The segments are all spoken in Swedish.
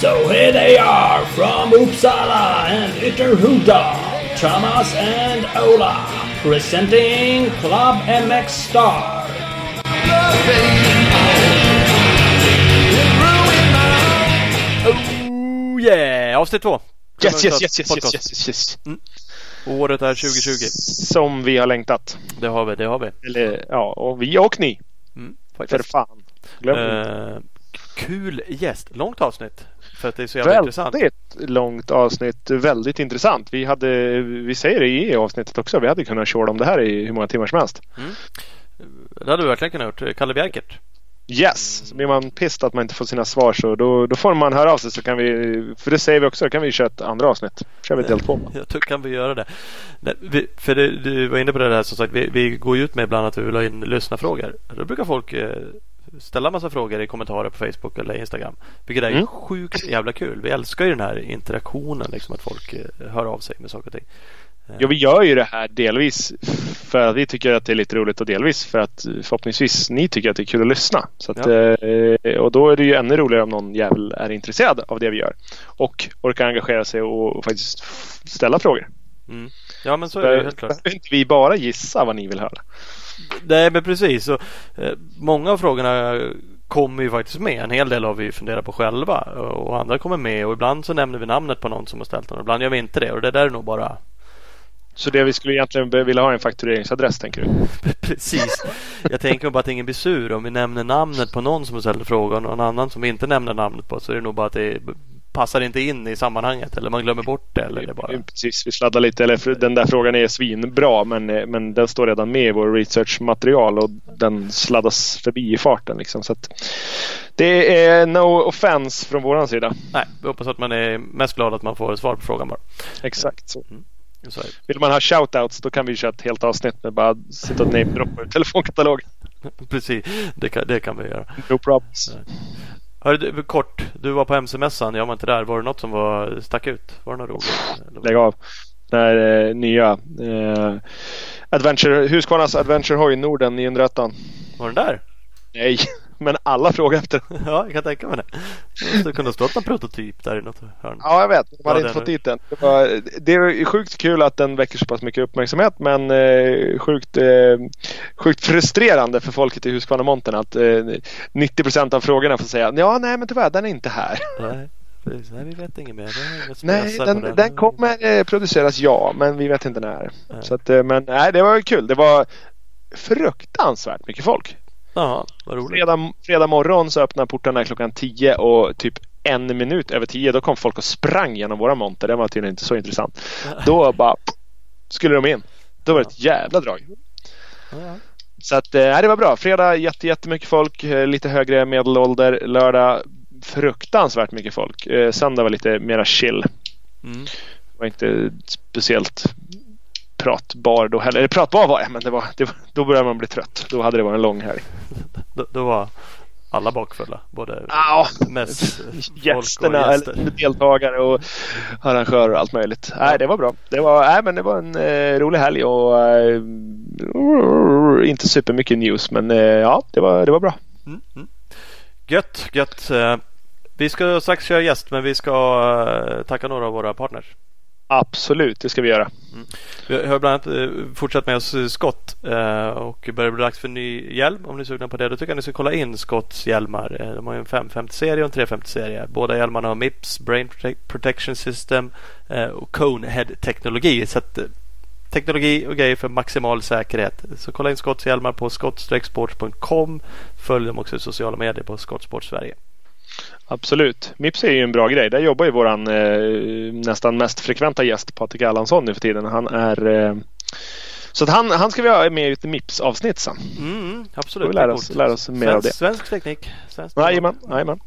So here they are from Uppsala and Ytterhuda, Thomas and Ola, presenting Club MX Star. Oh yeah! Avsnitt två. Yes, yes, yes, yes, Podcast. yes, yes, yes. Hmm? Året är 2020. Som vi har längtat. Det har vi, det har vi. Eller ja, och vi och ni. Mm, För fan. Glöm. Eh, kul gäst. Långt avsnitt. För att det är så jävla intressant. Väldigt långt avsnitt. Väldigt intressant. Vi hade, vi säger det i avsnittet också. Vi hade kunnat köra om det här i hur många timmar som helst. Det hade vi verkligen kunnat gjort. Kalle Bjerkert. Yes! Så blir man pissed att man inte får sina svar så då, då får man höra av sig så kan vi, för det säger vi också, då kan vi köra ett andra avsnitt. kör vi del två. Jag tror kan vi göra det. Nej, vi, för det, du var inne på det där som sagt. Vi, vi går ju ut med ibland att vi vill ha in lyssnarfrågor. Då brukar folk eh, ställa massa frågor i kommentarer på Facebook eller Instagram. Vilket är Mm. sjukt jävla kul. Vi älskar ju den här interaktionen. Liksom att folk eh, hör av sig med saker och ting. Ja, vi gör ju det här delvis för att vi tycker att det är lite roligt och delvis för att förhoppningsvis ni tycker att det är kul att lyssna. Så att, eh, och då är det ju ännu roligare om någon jävel är intresserad av det vi gör och orkar engagera sig och, och faktiskt ställa frågor. Mm. Ja men så är det ju helt klart. Inte vi bara gissa vad ni vill höra. Nej men precis. Så, eh, många av frågorna kommer ju faktiskt med. En hel del har vi funderat på själva och andra kommer med och ibland så nämner vi namnet på någon som har ställt den och ibland gör vi inte det och det där är nog bara Så det vi skulle egentligen vilja ha är en faktureringsadress tänker du? Precis. Jag tänker bara att ingen blir sur om vi nämner namnet på någon som ställt frågan och någon annan som vi inte nämner namnet på så är det nog bara att det passar inte in i sammanhanget eller man glömmer bort det eller det bara. Precis, vi sladdar lite. Eller den där frågan är svinbra men, eh, men den står redan med i vår researchmaterial och den sladdas förbi i farten. Liksom. Så det är no offense från våran sida. Nej, vi hoppas att man är mest glad att man får svar på frågan bara. Exakt så. Det. Vill man ha shoutouts då kan vi köra ett helt avsnitt med bara sitta och namedroppa ur telefonkatalogen. Precis, det kan, det kan vi göra. No problems. Hörru, kort, du var på MC-mässan, jag var inte där. Var det något som var, stack ut? Var det något roligt? Lägg av. Den här eh, nya eh, Adventure, Husqvarnas Adventure Hoj Norden 901. Var den där? Nej, men alla frågar efter Ja, jag kan tänka mig det. Det måste kunna stått någon prototyp där i något hörn. Ja, jag vet. De hade Ja, inte den fått dit den. Det, var, det är sjukt kul att den väcker så pass mycket uppmärksamhet men eh, sjukt, eh, sjukt frustrerande för folket i Husqvarna-montern att eh, 90 procent av frågorna får säga ja, nej men tyvärr den är inte här. Nej. Nej, vi vet inget mer. Nej, på den, den kommer eh, produceras ja, men vi vet inte när. Nej. Så att, eh, men nej, det var kul. Det var fruktansvärt mycket folk. Jaha, vad roligt. Fredag, fredag morgon så öppnade portarna klockan 10 och typ en minut över 10 då kom folk och sprang genom våra monter. Det var tydligen inte så intressant. Då bara skulle de in. Då var det ett jävla drag. Ja, ja. Så att eh, det var bra. Fredag jätte, jättemycket folk. eh, Lite högre medelålder. Lördag fruktansvärt mycket folk. Eh, Söndag var lite mera chill. Mm. Det var inte speciellt pratbar då heller. Eller pratbar var jag men det var, det var, då började man bli trött. Då hade det varit en lång helg. Då, då var alla bakfulla. Både Ja, mest gästerna, och gäster. eller deltagare och arrangörer och allt möjligt. Nej, det var bra. Det var, nej, men det var en eh, rolig helg och eh, inte supermycket news men eh, ja, det var, det var bra. Mm, mm. Gött, gött. Eh, Vi ska strax köra gäst men vi ska eh, tacka några av våra partners. Absolut, det ska vi göra. Mm. Vi har bland annat eh, fortsatt med oss eh, Scott eh, och börjar bli dags för ny hjälm. Om ni är sugna på det då tycker jag ni ska kolla in Scotts hjälmar. De har ju en 550-serie och en 350-serie. Båda hjälmarna har Mips, Brain Protection System och Conehead-teknologi. Så att, teknologi och grejer för maximal säkerhet. Så kolla in Scotts hjälmar på scott-sports.com. Följ dem också i sociala medier på Skottsport Sverige. Absolut. Mips är ju en bra grej. Där jobbar ju våran eh, nästan mest frekventa gäst Patrik Allansson nu för tiden. Han är eh, så att han, han ska vi ha med i ett Mips-avsnitt sen. Mm, absolut. Vi lära Det är oss- lära oss mer av svensk, det. Svensk teknik. Jajamän.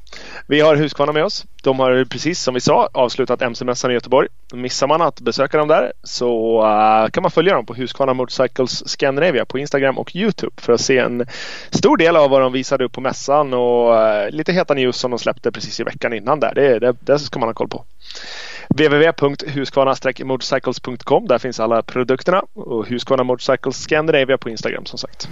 Vi har Husqvarna med oss. De har precis som vi sa avslutat MC-mässan i Göteborg. Missar man att besöka dem där så uh, kan man följa dem på Husqvarna Motorcycles Scandinavia på Instagram och Youtube för att se en stor del av vad de visade upp på mässan och uh, lite heta news som de släppte precis i veckan innan där. Det, det, det ska man ha koll på www.husqvarna-motorcycles.com. Där finns alla produkterna och Husqvarna Motorcycles Scandinavia på Instagram som sagt.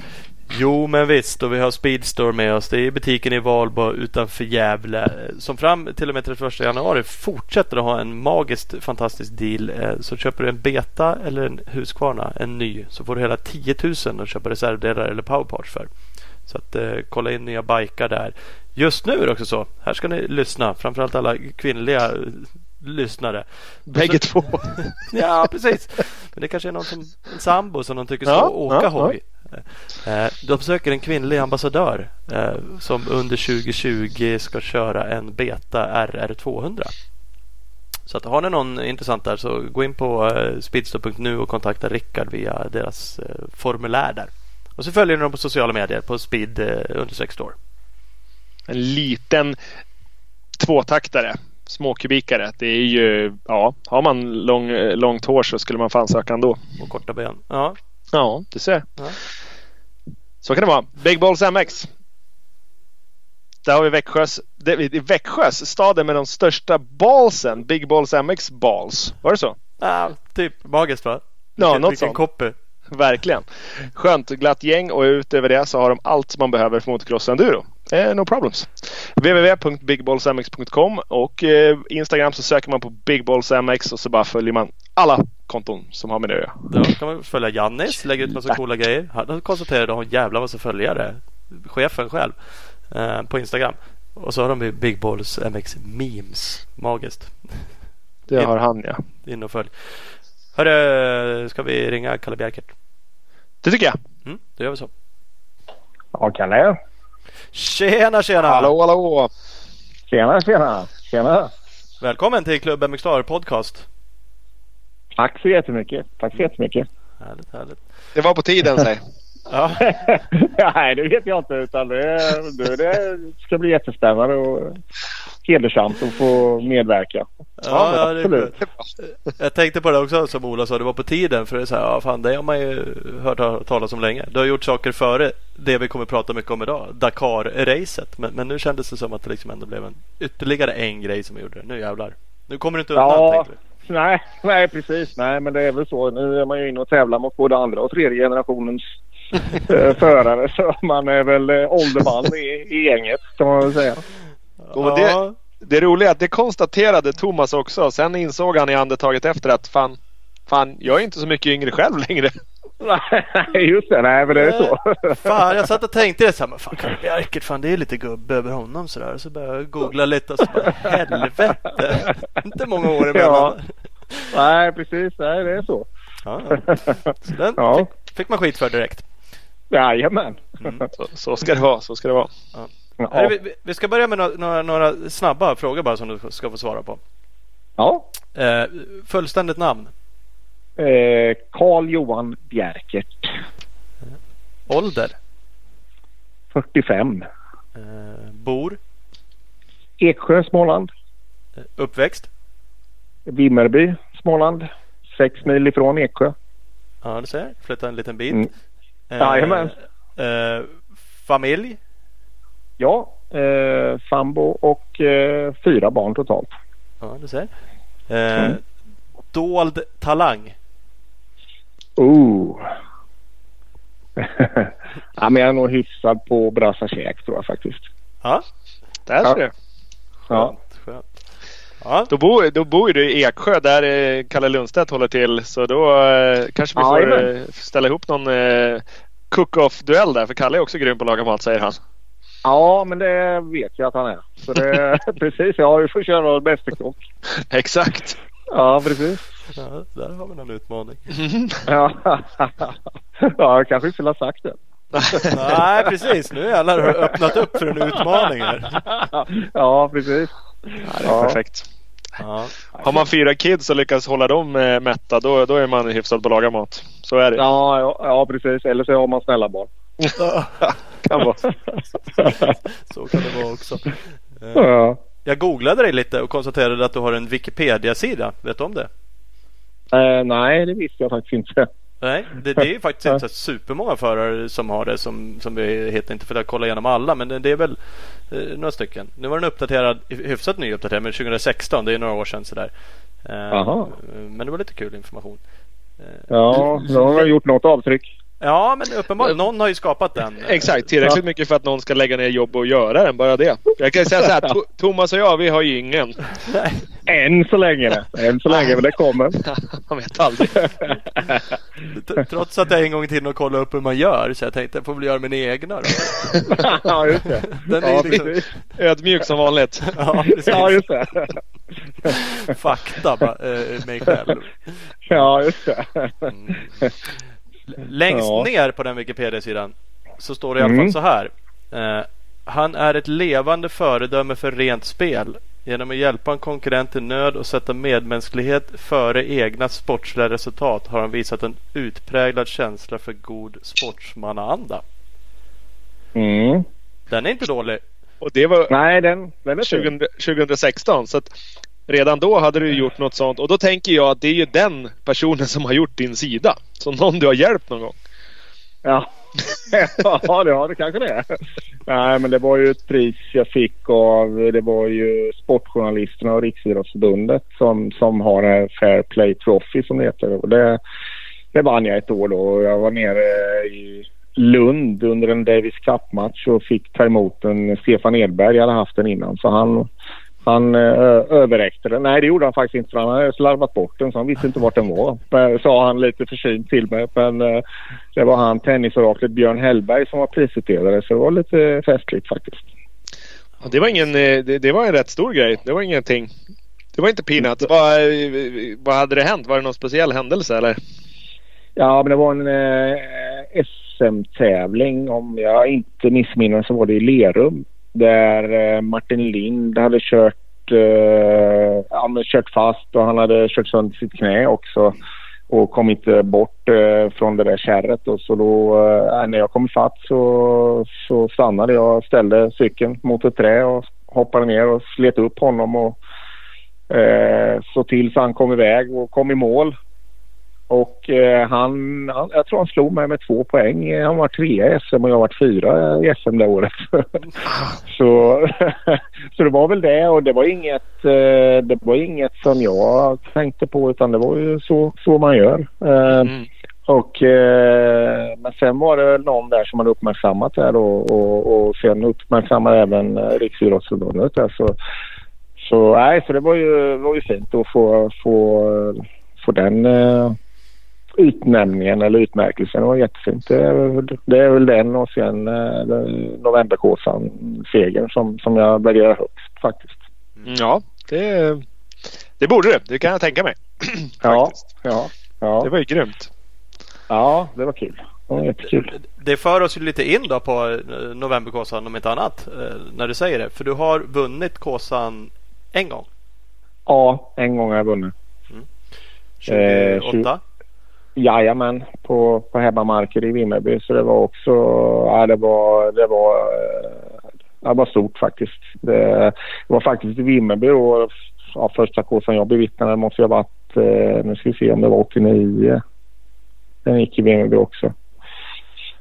Jo men visst och vi har Speedstore med oss. Det är butiken i Valbo utanför Gävle eh, som fram till och med 31 januari fortsätter att ha en magiskt fantastisk deal. Eh, så köper du en Beta eller en Husqvarna, en ny, så får du hela 10 000 att köpa reservdelar eller powerparts för. Så att eh, kolla in nya bikar där. Just nu är det också så. Här ska ni lyssna. Framförallt alla kvinnliga eh, lyssnare. Bägge två. ja, precis. Men det kanske är någon som en sambo som de tycker ska ja, åka ja, hoj. Ja. De söker en kvinnlig ambassadör eh, som under 2020 ska köra en Beta RR200. Så att har ni någon intressant där så gå in på eh, speedstore.nu och kontakta Rickard via deras eh, formulär där. Och så följer ni dem på sociala medier på speed store. En liten tvåtaktare småkubikare. Det är ju, ja, har man lång, långt hår så skulle man fan söka ändå. Och korta ben. Ja, ja du ser. Ja. Så kan det vara. Big Balls MX. Där har vi Växjös, det är Växjös staden med de största ballsen. Big Balls MX Balls. Var det så? Ja, typ magiskt va? Ja, något sånt. Copy. Verkligen. Skönt glatt gäng och utöver det så har de allt man behöver för motocross enduro. Eh, no problems. www.bigballsmx.com och eh, Instagram så söker man på bigballsmx och så bara följer man alla konton som har med det att göra. Då kan man följa Jannis, lägga ut massa coola grejer. Han konstaterade att har en jävla massa följare. Chefen själv. Eh, på Instagram. Och så har de Big Balls MX memes. Magiskt. Det har han ja. In och följ. Hörru, ska vi ringa Kalle Bjerkert? Det tycker jag. Mm, då gör vi så. Ja, Kalle. Tjena, tjena! Hallå, hallå! Tjena, tjena! Tjena! Välkommen till Club MX Podcast. Tack så jättemycket. Tack så jättemycket. Härligt, härligt. Det var på tiden, säg. ja. Nej, det vet jag inte. Utan det, det, det ska bli jättespännande och hedersamt att få medverka. Ja, ja absolut. Jag tänkte på det också som Ola sa, det var på tiden. För det är så här, ja, fan, det har man ju hört talas om länge. Du har gjort saker före det vi kommer prata mycket om idag, Dakar-racet. Men, men, nu kändes det som att det liksom ändå blev en, ytterligare en grej som gjorde det. Nu jävlar. Nu kommer du inte undan ja, Nej, nej, precis. Nej, men det är väl så. Nu är man ju inne och tävlar mot både andra och tredje generationens eh, förare. Så man är väl eh, ålderman i, i gänget kan man väl säga. Och det, det roliga är att det konstaterade Thomas också. Sen insåg han i andetaget efter att fan, fan jag är inte så mycket yngre själv längre. Nej just det, nej men det är så. fan jag satt och tänkte det så här, men fan Kalle Bjerkert, fan det är lite gubbe över honom sådär. Så började jag googla lite och så bara helvete. inte många år emellan. Ja. Nej precis, nej det är så. Ja, ja. Så den ja. fick, fick, man skit för direkt. Jajamän. Mm. Så, så ska det vara, så ska det vara. Ja. Ja. Vi, vi, ska börja med några, några, snabba frågor bara som du ska få svara på. Ja. Eh, fullständigt namn? Eh, Karl Johan Bjerkert. Eh, ålder? 45. Eh, bor? Eksjö, Småland. Eh, uppväxt? Vimmerby, Småland. Sex mil ifrån Eksjö. Ja, du ser. Flytta en liten bit. Mm. Jajamän. Eh, familj? Ja, eh, sambo och eh, fyra barn totalt. Ja, du ser. Eh, mm. Dold talang? Oh. ja, men jag är nog hyfsad på att brassa käk tror jag faktiskt. Ja, där ser du. Ja. Skönt. Ja. Då, bor, då bor du i Eksjö där eh, Kalle Lundstedt håller till. Så då eh, kanske vi får ja, ställa ihop någon eh, cook-off-duell där. För Kalle är också grym på att laga mat säger han. Ja, men det vet jag att han är. Så det, precis, ja vi får köra Mästerkock. Exakt. Ja, precis. Ja, där har vi någon utmaning. ja, ja jag kanske inte skulle ha sagt det. Nej, precis. Nu jävlar har du öppnat upp för en utmaning här. ja, precis. Ja, det är ja. perfekt. Ja. Har man fyra kids och lyckas hålla dem eh, mätta då, då är man hyfsad på att laga mat. Så är det. Ja, ja, ja precis. Eller så har man snälla barn. kan vara. så kan det vara också. Ja. Jag googlade dig lite och konstaterade att du har en Wikipedia-sida. Vet du om det? Eh, nej, det visste jag faktiskt inte. Nej, det, det är ju faktiskt inte så supermånga förare som har det som, som vi heter inte för att kolla igenom alla men det, det är väl eh, några stycken. Nu var den uppdaterad, hyfsat nyuppdaterad men 2016, det är några år sedan sådär. Eh, men det var lite kul information. Eh, ja, då har jag gjort något avtryck. Ja, men uppenbarligen. Någon har ju skapat den. Exakt, tillräckligt mycket för att någon ska lägga ner jobb och göra den. Bara det. Jag kan säga så här, Thomas och jag, vi har ju ingen. Än så länge. Än så länge, men det kommer. Man vet aldrig. Trots att jag en gång till och kollade upp hur man gör. Så jag tänkte jag får väl göra min egna då. ja, just det. Den är ja, liksom... Ödmjuk som vanligt. ja, ja, just det. Fakta, bara, äh, mig själv. Ja, just det. Mm. Längst ja. ner på den Wikipedia-sidan så står det i alla fall mm. så här. Eh, han är ett levande föredöme för rent spel. Genom att hjälpa en konkurrent i nöd och sätta medmänsklighet före egna sportsliga resultat har han visat en utpräglad känsla för god sportsmannaanda. Mm. Den är inte dålig. Och det var Nej, den, den är 20, 2016. Så att redan då hade du gjort något sånt. Och då tänker jag att det är ju den personen som har gjort din sida. Så någon du har hjälpt någon gång. Ja, ja det, ja, det kanske det är. Nej, men det var ju ett pris jag fick av det var ju Sportjournalisterna och Riksidrottsförbundet som, som har en Fair Play Trophy som det heter. Och det, det vann jag ett år då. Jag var nere i Lund under en Davis Cup-match och fick ta emot en Stefan Edberg. Jag hade haft den innan så han han eh, överräckte den. Nej, det gjorde han faktiskt inte för han hade slarvat bort den så han visste inte vart den var. Men, sa han lite försynt till mig. Men eh, det var han, tennisoraklet Björn Hellberg som var prisutdelare så det var lite festligt faktiskt. Ja, det, var ingen, eh, det, det, var en rätt stor grej. Det var ingenting. Det var inte peanut. Vad, vad hade det hänt? Var det någon speciell händelse eller? Ja, men det var en eh, SM-tävling. Om jag inte missminner så var det i Lerum där eh, Martin Lind hade kört, eh, ja, kört fast och han hade kört sönder sitt knä också och kom inte eh, bort eh, från det där kärret. Och så då, eh, äh, när jag kom ifatt så, så stannade jag, ställde cykeln mot ett trä och hoppade ner och slet upp honom och eh, så till så han kom iväg och kom i mål. Och eh, han, han, jag tror han slog mig med två poäng. Han var trea i SM och jag var fyra i SM det året. så, så det var väl det och det var inget, eh, det var inget som jag tänkte på utan det var ju så, så man gör. Eh, mm. Och, eh, men sen var det någon där som hade uppmärksammat det och, och, och sen uppmärksammade även eh, Riksidrottsförbundet. Där, så, så, nej, så det var ju, var ju fint att få, få, få den eh, utnämningen eller utmärkelsen var jättefint. Det är, det är väl den och sen eh, Novemberkåsan-segern som, som jag värderar högst faktiskt. Mm, ja, det, det borde det. Det kan jag tänka mig. ja, ja, ja. Det var ju grymt. Ja, det var kul. Det var jättekul. Det för oss ju lite in då på eh, Novemberkåsan om inte annat eh, när du säger det. För du har vunnit Kåsan en gång. Ja, en gång har jag vunnit. Mm. 28? Eh, Jajamän, på, på hemmamarker i Vimmerby. Så det var också, ja det var, det var, eh, det var stort faktiskt. Det, det var faktiskt i Vimmerby då, ja, första kursen jag bevittnade måste jag ha varit, eh, nu ska vi se om det var 89. Den gick i Vimmerby också.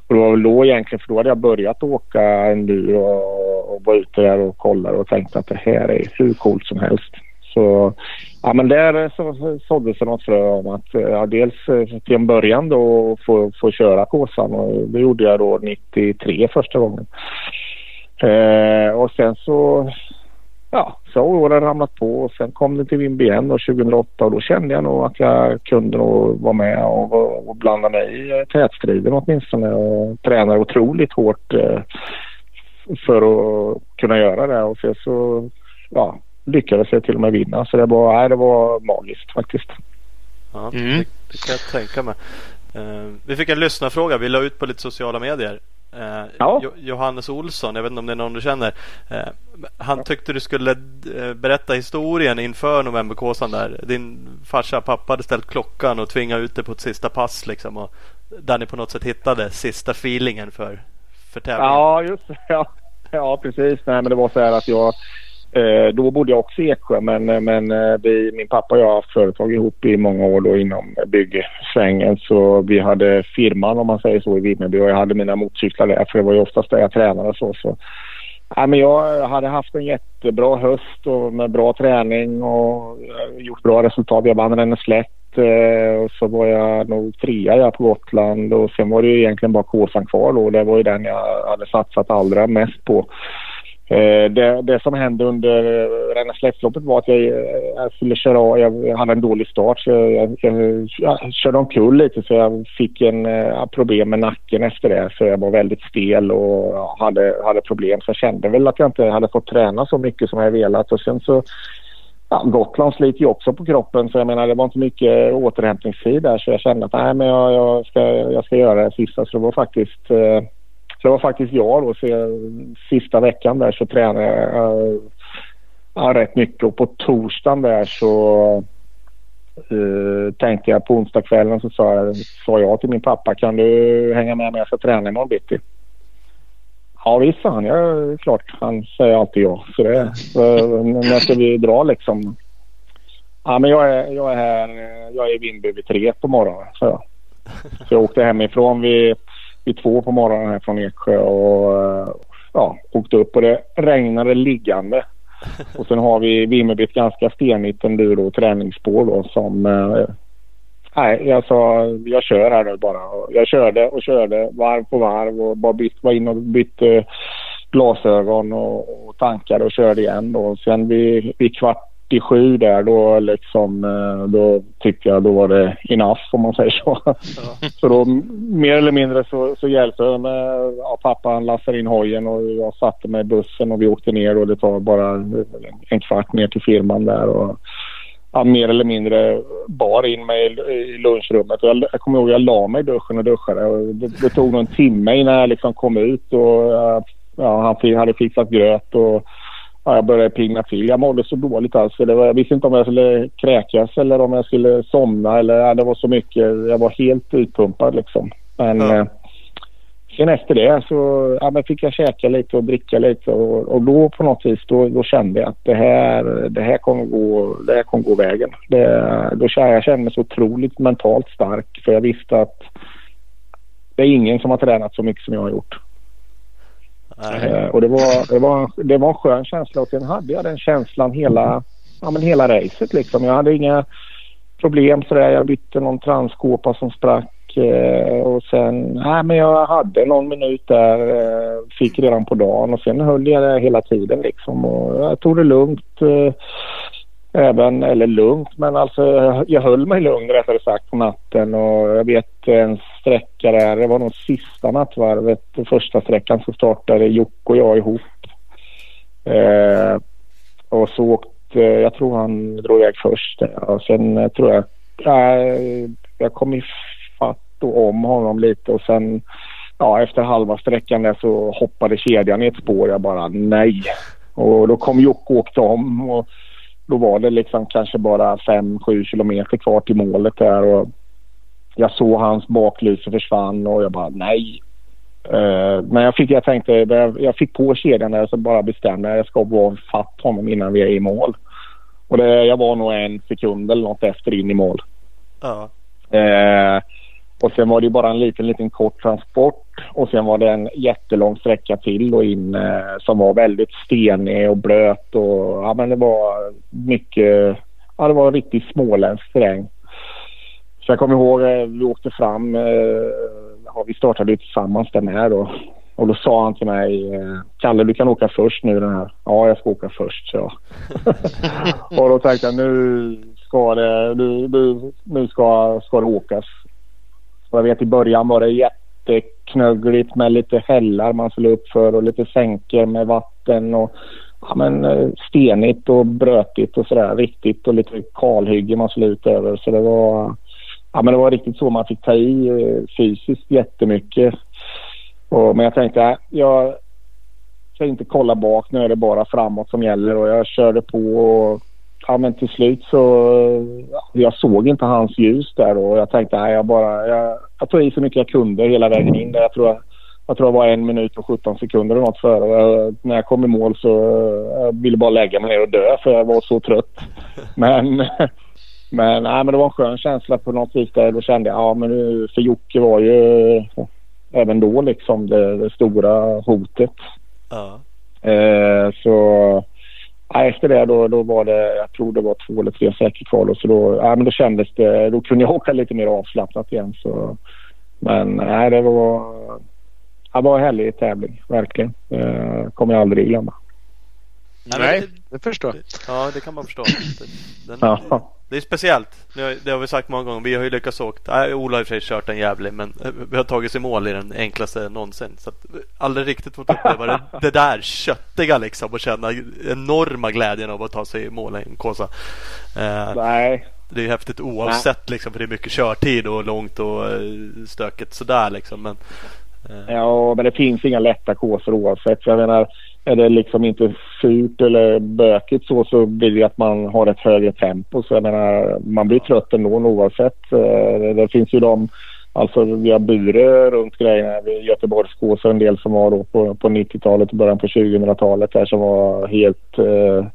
Och det var väl då egentligen, för då hade jag börjat åka endur och, och var ute där och kollade och tänkte att det här är hur coolt som helst. Så ja, men där så såddes det något frö om att eh, ja, dels eh, till en början då få, få köra Kåsan och det gjorde jag då 93 första gången. Eh, och sen så ja, så har åren ramlat på och sen kom det till Vimby igen 2008 och då kände jag nog att jag kunde nog vara med och, och blanda mig i eh, tätstriden åtminstone och tränar otroligt hårt eh, för att kunna göra det och sen så ja, lyckades jag till och med vinna. Så det var, nej, det var magiskt faktiskt. Ja, mm. det, det, kan jag tänka mig. Uh, vi fick en lyssnarfråga. Vi la ut på lite sociala medier. Uh, ja. Johannes Olsson, jag vet inte om det är någon du känner. Uh, han tyckte du skulle berätta historien inför Novemberkåsan där. Din farsa pappa hade ställt klockan och tvingat ut det på ett sista pass liksom. Och där ni på något sätt hittade sista feelingen för, för tävlingen. Ja, just det. Ja, ja precis. Nej, men det var så här att jag Eh, då bodde jag också i Eksjö men, eh, men eh, vi, min pappa och jag har haft företag ihop i många år då inom byggsvängen så vi hade firman om man säger så i Vimmerby och jag hade mina motorcyklar där för det var ju oftast där jag tränade och så. så. Ja, men jag hade haft en jättebra höst och med bra träning och gjort bra resultat. Jag vann en slätt och så var jag nog trea på Gotland och sen var det ju egentligen bara Kåsan kvar då. Det var ju den jag hade satsat allra mest på. Eh, det, det, som hände under Rena släppsloppet var att jag, eh, jag skulle köra Jag hade en dålig start så jag, jag, jag körde omkull lite så jag fick en eh, problem med nacken efter det. Så jag var väldigt stel och hade, hade problem. Så jag kände väl att jag inte hade fått träna så mycket som jag velat. Och sen så ja, Gotland sliter ju också på kroppen så jag menar det var inte mycket återhämtningstid där så jag kände att nej men jag, jag, ska, jag ska göra det sista. Så det var faktiskt eh, så det var faktiskt jag då. Så sista veckan där så tränade jag uh, rätt mycket och på torsdagen där så uh, tänkte jag på onsdagskvällen så sa jag, sa jag till min pappa kan du hänga med mig? Jag ska träna imorgon bitti. Ja visst sa han. Ja, klart. Han säger alltid ja. Så det, så, när ska vi dra liksom? Ja men jag är, jag är här. Jag är i Vindby vid tre på morgonen. Så jag. Så jag åkte hemifrån vid vid två på morgonen här från Eksjö och eh, ja, åkte upp och det regnade liggande. Och sen har vi Vimmerby ett ganska stenigt enduro träningsspår då som eh, Nej, jag sa jag kör här nu bara. Jag körde och körde varv på varv och bara bytt, var in och bytte eh, glasögon och, och tankade och körde igen då. Sen vid, vid kvart 87 där då liksom eh, då tyckte jag då var det enough om man säger så. Ja. så då mer eller mindre så, så hjälpte jag med, ja, pappa han lastade in hojen och jag satte mig i bussen och vi åkte ner och det tar bara en kvart ner till firman där och ja, mer eller mindre bar in mig i lunchrummet. Och jag, jag kommer ihåg jag la mig i duschen och duschade och det, det tog nog en timme innan jag liksom kom ut och ja, han hade fixat gröt och ja, jag började pigna till. Jag mådde så dåligt alltså. Det var, jag visste inte om jag skulle kräkas eller om jag skulle somna. Eller, ja, det var så mycket. Jag var helt utpumpad liksom. Men ja. eh, sen efter det så ja, men fick jag käka lite och dricka lite. Och, och då på något vis då, då, kände jag att det här, det här kommer gå, det här kommer gå vägen. Det, då kände jag kände mig så otroligt mentalt stark. För jag visste att det är ingen som har tränat så mycket som jag har gjort. Nej. Eh, och det var, det, var, det var en skön känsla och sen hade jag den känslan hela, ja, men hela racet liksom. Jag hade inga problem sådär. Jag bytte någon transkåpa som sprack eh, och sen, nej men jag hade någon minut där, eh, fick redan på dagen och sen höll jag det hela tiden liksom och jag tog det lugnt. Eh, även, eller lugnt, men alltså jag höll mig lugn rättare sagt på natten och jag vet ens sträcka där, det var nog sista nattvarvet, första sträckan så startade Jocke och jag ihop. Eh, och så åkte, jag tror han drog iväg först och sen eh, tror jag, jag, eh, jag kom ifatt och om honom lite och sen ja, efter halva sträckan där så hoppade kedjan i ett spår. Jag bara nej. Och då kom Jocke och åkte om och då var det liksom kanske bara 5-7 kilometer kvar till målet där och jag såg hans baklyse försvann och jag bara nej. Uh, men jag, fick, jag tänkte, jag fick på kedjan där så bara bestämde jag jag ska vara fatt honom innan vi är i mål. Och det, jag var nog en sekund eller något efter in i mål. Ja. Uh, och sen var det bara en liten, liten kort transport och sen var det en jättelång sträcka till och in eh, som var väldigt stenig och blöt och ja men det var mycket, ja det var riktigt småländsk terräng. Så jag kommer ihåg, eh, vi åkte fram, eh, ja, vi startade tillsammans där med då. Och då sa han till mig, eh, Kalle du kan åka först nu den här. Ja jag ska åka först så jag. och då tänkte jag nu ska det, nu, nu, nu ska, ska det åkas. Och jag vet i början var det jätteknöggligt med lite hällar man skulle upp för och lite sänkor med vatten och ja, men, stenigt och brötigt och sådär riktigt och lite kalhygge man skulle ut över. Så det var, ja, men det var riktigt så man fick ta i eh, fysiskt jättemycket. Och, men jag tänkte, jag ska inte kolla bak. Nu är det bara framåt som gäller och jag körde på och ja, men till slut så... Jag såg inte hans ljus där och jag tänkte nej, jag bara... Jag, jag tog i så mycket jag kunde hela vägen in där. Jag tror jag, jag tror det var en minut och 17 sekunder eller något före. Jag, när jag kom i mål så jag ville bara lägga mig ner och dö för jag var så trött. Men, men, nej, men det var en skön känsla på något vis där. Då kände jag, ja men för Jocke var ju även då liksom det, det stora hotet. Ja. Eh, så ja, efter det då, då var det, jag tror det var två eller tre säkert kvar. Så då, ja, men då kändes det, då kunde jag åka lite mer avslappnat igen. Så, men nej, det var, det var en härlig tävling, verkligen. Eh, kommer jag aldrig glömma. Nej, det förstår jag. Ja, det kan man förstå. Den, Ja. Det är speciellt. Det har vi sagt många gånger. Vi har ju lyckats åka. Nej, Ola har i och för sig kört en jävlig men eh, vi har tagit i mål i den enklaste någonsin. Så att aldrig riktigt fått uppleva det, det där köttiga liksom och känna enorma glädjen av att ta sig i mål i en Kåsa. Eh, Nej, det är ju häftigt oavsett liksom för det är mycket körtid och långt och eh, stökigt sådär liksom. Men, eh, Ja, men det finns inga lätta kåsor oavsett. Jag menar, är det liksom inte surt eller bökigt så, så blir det att man har ett högre tempo. Så jag menar, man blir trött ändå oavsett. Eh, det, det finns ju de, alltså vi har Bure runt grejerna. Vi- och en del som var då på, på 90-talet och början på 2000-talet där som var helt eh,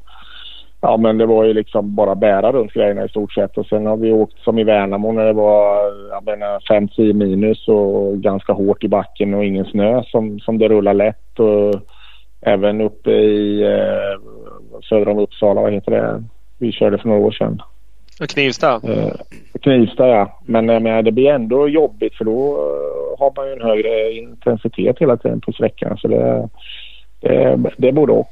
Ja men det var ju liksom bara bära runt grejerna i stort sett och sen har vi åkt som i Värnamo när det var jag menar 5-10 minus och ganska hårt i backen och ingen snö som, som det rullar lätt och även uppe i eh, söder om Uppsala, vad heter det? Vi körde för några år sedan. Knivsta. Eh, Knivsta ja. Men jag menar, det blir ändå jobbigt för då eh, har man ju en högre intensitet hela tiden på sträckan. Så det, det, det är både och.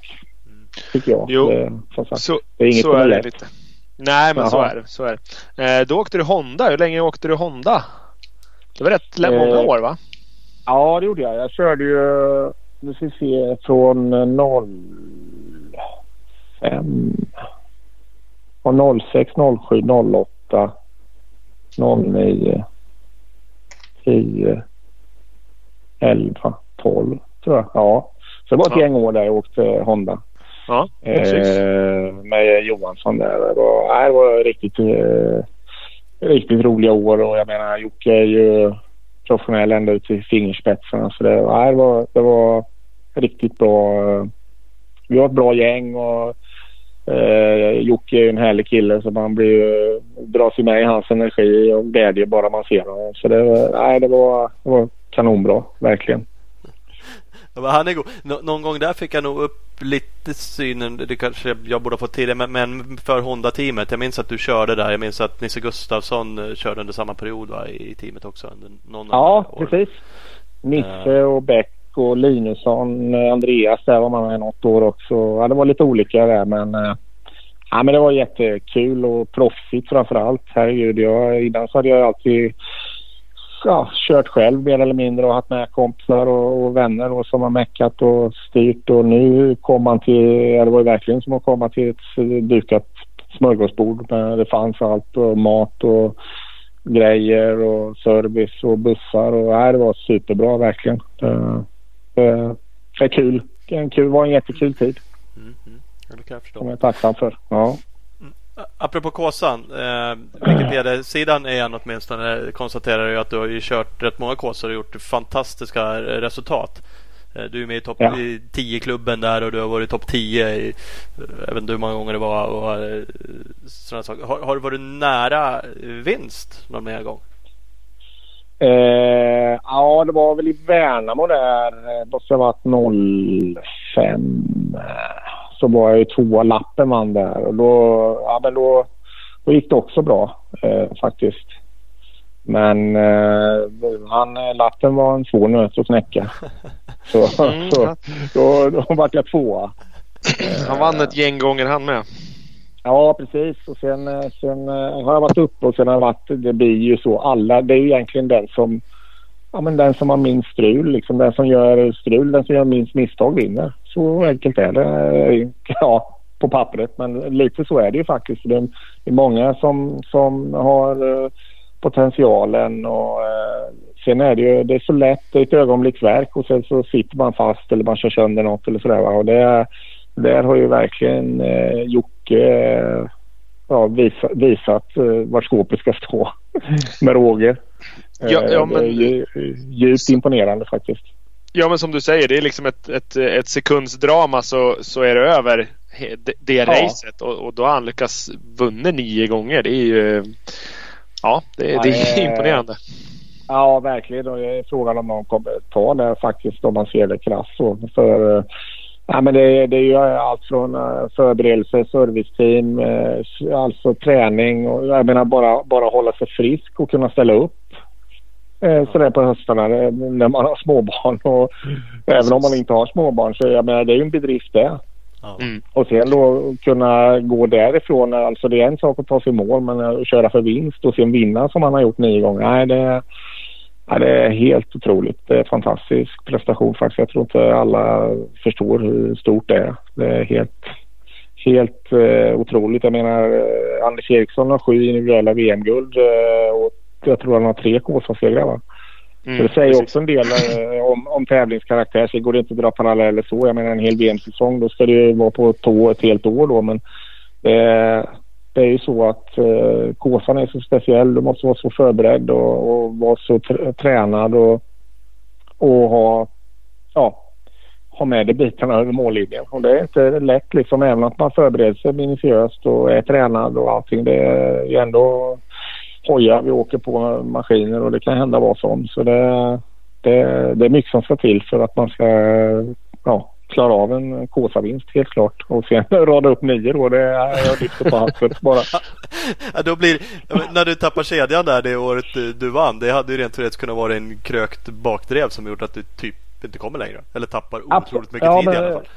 Tycker jag. Jo. Det, sagt, Så, det är inget så är det lite. Nej men så är det. Så är det. Eh, då åkte du Honda. Hur länge åkte du Honda? Det var rätt lä- många Eh, år va? Ja, det gjorde jag. Jag körde ju, nu ska vi se, från 05... Och 06, 07, 08, 09, 10, 11, 12 tror jag. Ja. Så det var ett Ja. gäng år där jag åkte Honda. Ja. Eh, med Johansson där. Det var, det var riktigt, eh, riktigt roliga år och jag menar Jocke är ju professionell ända ut till fingerspetsarna. Så det, det, var, det var riktigt bra. eh, Vi var ett bra gäng och eh, Jocke är en härlig kille så man blir dras ju med i hans energi och glädje bara man ser honom. Så det, var- nej, det, var, det var kanonbra, verkligen. Ja, han är god. Nå- någon gång där fick jag nog upp lite synen. Det kanske jag borde ha fått tidigare. Men, men för Honda-teamet. Jag minns att du körde där. Jag minns att Nisse Gustafsson eh, körde under samma period va, i teamet också. Under någon Ja, precis. Nisse och Bäck och Linusson, Andreas där var man med något år också. Ja, det var lite olika där men, eh, ja, men det var jättekul och proffsigt framför allt. Herregud, jag, innan så hade jag alltid ja, kört själv mer eller mindre och haft med kompisar och, och vänner och som har meckat och styrt och nu kom man till, ja, det var verkligen som att komma till ett dukat smörgåsbord. men det fanns allt och mat och grejer och service och bussar. Och, nej, det var superbra verkligen. Eh, det, det, det är kul. Det är en kul, var en jättekul tid Mm, mm. Ja, det kan jag förstå. som jag är tacksam för. Ja. Apropå Kåsan. Eh, Wikipedia-sidan är en åtminstone konstaterar ju att du har ju kört rätt många Kåsor och gjort fantastiska eh, resultat. Eh, Du är med i topp Ja. 10-klubben där och du har varit topp 10 i, eh, jag vet inte hur många gånger det var. Och, eh, sådana saker. Har, har du varit nära eh, vinst någon mer gång? Eh, ja, det var väl i Värnamo där. eh, Måste ha varit 05. eh, Så var jag ju tvåa. Lappen vann där. Och då, ja, men då, då gick det också bra eh, faktiskt. Men eh, han, eh, Lappen var en svår nöt att knäcka. Så, Mm, så då, då vart jag tvåa. Han vann ett gäng gånger han med. Ja, precis. Och sen, eh, sen eh, har jag varit uppe och sen har jag varit... Det blir ju så. Alla, det är ju egentligen den som... Ja, men den som har minst strul. Liksom, den som gör strul, den som gör minst misstag vinner. Så enkelt är det. Eh, ja, på pappret. Men lite så är det ju faktiskt. Det är, många som, som har potentialen och sen är det ju det är så lätt. Det är ett ögonblicksverk och sen så sitter man fast eller man kör sönder något eller sådär. Och det där har ju verkligen eh, Jocke eh, ja, visa, visat eh, var skåpet ska stå med råge. Ja, Eh, ja, är men- ju, djupt imponerande faktiskt. Ja men som du säger, det är liksom ett, ett, ett sekundsdrama så, så är det över det, det ja. racet och, och då har han lyckats vunna nio gånger. Det är ju Ja, det, ja, det är imponerande. Ja, verkligen. Och är frågan om någon kommer ta det faktiskt om man ser det krasst. För, ja, men det, det är ju allt från uh, förberedelse, serviceteam, uh, alltså träning och jag menar bara, bara hålla sig frisk och kunna ställa upp sådär på höstarna när man har småbarn. Och även om man inte har småbarn så jag menar det är ju en bedrift det. Mm. Och sen då kunna gå därifrån. Alltså det är en sak att ta sig mål men att köra för vinst och sen vinna som han har gjort nio gånger. Nej, det, nej, det är helt otroligt. Det är en fantastisk prestation faktiskt. Jag tror inte alla förstår hur stort det är. Det är helt, helt uh, otroligt. Jag menar uh, Anders Eriksson har sju individuella VM-guld uh, och jag tror han har tre Kåsa-segrar Mm, så det säger precis. också en del eh, om, om tävlingskaraktär. Så går det inte att dra paralleller så. Jag menar en hel VM-säsong då ska ju vara på tå ett helt år då. Men eh, det är ju så att eh, Kåsan är så speciell. Du måste vara så förberedd och, och vara så tr tränad och, och ha, ja, ha med dig bitarna över mållinjen. Och det är inte lätt liksom även att man förbereder sig minutiöst och är tränad och allting. Det är ju ändå hojar vi åker på maskiner och det kan hända vad som. Så det, det, det är mycket som ska till för att man ska ja, klara av en Kåsa-vinst helt klart. Och sen rada upp nio då, det är jag lyfter på hatten bara. ja, då blir, när du tappar kedjan där det året du vann, det hade ju rent teoretiskt kunnat vara en krökt bakdrev som gjort att du typ inte kommer längre. Eller tappar otroligt mycket ja, tid men, i alla fall.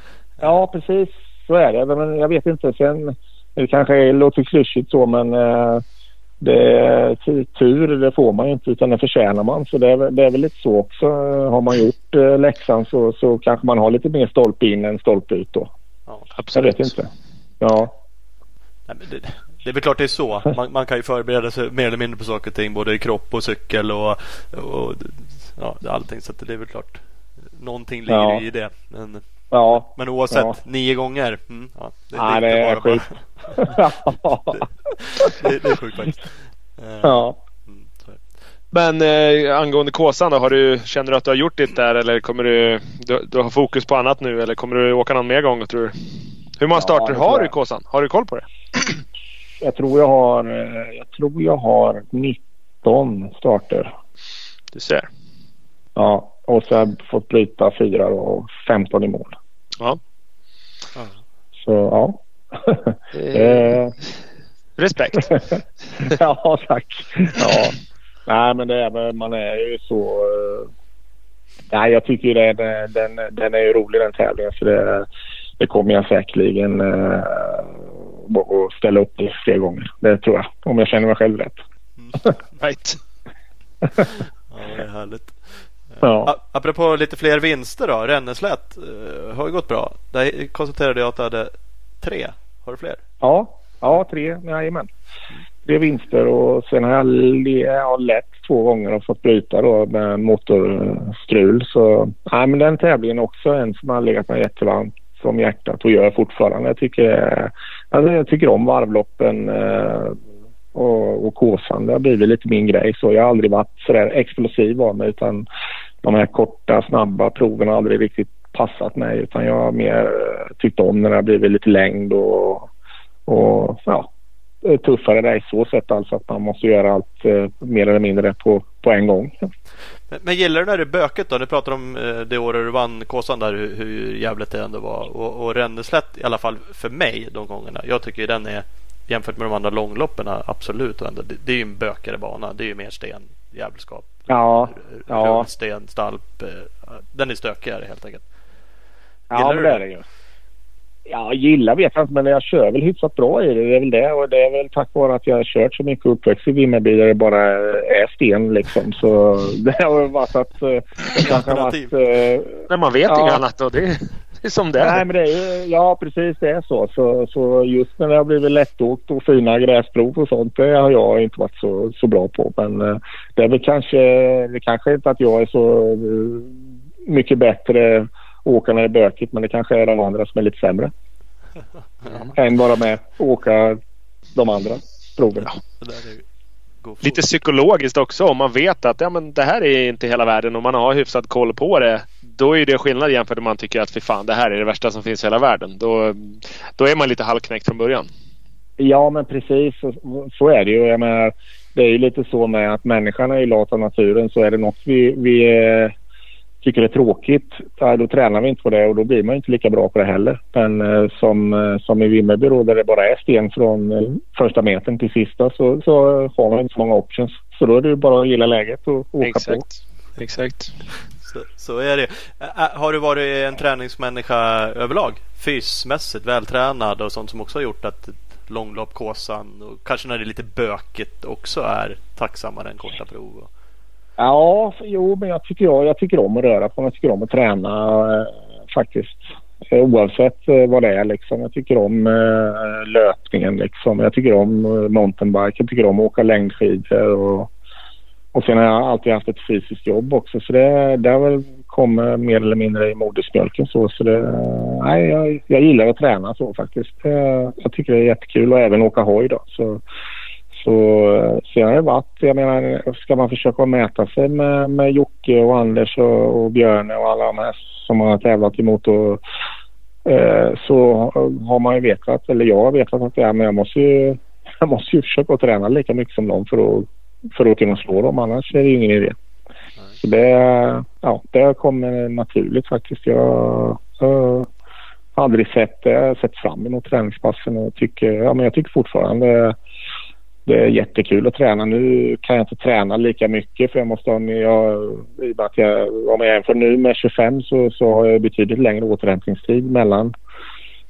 Ja, precis så är det. Men jag vet inte. Sen, det kanske låter klyschigt så men eh, det, tur det får man ju inte utan det förtjänar man. Så det är, det är väl lite så också. Har man gjort eh, läxan så, så kanske man har lite mer stolpe in än stolpe ut då. Ja, absolut. Jag vet inte. Ja. Nej, det, det är väl klart det är så. Man, man, kan ju förbereda sig mer eller mindre på saker och ting. Både i kropp och cykel och, och ja, allting. Så det är väl klart. Någonting ligger ja. i det. Men, ja. men oavsett, ja. nio gånger. Mm, ja, det, Nej, det, det är, skit. det, det, är sjukt faktiskt. Eh, ja. Mm, Men eh, angående Kåsan då, har du, känner du att du har gjort ditt där eller kommer du, du, du har fokus på annat nu eller kommer du åka någon mer gång tror du? Hur många starter ja, har du i Kåsan? Har du koll på det? Jag tror jag har, eh, jag tror jag har 19 starter. Du ser. Ja, och så fått bryta fyra och 15 i mål. Ja. Så ja. Eh, respekt. ja, tack. Ja. Nej, men det är, man är ju så... Uh, nej, jag tycker det, den, den är ju rolig den tävlingen. Så det, det kommer jag säkerligen uh, att ställa upp i fler gånger. Det tror jag. Om jag känner mig själv rätt. Mm. right. ja, det är härligt. Ja. Apropå lite fler vinster då. Renneslätt uh, har ju gått bra. Där konstaterade jag att du hade tre. Har du fler? Ja, ja tre. Jajamän. Tre vinster och sen har jag, jag lett två gånger och fått bryta då med motorstrul. Så nej, men den tävlingen också en som har legat mig jättevarmt som hjärtat och gör fortfarande. Jag tycker, alltså jag tycker om varvloppen eh, och, och Kåsan. Det har blivit lite min grej. Så jag har aldrig varit så där explosiv av mig utan de här korta, snabba proven har aldrig riktigt passat mig utan jag har mer eh, tyckt om när det har blivit lite längd och, och ja, eh, tuffare race. så sätt alltså att man måste göra allt eh, mer eller mindre på, på en gång. Men, men gillar du när det är böket då? Du pratar om eh, det året du vann Kåsan där hur, hur jävligt det ändå var och, och Ränneslätt i alla fall för mig de gångerna. Jag tycker den är jämfört med de andra långloppen absolut ändå, det, det är ju en bökigare bana. Det är ju mer sten, jävelskap. Ja, ja. Sten, stalp. Den är stökigare helt enkelt. Ja, men det är det ju. Ja, gillar vet jag inte men jag kör väl hyfsat bra i det. Det är väl det. Och det är väl tack vare att jag har kört så mycket uppväxt i Vimmerby där det bara är sten liksom. Så det har varit att... Eh, det kanske har varit... Men man vet ja. inget annat och det, som det är. Nej, men det är Ja, precis det är så. så. Så just när det har blivit lättåkt och fina gräsprov och sånt det har jag inte varit så, så bra på. Men uh, det är väl kanske... Det kanske inte att jag är så uh, mycket bättre åkarna är bökigt men det kanske är de andra som är lite sämre. Ja. Än vara med och åka de andra proven. Ja, lite psykologiskt också om man vet att ja, men det här är inte hela världen och man har hyfsat koll på det. då är det skillnad jämfört med man tycker att för fan det här är det värsta som finns i hela världen. Då, då är man lite halvknäckt från början. Ja men precis så, så är det ju. Jag menar, det är ju lite så med att människan är ju lat av naturen så är det något vi, vi tycker är tråkigt då tränar vi inte på det och då blir man inte lika bra på det heller. Men eh, som, eh, som i Vimmerby då där det bara är sten från eh, första metern till sista så, så har man inte så många options. Så då är det bara att gilla läget och åka Exakt. på. Exakt. Så, så är det. Har du varit en träningsmänniska överlag? Fysmässigt vältränad och sånt som också har gjort att långlopp, Kåsan och kanske när det är lite bökigt också är tacksammare än korta prov? Ja, jo, men jag tycker, jag, jag tycker om att röra på mig. Jag tycker om att träna eh, faktiskt. Eh, oavsett eh, vad det är liksom. Jag tycker om eh, löpningen liksom. Jag tycker om eh, mountainbike. Jag tycker om att åka längdskidor och, och sen har jag alltid haft ett fysiskt jobb också. Så det, det har väl kommit mer eller mindre i modersmjölken så. Så det, nej, jag, jag gillar att träna så faktiskt. Eh, Jag tycker det är jättekul och även åka hoj då. Så, så sen har det varit, jag menar, ska man försöka mäta sig med, med Jocke och Anders och, och Björne och alla de här som man har tävlat emot och, eh, så har man ju vetat, eller jag har vetat att ja, men jag måste ju, jag måste ju försöka träna lika mycket som dem för att, för att kunna slå dem, annars är det ju ingen idé. Så det, ja, det kommer naturligt faktiskt. Jag, jag har aldrig sett det. Jag har sett fram emot träningspassen och tycker, ja, men jag tycker fortfarande det är jättekul att träna. Nu kan jag inte träna lika mycket för jag måste ha jag, i och med att jag, om jag jämför nu med 25 så, så har jag betydligt längre återhämtningstid mellan,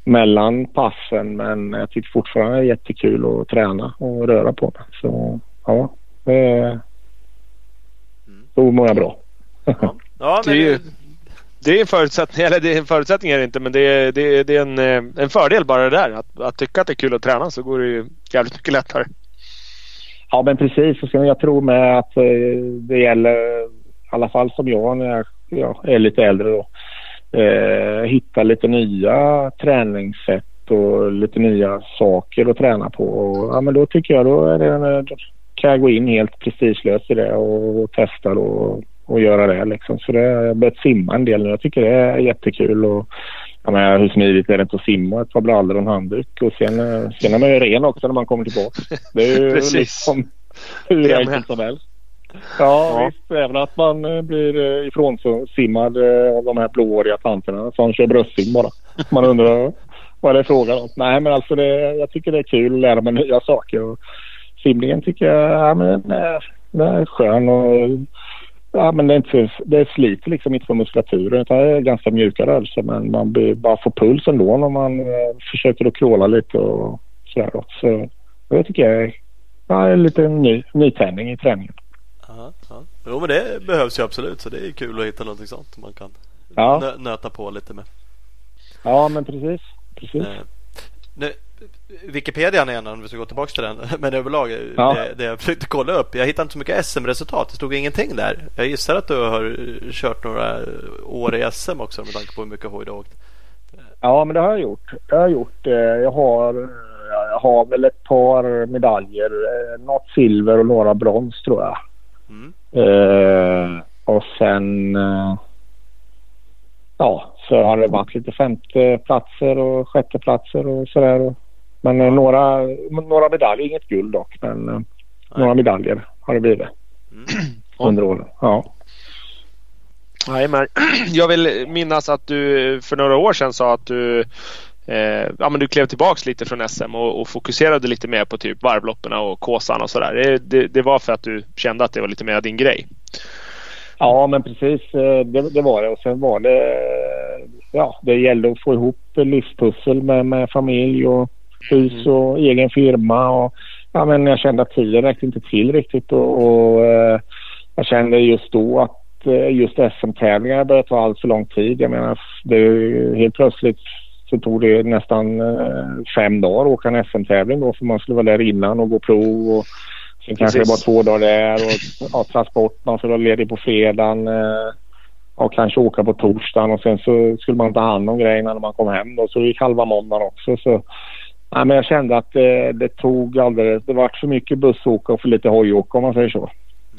mellan passen. Men jag tycker fortfarande det är jättekul att träna och röra på mig. Så ja, det, då mår jag bra. Ja, Det är Det är en förutsättning, eller det är en förutsättning är det inte men det är, det är, det är en, eh, en fördel bara det där. Att, att tycka att det är kul att träna så går det ju jävligt mycket lättare. Ja, men precis. Och sen jag tror med att eh, det gäller, i alla fall som jag när jag ja, är lite äldre då, eh, hitta lite nya träningssätt och lite nya saker att träna på. Och, ja, men då tycker jag då är det, då kan jag gå in helt prestigelöst i det och, och testa då och, och göra det liksom. Så det, jag har börjat simma en del nu. Jag tycker det är jättekul. Och, jag menar, hur smidigt är det inte att simma ett par brallor och en handduk och sen, eh, sen är man ju ren också när man kommer tillbaka. Det är ju liksom hur enkelt som helst. Ja, Ja. visst. Även att man eh, blir eh, ifrånsimmad av de här blååriga tanterna som kör bröstsim bara. Man undrar vad det är frågan om. Nej, men alltså det, jag tycker det är kul att lära mig nya saker. Och simningen tycker jag ja, men är, är skön och Ja, men det, är inte, det sliter liksom inte på muskulaturen utan det är ganska mjuka rörelser men man blir, bara får puls ändå när man eh, försöker att kråla lite och sådär. Så det tycker jag är, ja, en liten ny, nytändning i träningen. Ja, ja. Jo men det behövs ju absolut så det är kul att hitta någonting sånt man kan Ja. nö- nöta på lite med. Ja, men precis. precis. Eh, nu, Wikipedian igen om vi ska gå tillbaka till den. Men överlag eh, Ja. det, det jag försökte kolla upp. Jag hittade inte så mycket SM-resultat. Det stod ingenting där. Jag gissar att du har eh, kört några år i SM också med tanke på hur mycket hoj du har åkt. Ja, men det har jag gjort. Det har jag gjort. Eh, Jag har, jag har väl ett par medaljer. Något silver och några brons tror jag. Mm. Eh, och sen... Ja, så har det varit lite femte platser och sjätte platser och sådär. Men eh, några, några medaljer, inget guld dock, men eh, några medaljer har det blivit Mm. under åren. Ja. Nej, men jag vill minnas att du för några år sedan sa att du eh, ja, men du klev tillbaks lite från SM och, och fokuserade lite mer på typ varvloppen och Kåsan och sådär. Det, det, det var för att du kände att det var lite mer din grej. Ja, men precis. eh, Det, det var det. Och sen var det... Ja, det gällde att få ihop livspussel med, med familj och hus och egen firma. Och, ja, men jag kände att tiden räckte inte till riktigt. Och, och eh, jag kände just då att eh, just SM-tävlingar började ta allt för lång tid. Jag menar, det, helt plötsligt så tog det nästan eh, fem dagar att åka en SM-tävling då för man skulle vara där innan och gå prov. Och, Sen kanske det Precis. var två dagar där och ja, transport. Man skulle vara ledig på fredagen. Eh, och kanske åka på torsdagen och sen så skulle man ta hand om grejerna när man kom hem. Då, så det gick halva måndagen också. Så, ja, men jag kände att det, det tog alldeles... Det var för mycket bussåka och för lite hojåka om man säger så.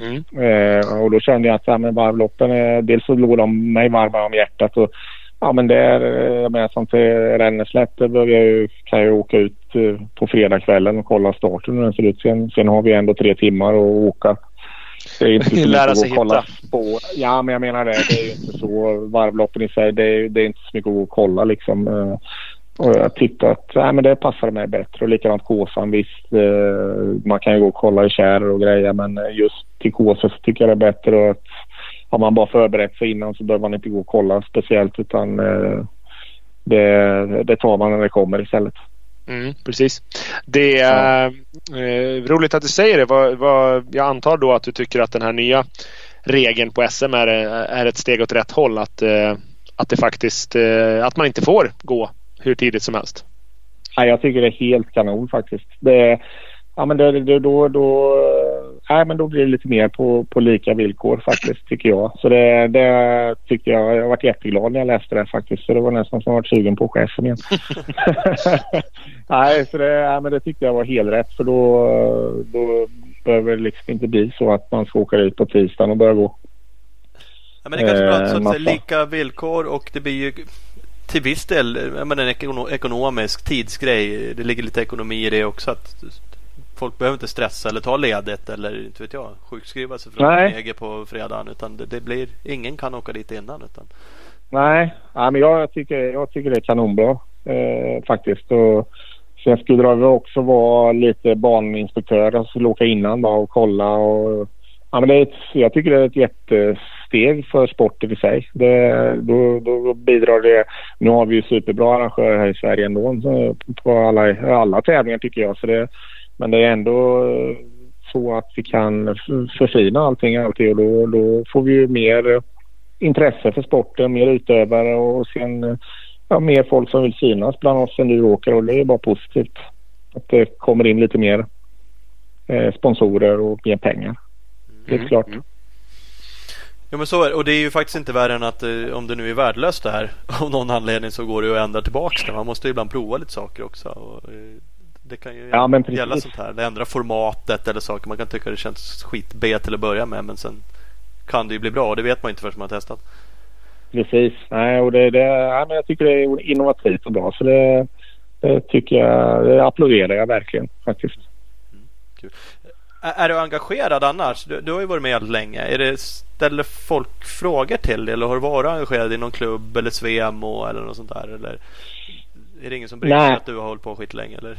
Mm. Eh, och då kände jag att ja, men varvloppen, eh, dels så låg de mig varma om hjärtat. Och, ja men det är, eh, jag menar som till Ränneslätt kan jag ju åka ut eh, på fredagskvällen och kolla starten hur den ser ut. Sen, sen har vi ändå tre timmar att åka. Det är inte så Lära sig att kolla på. Ja men jag menar det. Det är ju inte så. Varvloppen i sig, det är, det är inte så mycket att kolla liksom. Och jag tyckte att nej, men det passade mig bättre. Och likadant Kåsan. Visst, eh, man kan ju gå och kolla i kärr och grejer men just till Kåsa så tycker jag det är bättre. Och att har man bara förberett sig innan så behöver man inte gå och kolla speciellt utan eh, det, det tar man när det kommer istället. Mm, precis. Det är eh, roligt att du säger det. Vad, vad, jag antar då att du tycker att den här nya regeln på SM är, är ett steg åt rätt håll. Att, eh, att det faktiskt eh, att man inte får gå hur tidigt som helst. Ja, jag tycker det är helt kanon faktiskt. Det, ja, men det, det, då, då, nej, men då blir det lite mer på, på lika villkor faktiskt tycker jag. Så det, det tycker jag. Jag varit jätteglad när jag läste det faktiskt. Så det var nästan som jag varit sugen på SM igen. nej, så det, ja, men det tyckte jag var helt rätt för då, då behöver det liksom inte bli så att man ska åka ut på tisdagen och börja gå. Ja, men det är ganska bra att det är lika villkor och det blir ju till viss del men en ekonomisk tidsgrej. Det ligger lite ekonomi i det också. att Folk behöver inte stressa eller ta ledigt eller inte vet jag sjukskriva sig från EG på fredagen. Utan det, det, blir, ingen kan åka dit innan. Utan... Nej, ja, men jag, tycker, jag tycker det är kanonbra eh, faktiskt. Och sen skulle det också vara lite baninspektör. Jag skulle åka innan då och kolla. Och, ja, men det är ett, jag tycker det är ett jättes steg för sporten i sig. Det, då, då bidrar det... Nu har vi ju superbra arrangörer här i Sverige ändå på alla, alla tävlingar tycker jag. Så det, men det är ändå så att vi kan förfina allting alltid och då, då får vi ju mer intresse för sporten, mer utövare och sen ja, mer folk som vill synas bland oss än du åker och det är bara positivt. Att det kommer in lite mer eh, sponsorer och mer pengar. Det är mm. klart. Mm. Ja men så är det. Och det är ju faktiskt inte värre än att eh, om det nu är värdelöst det här. Av någon anledning så går det att ändra tillbaka det. Man måste ju ibland prova lite saker också. Och, eh, det kan ju ja, gälla sånt här. Det ändrar formatet eller saker. Man kan tycka det känns skit B till att börja med. Men sen kan det ju bli bra. Och det vet man inte förrän man har testat. Precis. Nej, och det, det, ja, men jag tycker det är innovativt och bra. Så det, det tycker jag, det applåderar jag verkligen faktiskt. Mm. Är du engagerad annars? Du, du har ju varit med länge. Är det, ställer folk frågor till dig eller har du varit engagerad i någon klubb eller Svemo eller något sånt där? Eller är det ingen som bryr sig att du har hållit på skitlänge eller?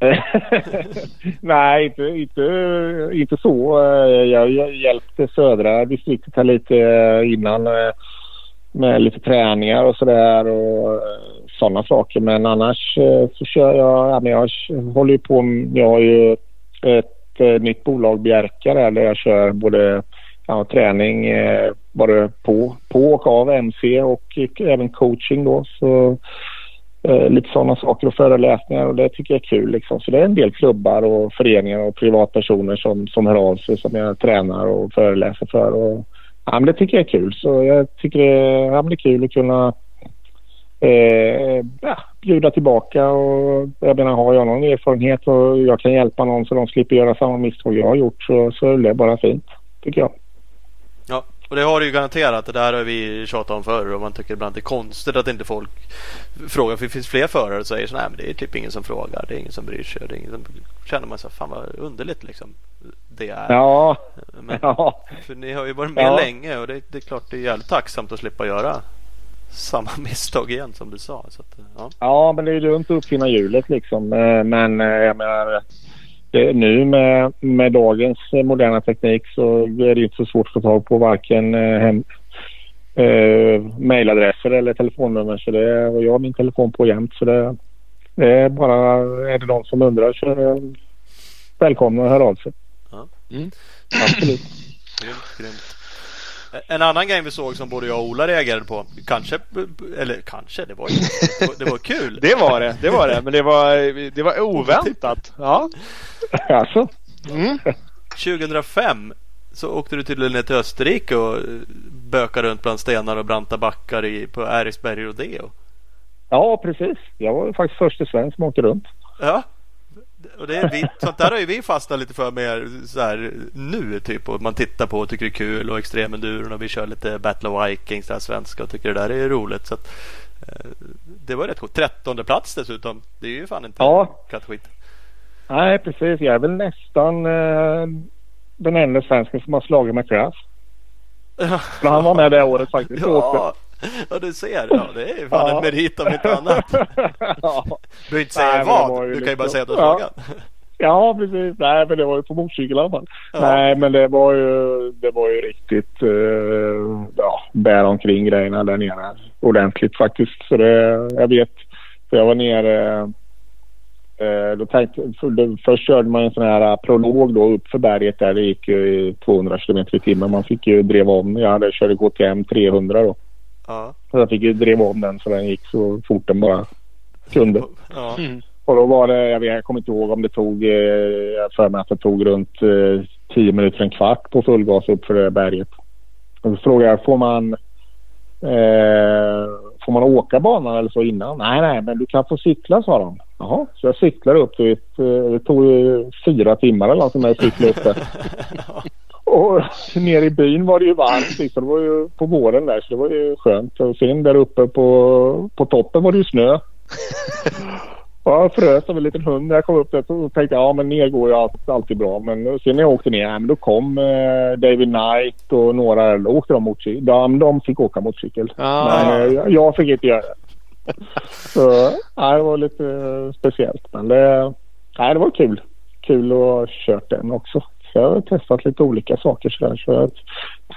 Nej, inte, inte, inte så. Jag, jag hjälpte södra distriktet här lite innan med lite träningar och sådär och sådana saker. Men annars så kör jag, jag håller ju på, jag har ju ett ett nytt eh, bolag, Bjerka, där, där jag kör både ja, träning eh, både på, på och av MC och även coaching då. Så, eh, lite sådana saker och föreläsningar och det tycker jag är kul. Liksom. Så det är en del klubbar och föreningar och privatpersoner som, som hör av sig som jag tränar och föreläser för. Och, ja, men det tycker jag är kul. Så jag tycker det, ja, det är kul att kunna eh, ja, bjuda tillbaka. Och, jag menar, har jag någon erfarenhet och jag kan hjälpa någon så de slipper göra samma misstag jag har gjort så, så är det bara fint, tycker jag. Ja, och det har du ju garanterat. Det där har vi tjatat om förr och man tycker ibland det är konstigt att inte folk frågar. För det finns fler förare som säger så nej men det är typ ingen som frågar. Det är ingen som bryr sig. Det är ingen som... känner man så fan vad underligt liksom. Det är. Ja. Men, ja. För ni har ju varit med ja. länge och det, det, är klart det är jävligt tacksamt att slippa göra samma misstag igen som du sa. Så att, ja. ja, men det är dumt att uppfinna hjulet liksom. Eh, men eh, jag menar det, nu med, med dagens moderna teknik så är det inte så svårt att få tag på varken eh, hem, eh, mejladresser eller telefonnummer. Så det, och jag har min telefon på jämt så det, det är bara är det någon som undrar så är välkomna att höra av sig. Ja. Mm. Absolut. Grymt, grymt. En annan grej vi såg som både jag och Ola reagerade på. Kanske, eller kanske, det var ju det var kul. det var det, det var det. Men det var, det var oväntat. Ja. Alltså. Mm. 2005 så åkte du tydligen ner till Österrike och bökade runt bland stenar och branta backar i, på Eriksberg Rodeo. Ja, precis. Jag var faktiskt första svensk som åkte runt. Ja. Och det är vi, sånt där har ju vi fastnat lite för mer så här, nu typ. Och man tittar på och tycker det är kul och extremenduron och vi kör lite Battle of Vikings där svenska och tycker det där är roligt. Så att, eh, det var rätt coolt. Trettonde plats dessutom. Det är ju fan inte Ja. kattskit. Nej, precis. Jag är väl nästan eh, den enda svensken som har slagit McGrath. För han var med det året faktiskt. Ja, ja, du ser. Ja, det är ju fan Ja. en merit om inte annat. ja. Du behöver inte säga Nej, vad. Du kan ju bara liksom- säga att du har Ja. slagit. ja, precis. Nej, men det var ju på motorcykel i alla fall. Ja. Nej, men det var ju, det var ju riktigt uh, ja, bära omkring grejerna där nere. Ordentligt faktiskt. Så det, jag vet, för jag var nere eh, då tänkte, för, då, först körde man en sån här prolog då upp för berget där. Det gick ju i 200 km i timmen. Man fick ju driva om. Jag hade körde KTM 300 då. Ja. Jag fick ju driva om den så den gick så fort den bara kunde. Ja. Mm. Och då var det, jag, vet, jag kommer inte ihåg om det tog, eh, jag för mig att det tog runt eh, 10 minuter, en kvart på full gas upp för det berget. Och så frågade jag, får man, eh, får man åka banan eller så innan? Nej, nej, men du kan få cykla sa de. Jaha, så jag cyklade upp dit. eh, Det tog ju fyra timmar eller något som jag cyklade upp där. Och nere i byn var det ju varmt liksom. Det var ju på våren där så det var ju skönt. Och sen där uppe på, på toppen var det ju snö. Och jag frös som en liten hund när jag kom upp där. Så tänkte jag ja men ner går ju allt, alltid bra. Men sen när jag åkte ner, ja, men då kom eh, David Knight och några. Då åkte de motorcykel. De, de fick åka motorcykel. Ah. Men eh, jag- fick inte göra det. Så ja, det var lite eh, speciellt. Men det, nej, det var kul. Kul att ha kört den också. Så jag har testat lite olika saker sådär. Så jag,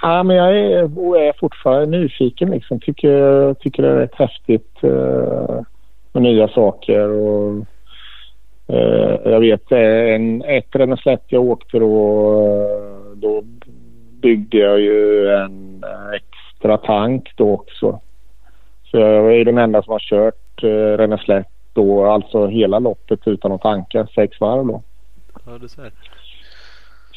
ja, men jag är, och är fortfarande nyfiken liksom. Tycker, tycker det är rätt häftigt eh, med nya saker. Och, eh, jag vet eh, en, ett Renneslätt jag åkte då. Eh, då byggde jag ju en extra tank då också. Så jag är den enda som har kört eh, Renneslätt då, alltså hela loppet utan att tanka, sex varv då. ja, du ser.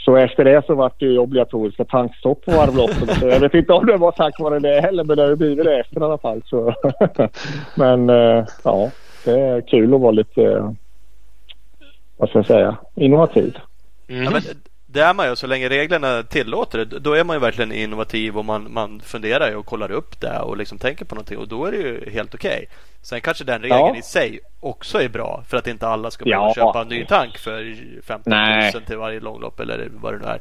Så efter det så var det ju obligatoriska tankstopp på varvloppen. Så jag vet inte om det var tack vare det heller men det har ju blivit det efter i alla fall. Så. men eh, ja, det är kul att vara lite, eh, vad ska jag säga, innovativ. Mm. Ja, men det är man ju så länge reglerna tillåter det. Då är man ju verkligen innovativ och man, man funderar och kollar upp det och liksom tänker på någonting och då är det ju helt okej. Sen kanske den regeln Ja. i sig också är bra för att inte alla ska Ja. behöva köpa en ny tank för 15 000 Nej. till varje långlopp eller vad det nu är.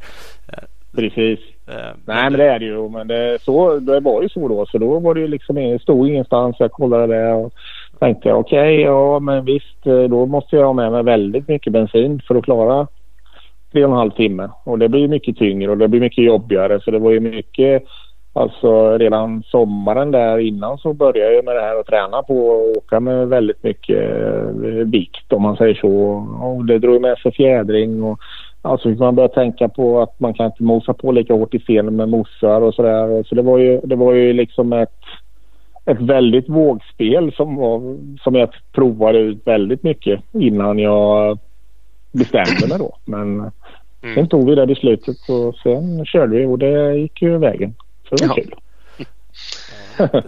Eh, Precis. eh, Nej men det är det ju. Men det, så, det var ju så då. Så då var det ju liksom det stod ingenstans. Jag kollade det och tänkte okej, ja men visst eh, då måste jag ha med mig väldigt mycket bensin för att klara tre och en halv timme. Och det blir mycket tyngre och det blir mycket jobbigare. Så det var ju mycket Alltså redan sommaren där innan så började jag med det här att träna på att åka med väldigt mycket eh, vikt om man säger så. Och det drog med sig fjädring och Alltså fick man börja tänka på att man kan inte mosa på lika hårt i scenen med mossar och sådär. Så det var ju, det var ju liksom ett, ett väldigt vågspel som, var, som jag provade ut väldigt mycket innan jag bestämde mig då. Men sen tog vi det beslutet och sen körde vi och det gick ju vägen. Så det var kul.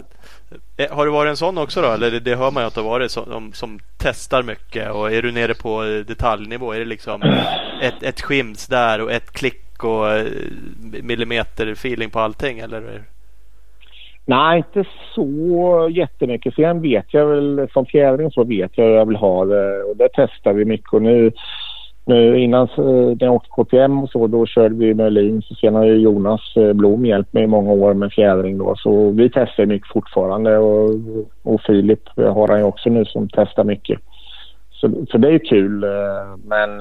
Eh, Har du varit en sån också då? Eller det, det hör man ju att du har varit som, som testar mycket. Och är du nere på eh, detaljnivå? Är det liksom ett, ett skims där och ett klick och eh, millimeter feeling på allting? Eller? Nej, inte så jättemycket. Sen vet jag väl, som fjädring så vet jag hur jag vill ha det. Och det testar vi mycket. Och nu, nu innan eh, när jag åkte KTM och så, då körde vi med Lin. Så sen har ju Jonas eh, Blom hjälpt mig i många år med fjädring då. Så vi testar mycket fortfarande. Och, och Filip har han ju också nu som testar mycket. Så, så det är ju kul. Eh, men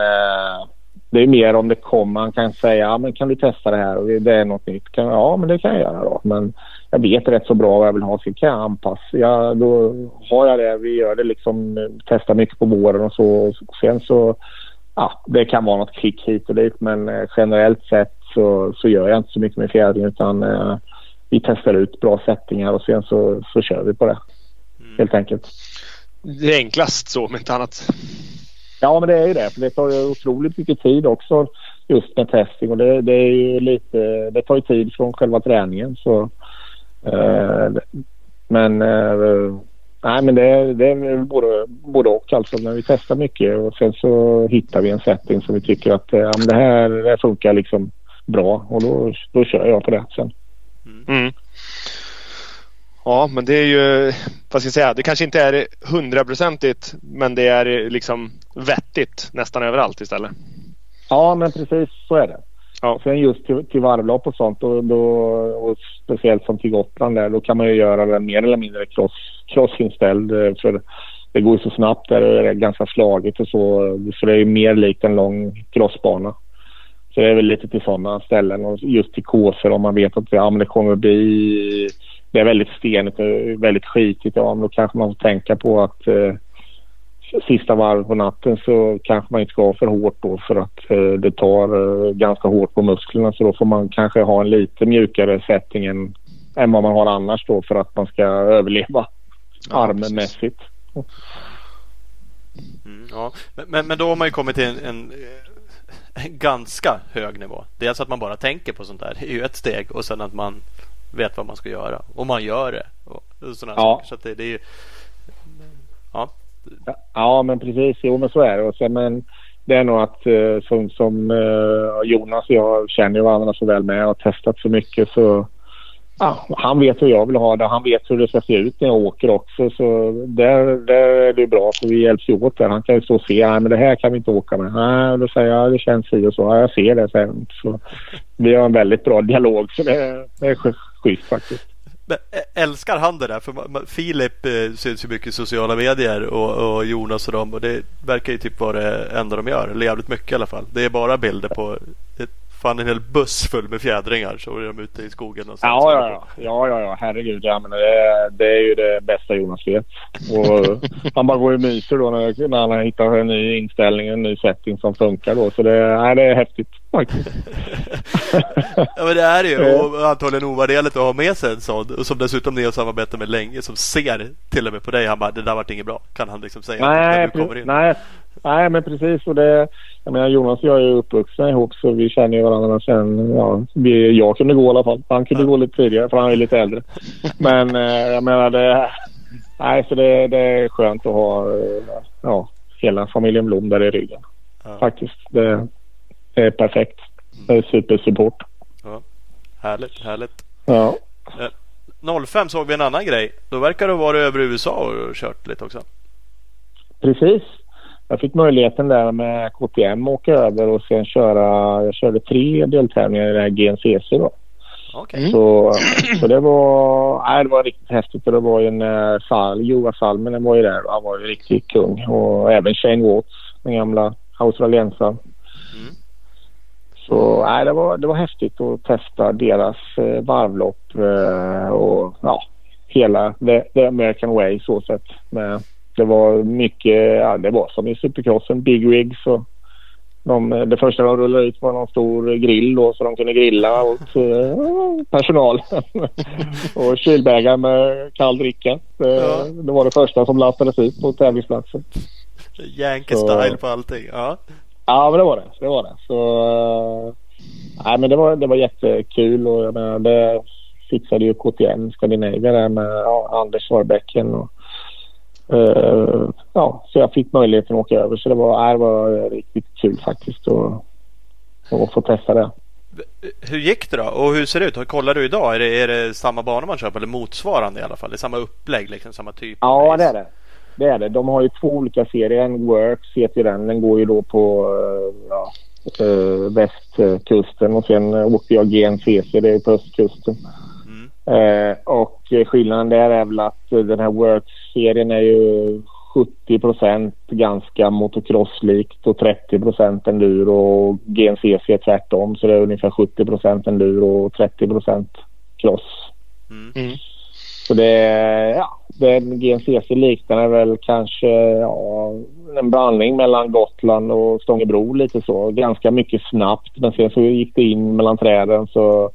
det är mer om det kommer. han kan säga, ja, men kan du testa det här? Och det är något nytt. Kan, ja, men det kan jag göra då. Men jag vet rätt så bra vad jag vill ha. Så kan jag anpassa. Ja, då har jag det. Vi gör det liksom. Testar mycket på våren och så. Och sen så, ja, det kan vara något klick hit och dit. Men eh, generellt sett så, så gör jag inte så mycket med fjädring utan eh, vi testar ut bra sättningar och sen så, så kör vi på det. Helt enkelt. Det är enklast så om inte annat. Ja, men det är ju det. För det tar ju otroligt mycket tid också just med testing. Och det, det är ju lite, det tar ju tid från själva träningen. Så, eh, men eh, nej men det, det är både, både och alltså. När vi testar mycket och sen så hittar vi en setting som vi tycker att men det här det funkar liksom bra och då, då kör jag på det sen. Mm. Ja, men det är ju, vad ska jag säga, det kanske inte är hundraprocentigt men det är liksom vettigt nästan överallt istället. Ja, men precis så är det. Ja. Sen just till, till varvlopp och sånt och, då, och speciellt som till Gotland där, då kan man ju göra den mer eller mindre cross, crossinställd. Eh, för det går ju så snabbt där och det är ganska slagigt och så. Så det är ju mer likt en lång crossbana. Så det är väl lite till sådana ställen och just till kåsor om man vet att ja, men det kommer bli... Det är väldigt stenigt och väldigt skitigt. Ja, men då kanske man får tänka på att eh, sista varv på natten så kanske man inte ska ha för hårt då för att eh, det tar eh, ganska hårt på musklerna. Så då får man kanske ha en lite mjukare setting än, än vad man har annars då för att man ska överleva Ja, armmässigt. Mm, ja. men, men, då har man ju kommit till en, en, eh, en ganska hög nivå. Dels att man bara tänker på sånt där. Det är ju ett steg och sen att man vet vad man ska göra. Och man gör det. Och sådana Ja. saker. Så det, det är ju... Ja. Ja, men precis. Jo, men så är det. Och sen, men det är nog att eh, som, som eh, Jonas och jag känner varandra så väl med och har testat så mycket så ja, han vet hur jag vill ha det. Han vet hur det ska se ut när jag åker också. Så där, där är det bra för vi hjälps ju åt där. Han kan ju stå och se. Nej, men det här kan vi inte åka med. Nej, då säger jag det känns si och så. Ja, jag ser det. säger. Så vi har en väldigt bra dialog så det, det är schysst faktiskt. Älskar han det där? För Filip eh, syns ju mycket i sociala medier och, och Jonas och dem och det verkar ju typ vara det enda de gör. Eller jävligt mycket i alla fall. Det är bara bilder på ett, fan en hel buss full med fjädringar så är de ute i skogen någonstans. Ja, ja, ja. ja, ja, ja. Herregud. Ja, men det, det är ju det bästa Jonas vet. Och han bara går och myser då när, när han hittar en ny inställning, en ny setting som funkar då. Så det, nej, det är häftigt faktiskt. Ja men det är det ju och antagligen ovärderligt att ha med sig en sån och som dessutom ni har samarbetat med länge som ser till och med på dig. Han bara det där vart inget bra. Kan han liksom säga nej, du kommer pre- in. nej, nej, men precis. Och det, jag menar, Jonas och jag är ju uppvuxna ihop så vi känner ju varandra sen. Ja, vi, jag kunde gå i alla fall. Han kunde gå lite tidigare för han är lite äldre. Men eh, jag menar det... Nej, så det, det är skönt att ha eh, ja, hela familjen Blom där i ryggen. Ja. Faktiskt. Det, det är perfekt. Det är supersupport. Härligt, härligt. Ja. 05 såg vi en annan grej. Då verkar du ha varit över i USA och kört lite också. Precis. Jag fick möjligheten där med KTM åka över och sen köra. Jag körde tre deltävlingar i det här GNCC då. Okej. Så, så det var, nej, det var riktigt häftigt. Och det var ju en uh, Sal, Joa Salminen var ju där. Han var ju riktigt kung. Och även Shane Watts, den gamla australiensaren. Mm. Så nej, det, var, det var häftigt att testa deras eh, varvlopp eh, och ja, hela the, the American way så sett. Men det var mycket, ja, det var som i supercrossen, big rigs och de, det första de rullade ut var någon stor grill då så de kunde grilla åt eh, personal. och kylbägar med kall dricka. Det, Ja. det var det första som lastades ut på tävlingsplatsen. Yankee Så- style på allting. Ja. Ja, men det var det. Det var det. Så, eh, nej, men det var, det var jättekul och jag menar, det fixade ju KTM Scandinavia där med ja, Anders Svarbäcken. Och, eh, ja, så jag fick möjligheten att åka över. Så det var, det var riktigt kul faktiskt att, att få testa det. Hur gick det då? Och hur ser det ut? Kollar du idag? Är det, är det samma bana man kör på? Eller motsvarande i alla fall? Det är samma upplägg, liksom, samma typ? av Ja, det är det. Det är det. De har ju två olika serier. En Works heter den. Den går ju då på eh, ja, eh, västkusten och sen åkte jag GNCC, det är på östkusten. Mm. Eh, och skillnaden där är väl att den här Works-serien är ju 70% ganska motocrosslikt och 30 enduro och GNCC är tvärtom så det är ungefär 70 enduro och 30 cross. Mm. Så det är, ja, den GNCC liknar väl kanske ja, en blandning mellan Gotland och Stångebro lite så. Ganska mycket snabbt men sen så gick det in mellan träden så,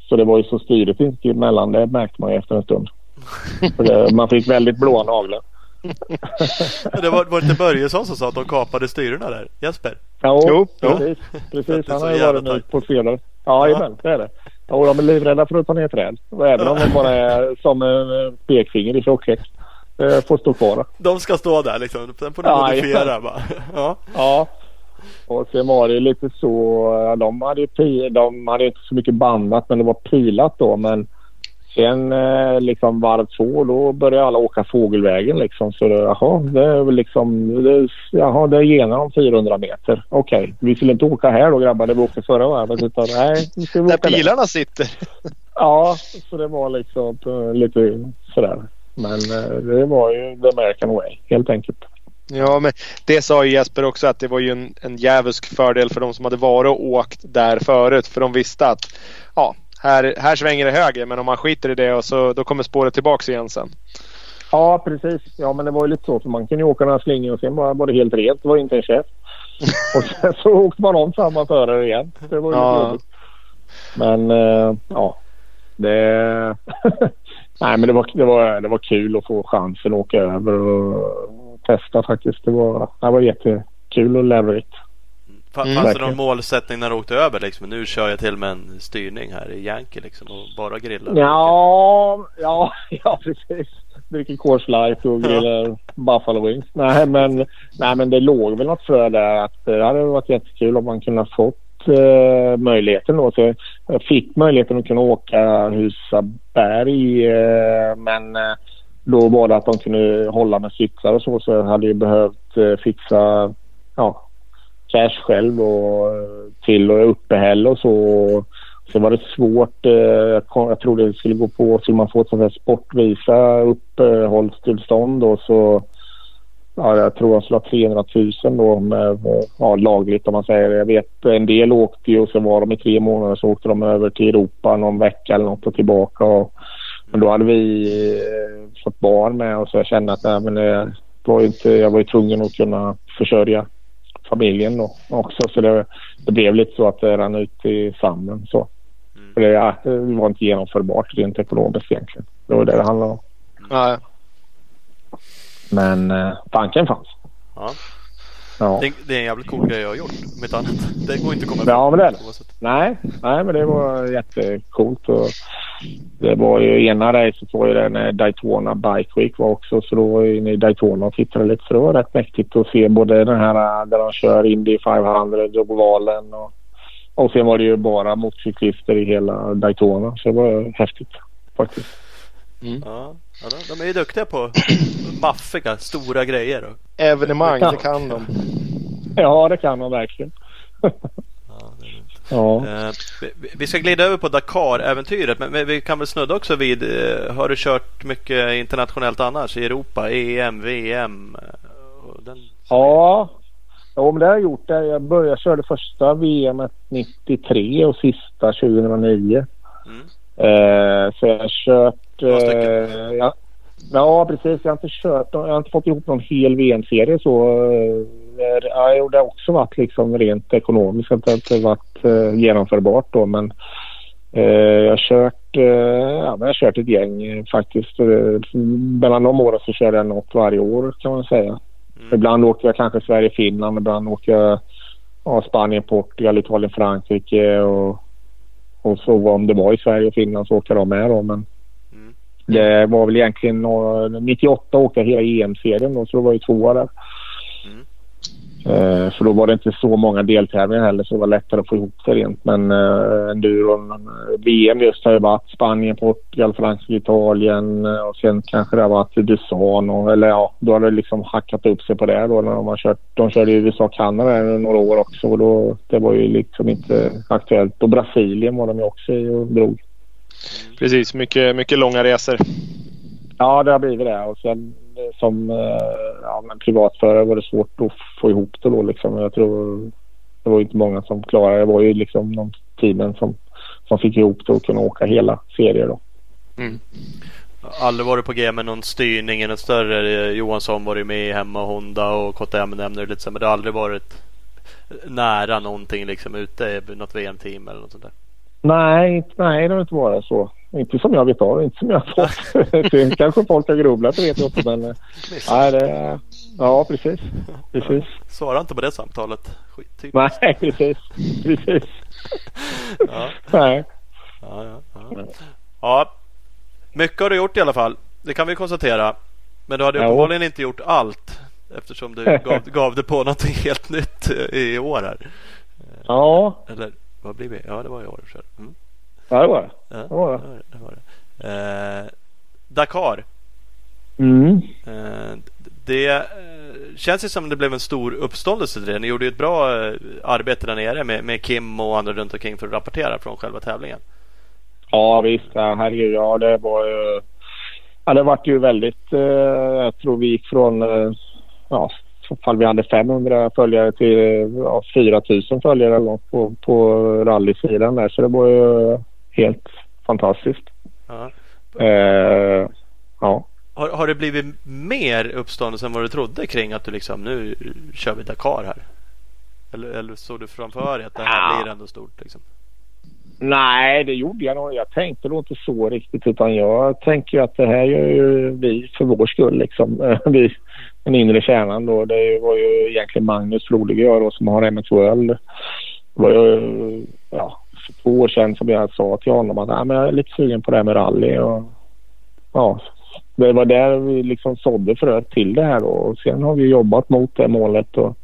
så det var ju så styrigt inte emellan. Det märkte man ju efter en stund. Det, man fick väldigt blåa naglar. Det var, var inte Börjesson som sa att de kapade styrorna där? Jesper? Ja, Jo, precis. Precis. Han har ju varit nu på fredag. Ja, jajamän, det är det. Och de är livrädda för att ta ner träd. Även om de bara är som en eh, pekfinger i tjocklek. Det får stå kvar. De ska stå där liksom. Sen får du Ja, modifiera ja. bara. Ja. Ja. Och sen var det lite så. De hade ju de hade inte så mycket bandat men det var pilat då. Men sen eh, liksom varv två då började alla åka fågelvägen liksom. Så det, jaha, det liksom. Det, jaha, det är genom 400 meter. Okej, vi skulle inte åka här då grabbar. Det vi åkte förra varvet. Utan nej, vi Där åka där. pilarna sitter. Ja, så det var liksom eh, lite sådär. Men eh, det var ju the American way helt enkelt. Ja, men det sa ju Jesper också att det var ju en, en djävulsk fördel för de som hade varit och åkt där förut. För de visste att ja, här, här svänger det höger men om man skiter i det och så, då kommer spåret tillbaks igen sen. Ja, precis. Ja, men det var ju lite så. För man kunde ju åka några slingor och sen bara var det helt rent. Det var inte en käft. och sen så åkte man om samma förare igen. Det var ju Ja. jobbigt. Men eh, ja, det... Nej, men det var, det, var, det var kul att få chansen att åka över och testa faktiskt. Det var, det var jättekul och lärorikt. Mm. Fanns det Verkligen. någon målsättning när du åkte över liksom? Nu kör jag till med en styrning här i Yankee liksom och bara grillar. Ja, ja, ja precis. Dricker Coors Light och grillar Buffalo Wings. Nej men, nej, men det låg väl något frö där att det hade varit jättekul om man kunde ha fått eh, möjligheten då. Så jag fick möjligheten att kunna åka Husaberg eh, men eh, då var det att de kunde hålla med cyklar och så så jag hade ju behövt eh, fixa ja, cash själv och eh, till och uppehälle och så. Sen var det svårt. Eh, jag, trodde det skulle gå på. Skulle man få ett sånt här sportvisa uppehållstillstånd då så Ja, jag tror jag skulle ha 300 000 då med, ja, lagligt om man säger. Jag vet en del åkte ju och så var de i tre månader så åkte de över till Europa någon vecka eller något och tillbaka. Och, men då hade vi eh, fått barn med och så jag kände att nej, men eh, det var ju inte, jag var ju tvungen att kunna försörja familjen då också. Så det, det blev lite så att det rann ut i sanden. Så. Mm. För det, det var inte genomförbart rent ekonomiskt egentligen. Det var det det handlade om. Ja, Men eh, tanken fanns. Ja. Ja. Det, är- det är en jävligt cool grej jag har gjort. Om inte annat. Det går inte att komma Ja, ifrån men det är det. Nej, nej, men det var jättecoolt. Och det var ju ena racet var ju det när Daytona Bike Week var också. Så då var jag inne i Daytona och tittade lite. Så det var rätt mäktigt att se både den här där de kör Indy 500 och ovalen. Och, och sen var det ju bara motorcyklister i hela Daytona. Så det var häftigt faktiskt. Ja, ja, de- de är ju duktiga på maffiga, stora grejer. Och, evenemang, det kan de. Ja, det kan man verkligen. ja, det är lugnt. Ja. Eh, vi- vi ska glida över på Dakar-äventyret men men vi kan väl snudda också vid eh, Har du kört mycket internationellt annars i Europa? EM, VM? eh, Den... Ja, ja men det har jag gjort. Det. Jag började, jag körde första VM 93 och sista 2009. Mm. Eh, så jag har kört... Stycken. Eh, ja, ja, precis. Jag har inte kört. Jag har inte fått ihop någon hel VM-serie så. Eh, ja, det har också varit liksom rent ekonomiskt. Det inte varit eh, genomförbart då. Men eh, jag har kört, eh, ja, men jag har kört ett gäng eh, faktiskt. Mellan de åren så körde jag något varje år kan man säga. Mm. Ibland åkte jag kanske Sverige-Finland, ibland åkte jag ja, Spanien, Portugal, Italien, Frankrike och, och så om det var i Sverige och Finland så jag de med då. Men. Det var väl egentligen nå- 98 åkte jag hela EM-serien då så då var jag tvåa där. Mm. Eh, för då var det inte så många deltävlingar heller så det var lättare att få ihop det rent. Men eh, enduron, eh, VM just har ju varit Spanien, Portugal, Frankrike, Italien eh, och sen kanske det har varit och eller ja, då har det liksom hackat upp sig på det då när de har kört. De körde USA och Kanada några år också och då det var ju liksom inte aktuellt. Och Brasilien var de ju också i och drog. Precis, mycket, mycket långa resor. Ja, det har blivit det. Och sen eh, som eh, ja, men privatförare var det svårt att få ihop det då liksom. Jag tror det var inte många som klarade det. Var ju liksom de teamen som, som fick ihop det och kunde åka hela serier då. Aldrig varit på G med någon styrning något större. Eh, Johansson var ju med hemma och Honda och KTM nämner lite så, men det har aldrig varit nära någonting liksom ute i något VM-team eller något sånt där. Nej, nej, det har inte varit så. Inte som jag vet av. Inte som jag har fått. Kanske folk har grubblat, det vet jag inte. Men eh, nej, det, ja, precis. Precis. Svara inte på det samtalet. Skit, typ. Nej, precis. Precis. Ja, Nej. ja, ja, ja. ja, mycket har du gjort i alla fall. Det kan vi konstatera. Men du hade Ja. uppenbarligen inte gjort allt eftersom du gav, gav det på någonting helt nytt i år här. Ja, Eller vad blir det? Ja, det var i år. Mm. ja det var det. Ja, Det var det. var. Eh, Dakar. Mm. Eh, det eh, känns ju som det blev en stor uppståndelse till det. Ni gjorde ju ett bra eh, arbete där nere med, med Kim och andra runt omkring för att rapportera från själva tävlingen. Ja visst, herregud. Ja, det var ju... Ja, det vart ju väldigt... Eh, jag tror vi gick från... Eh, ja, ifall vi hade 500 följare till ja, 4 000 följare på, på rallysidan där. Så det var ju helt fantastiskt. Ja. Eh, ja. Har, har det blivit mer uppståndelse än vad du trodde kring att du liksom nu kör vi Dakar här? Eller, eller såg du framför dig att det här Ja. blir ändå stort? Liksom? Nej, det gjorde jag nog. Jag tänkte nog inte så riktigt utan jag tänker att det här gör ju vi för vår skull liksom. vi, den inre kärnan då. Det var ju egentligen Magnus Flodig och jag då som har MX World. Det var ju ja, för två år sedan som jag sa till honom att Nej, men jag är lite sugen på det här med rally. Och, ja, det var där vi liksom sådde fröet till det här då. Och sen har vi jobbat mot det målet och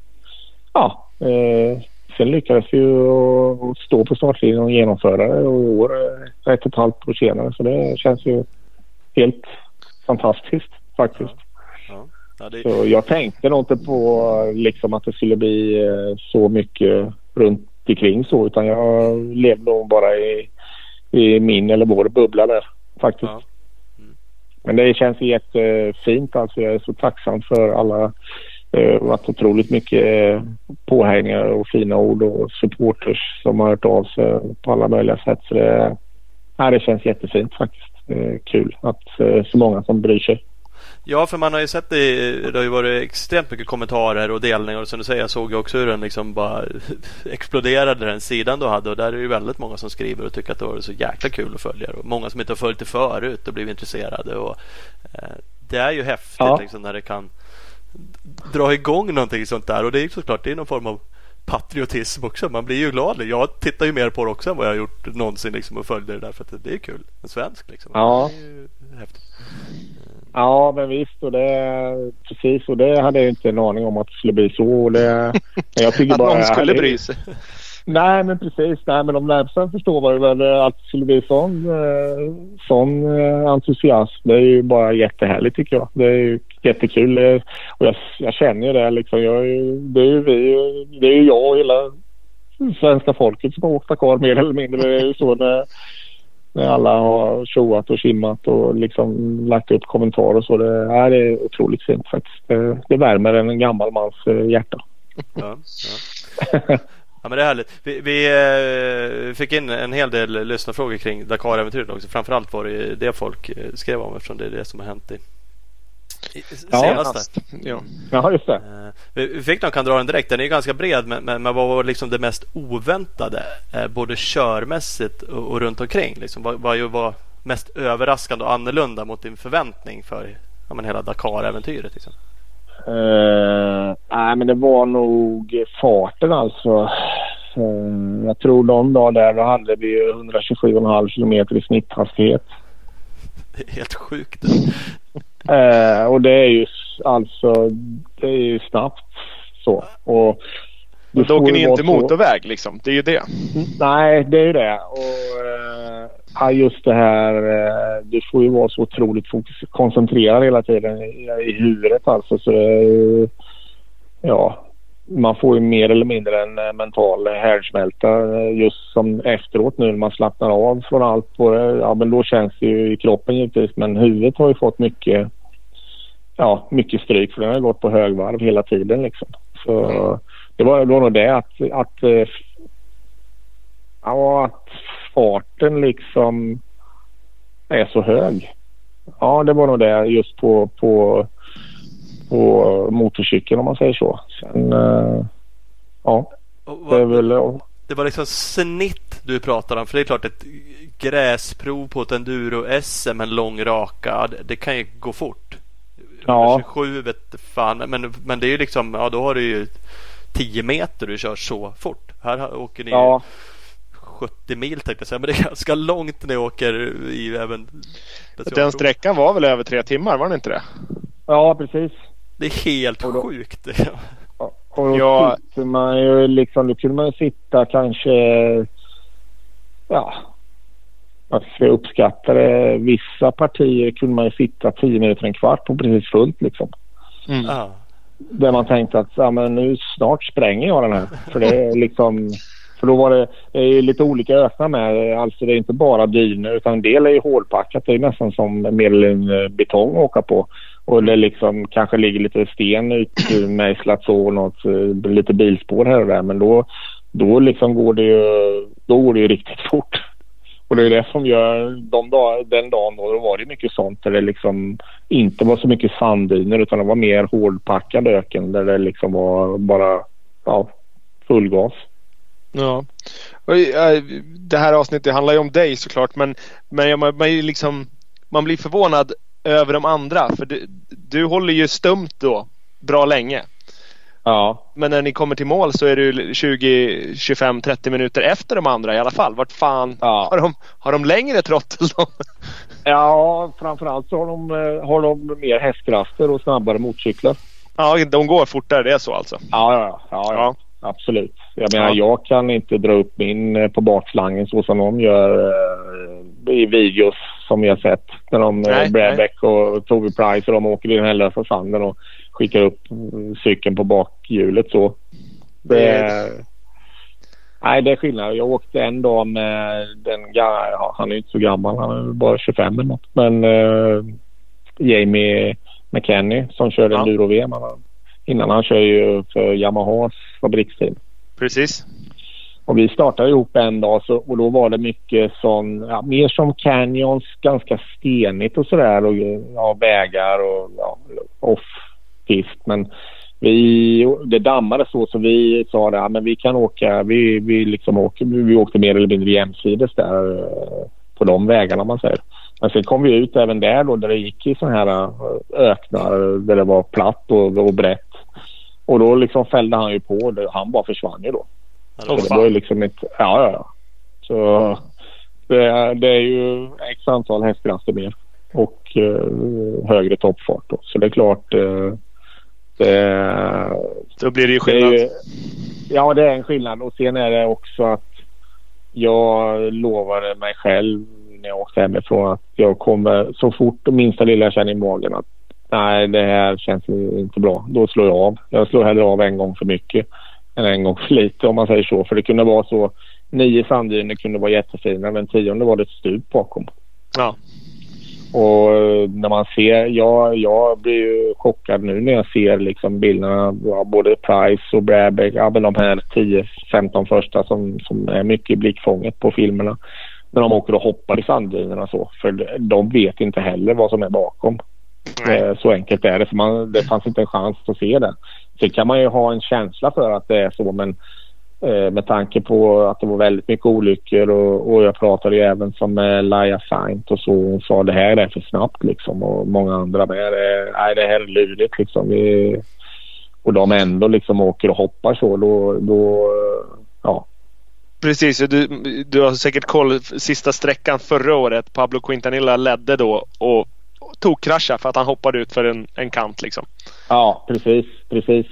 ja, eh, sen lyckades vi ju att stå på startlinjen och genomföra det och i år, eh, ett och ett halvt år senare. Så det känns ju helt fantastiskt faktiskt. Ja, det, Så jag tänkte nog inte på liksom att det skulle bli eh, så mycket runt omkring så utan jag levde nog bara i, i min eller vår bubbla där faktiskt. Ja. Men det känns jättefint alltså. Jag är så tacksam för alla det har varit otroligt mycket eh, påhängare och fina ord och supporters som har hört av sig på alla möjliga sätt. Så det, ja, det känns jättefint faktiskt. Det kul att eh, så många som bryr sig. Ja, för man har ju sett det. Det har ju varit extremt mycket kommentarer och delningar. Och som du säger, jag såg ju också hur den liksom bara exploderade den sidan du hade. Och där är ju väldigt många som skriver och tycker att det var så jäkla kul att följa. Och många som inte har följt det förut och blivit intresserade. Och, eh, det är ju häftigt Ja. liksom när det kan dra igång någonting sånt där. Och det är ju såklart det är någon form av patriotism också. Man blir ju glad. Jag tittar ju mer på det också än vad jag har gjort någonsin liksom, och följde det där för att det är kul. En svensk liksom. Ja. Det är ju häftigt. Ja, men visst. Och det, precis. Och det hade jag inte en aning om att det skulle bli så. Och det, jag tycker Att bara, någon skulle bry sig. Nej, men precis. Nej, men de närmsta förstår var väl eh, att det skulle bli sån, eh, sån eh, entusiasm. Det är ju bara jättehärligt tycker jag. Det är ju jättekul. Och jag, jag känner ju det liksom. Jag, det är ju vi, det är ju jag och hela svenska folket som har åkt Dakar mer eller mindre. Det är ju så när, när alla har tjoat och simmat och liksom lagt upp kommentarer och så. Det, ja, det är otroligt fint faktiskt. Det, det värmer en gammal mans eh, hjärta. Ja, ja. ja men det är härligt. Vi, vi eh, fick in en hel del lyssnarfrågor kring Dakar-äventyret också. Framförallt var det det folk eh, skrev om eftersom det är det som har hänt i Ja. senaste. Ja. Ja, just det. Eh, vi fick någon kan dra den direkt. Den är ju ganska bred men, men, men vad var liksom det mest oväntade? Eh, både körmässigt och, och runt omkring. Liksom, vad, vad ju var mest överraskande och annorlunda mot din förväntning för ja, men hela Dakar-äventyret? Liksom. Uh, nej, men det var nog farten alltså. Eh, jag tror någon dag där då hade vi ju 127,5 kilometer i snitthastighet. Det är helt sjukt. Eh, och det är ju alltså det är ju snabbt så. Och Då åker ni inte så- motorväg liksom. Det är ju det. Nej, det är ju det. Och, eh, just det här, eh, du får ju vara så otroligt fokus, koncentrerad hela tiden i, i huvudet alltså. Så det är ju, ja, man får ju mer eller mindre en eh, mental härdsmälta eh, just som efteråt nu när man slappnar av från allt. På det. Ja, men då känns det ju i kroppen givetvis. Men huvudet har ju fått mycket, ja, mycket stryk för den har gått på högvarv hela tiden liksom. Så det var, då nog det att, att eh, Ja, att farten liksom är så hög. Ja, det var nog det just på, på, på motorcykeln om man säger så. Sen, eh, ja, Och det vad, väl... ja. Det var liksom snitt du pratade om. För det är klart ett gräsprov på ett enduro-SM, en lång raka. Det, det kan ju gå fort. Ja. 27 vet fan. Men, men det är ju liksom, ja då har du ju 10 meter du kör så fort. Här har- åker ni Ja, 70 mil tänkte jag säga. Men det är ganska långt när ni åker i även Den sträckan var väl över tre timmar, var det inte det? Ja, precis. Det är helt Och då- sjukt. Och då Ja. sitter man ju liksom, då kunde man ju sitta kanske, ja, jag ska uppskatta det. Vissa partier kunde man ju sitta tio minuter, en kvart på precis fullt liksom. Mm. ja. Där man tänkte att ja, men nu snart spränger jag den här. För det är liksom, för då var det, det är ju lite olika öknar med. Alltså det är inte bara dyner utan en del är ju hårdpackat. Det är nästan som mer eller mindre betong att åka på. Och det liksom kanske ligger lite sten utmejslat så och något, eh, lite bilspår här och där. Men då, då liksom går det ju, då går det ju riktigt fort. Och det är det som gör de dag, den dagen då, då var det mycket sånt där det liksom inte var så mycket sanddyner utan det var mer hårdpackad öken där det liksom var bara ja, full gas. Ja. Eh, det här avsnittet handlar ju om dig såklart men, men man, man, liksom, man blir förvånad över de andra för du, du håller ju stumt då bra länge. Ja, Men när ni kommer till mål så är du 20, 25, 30 minuter efter de andra i alla fall. Vart fan Ja. har, de, har de längre trottel då? ja framförallt så har de, eh, har de mer hästkrafter och snabbare motorcyklar. Ja, de går fortare. Det är så alltså. Ja, ja, ja, ja, absolut. Jag menar, Ja. jag kan inte dra upp min eh, på bakslangen så som de gör eh, i videos som vi har sett. När de, Nej, eh, Bradbeck och Toby Price och de åker i den här lösa sanden och skickar upp mm, cykeln på bakhjulet så. Det, nej, det är skillnad. Jag åkte en dag med den, ja, han är inte så gammal, han är bara 25 eller något. Men eh, Jamie McKenny som körde Ja. enduro-VM. Innan han kör ju för Yamahas fabriksteam. Precis. Och vi startade ihop en dag så, och då var det mycket sån, ja, mer som canyons, ganska stenigt och sådär och ja, vägar och ja, off-pist. Men vi, det dammade så så vi sa att ja, men vi kan åka, vi, vi liksom åker, vi åkte mer eller mindre jämsides där på de vägarna man säger. Men sen kom vi ut även där då där det gick i sådana här eh, öknar där det var platt och, och brett. Och då liksom fällde han ju på, han bara försvann ju då. Så var- det var ju liksom ett... Ja, ja, ja. Så det, det är ju x antal hästkrafter mer och eh, högre toppfart då. Så det är klart eh, det, Då blir det ju det är skillnad. Ja, det är en skillnad och sen är det också att jag lovade mig själv när jag åkte hemifrån att jag kommer så fort minsta lilla jag känner i magen att nej, det här känns inte bra. Då slår jag av. Jag slår hellre av en gång för mycket än en gång för lite om man säger så. För det kunde vara så. Nio sanddyner kunde vara jättefina men tionde var det ett stup bakom. Ja. Och eh, när man ser, jag, jag blir ju chockad nu när jag ser liksom bilderna av både Price och Bradbeck, ja men de här 10-15 första som, som är mycket i blickfånget på filmerna. När de åker och hoppar i sanddynerna så. För de vet inte heller vad som är bakom. Nej. Eh, Så enkelt är det. För man, det fanns inte en chans att se det. Sen kan man ju ha en känsla för att det är så men eh, med tanke på att det var väldigt mycket olyckor och, och jag pratade ju även som med Laia Saint och så Hon sa det här är för snabbt liksom och många andra med. Nej det här är lurigt liksom. Vi, och de ändå liksom åker och hoppar så då, då ja. Precis, du, du har säkert koll sista sträckan förra året. Pablo Quintanilla ledde då och tog krascha för att han hoppade ut för en, en kant liksom. Ja precis, precis.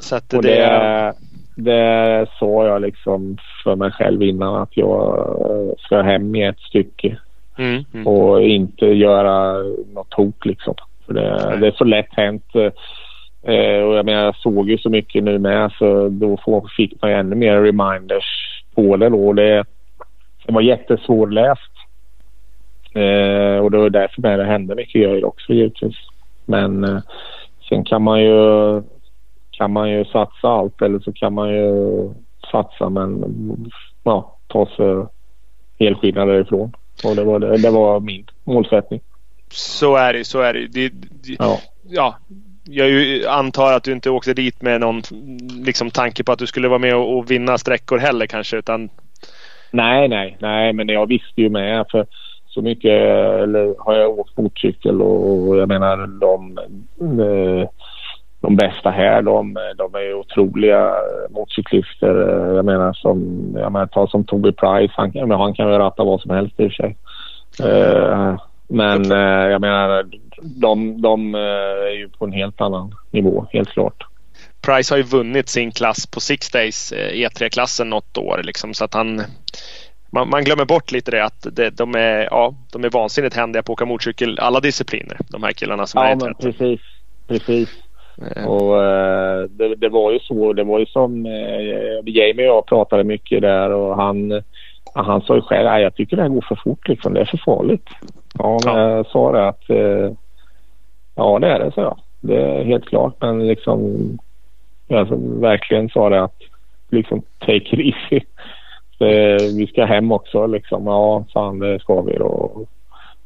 Så att Och det, det, det sa jag liksom för mig själv innan att jag ska hem i ett stycke mm, mm. och inte göra något tok liksom. För det, det är så lätt hänt. Eh, och jag menar jag såg ju så mycket nu med så då får, fick man ju ännu mer reminders på det då. Det, det var jättesvårläst. Eh, och det var därför med det hände mycket grejer också givetvis. Men eh, sen kan man ju kan man ju satsa allt eller så kan man ju satsa men ja, ta sig helskinnad därifrån. Och det var, det, det var min målsättning. Så är det, så är det. det, det Ja. ja, jag antar att du inte åkte dit med någon liksom, tanke på att du skulle vara med och, och vinna sträckor heller kanske. Utan, Nej, nej, nej, men jag visste ju med för så mycket eller har jag åkt motorcykel och, och jag menar de, de, de bästa här de, de är otroliga motorcyklister. Jag menar som, jag menar ta som Toby Price, han, han kan ju ratta vad som helst i och för sig. Eh, men eh, jag menar de, de eh, är ju på en helt annan nivå, helt klart. Price har ju vunnit sin klass på Six Days, E3-klassen, något år. Liksom, så att han, man, man, glömmer bort lite det att det, de, är, ja, de är vansinnigt händiga på att åka motorcykel alla discipliner. De här killarna som ja, är men precis. precis. Mm. Och uh, det, det, var ju så. Det var ju som uh, Jamie och jag pratade mycket där och han, han sa ju själv att jag tycker det här går för fort liksom. Det är för farligt. Ja, men ja. jag sa det att uh, ja det är det så jag. Det är helt klart men liksom jag verkligen sa det att liksom take it easy. Vi ska hem också liksom. Ja, fan det ska vi då.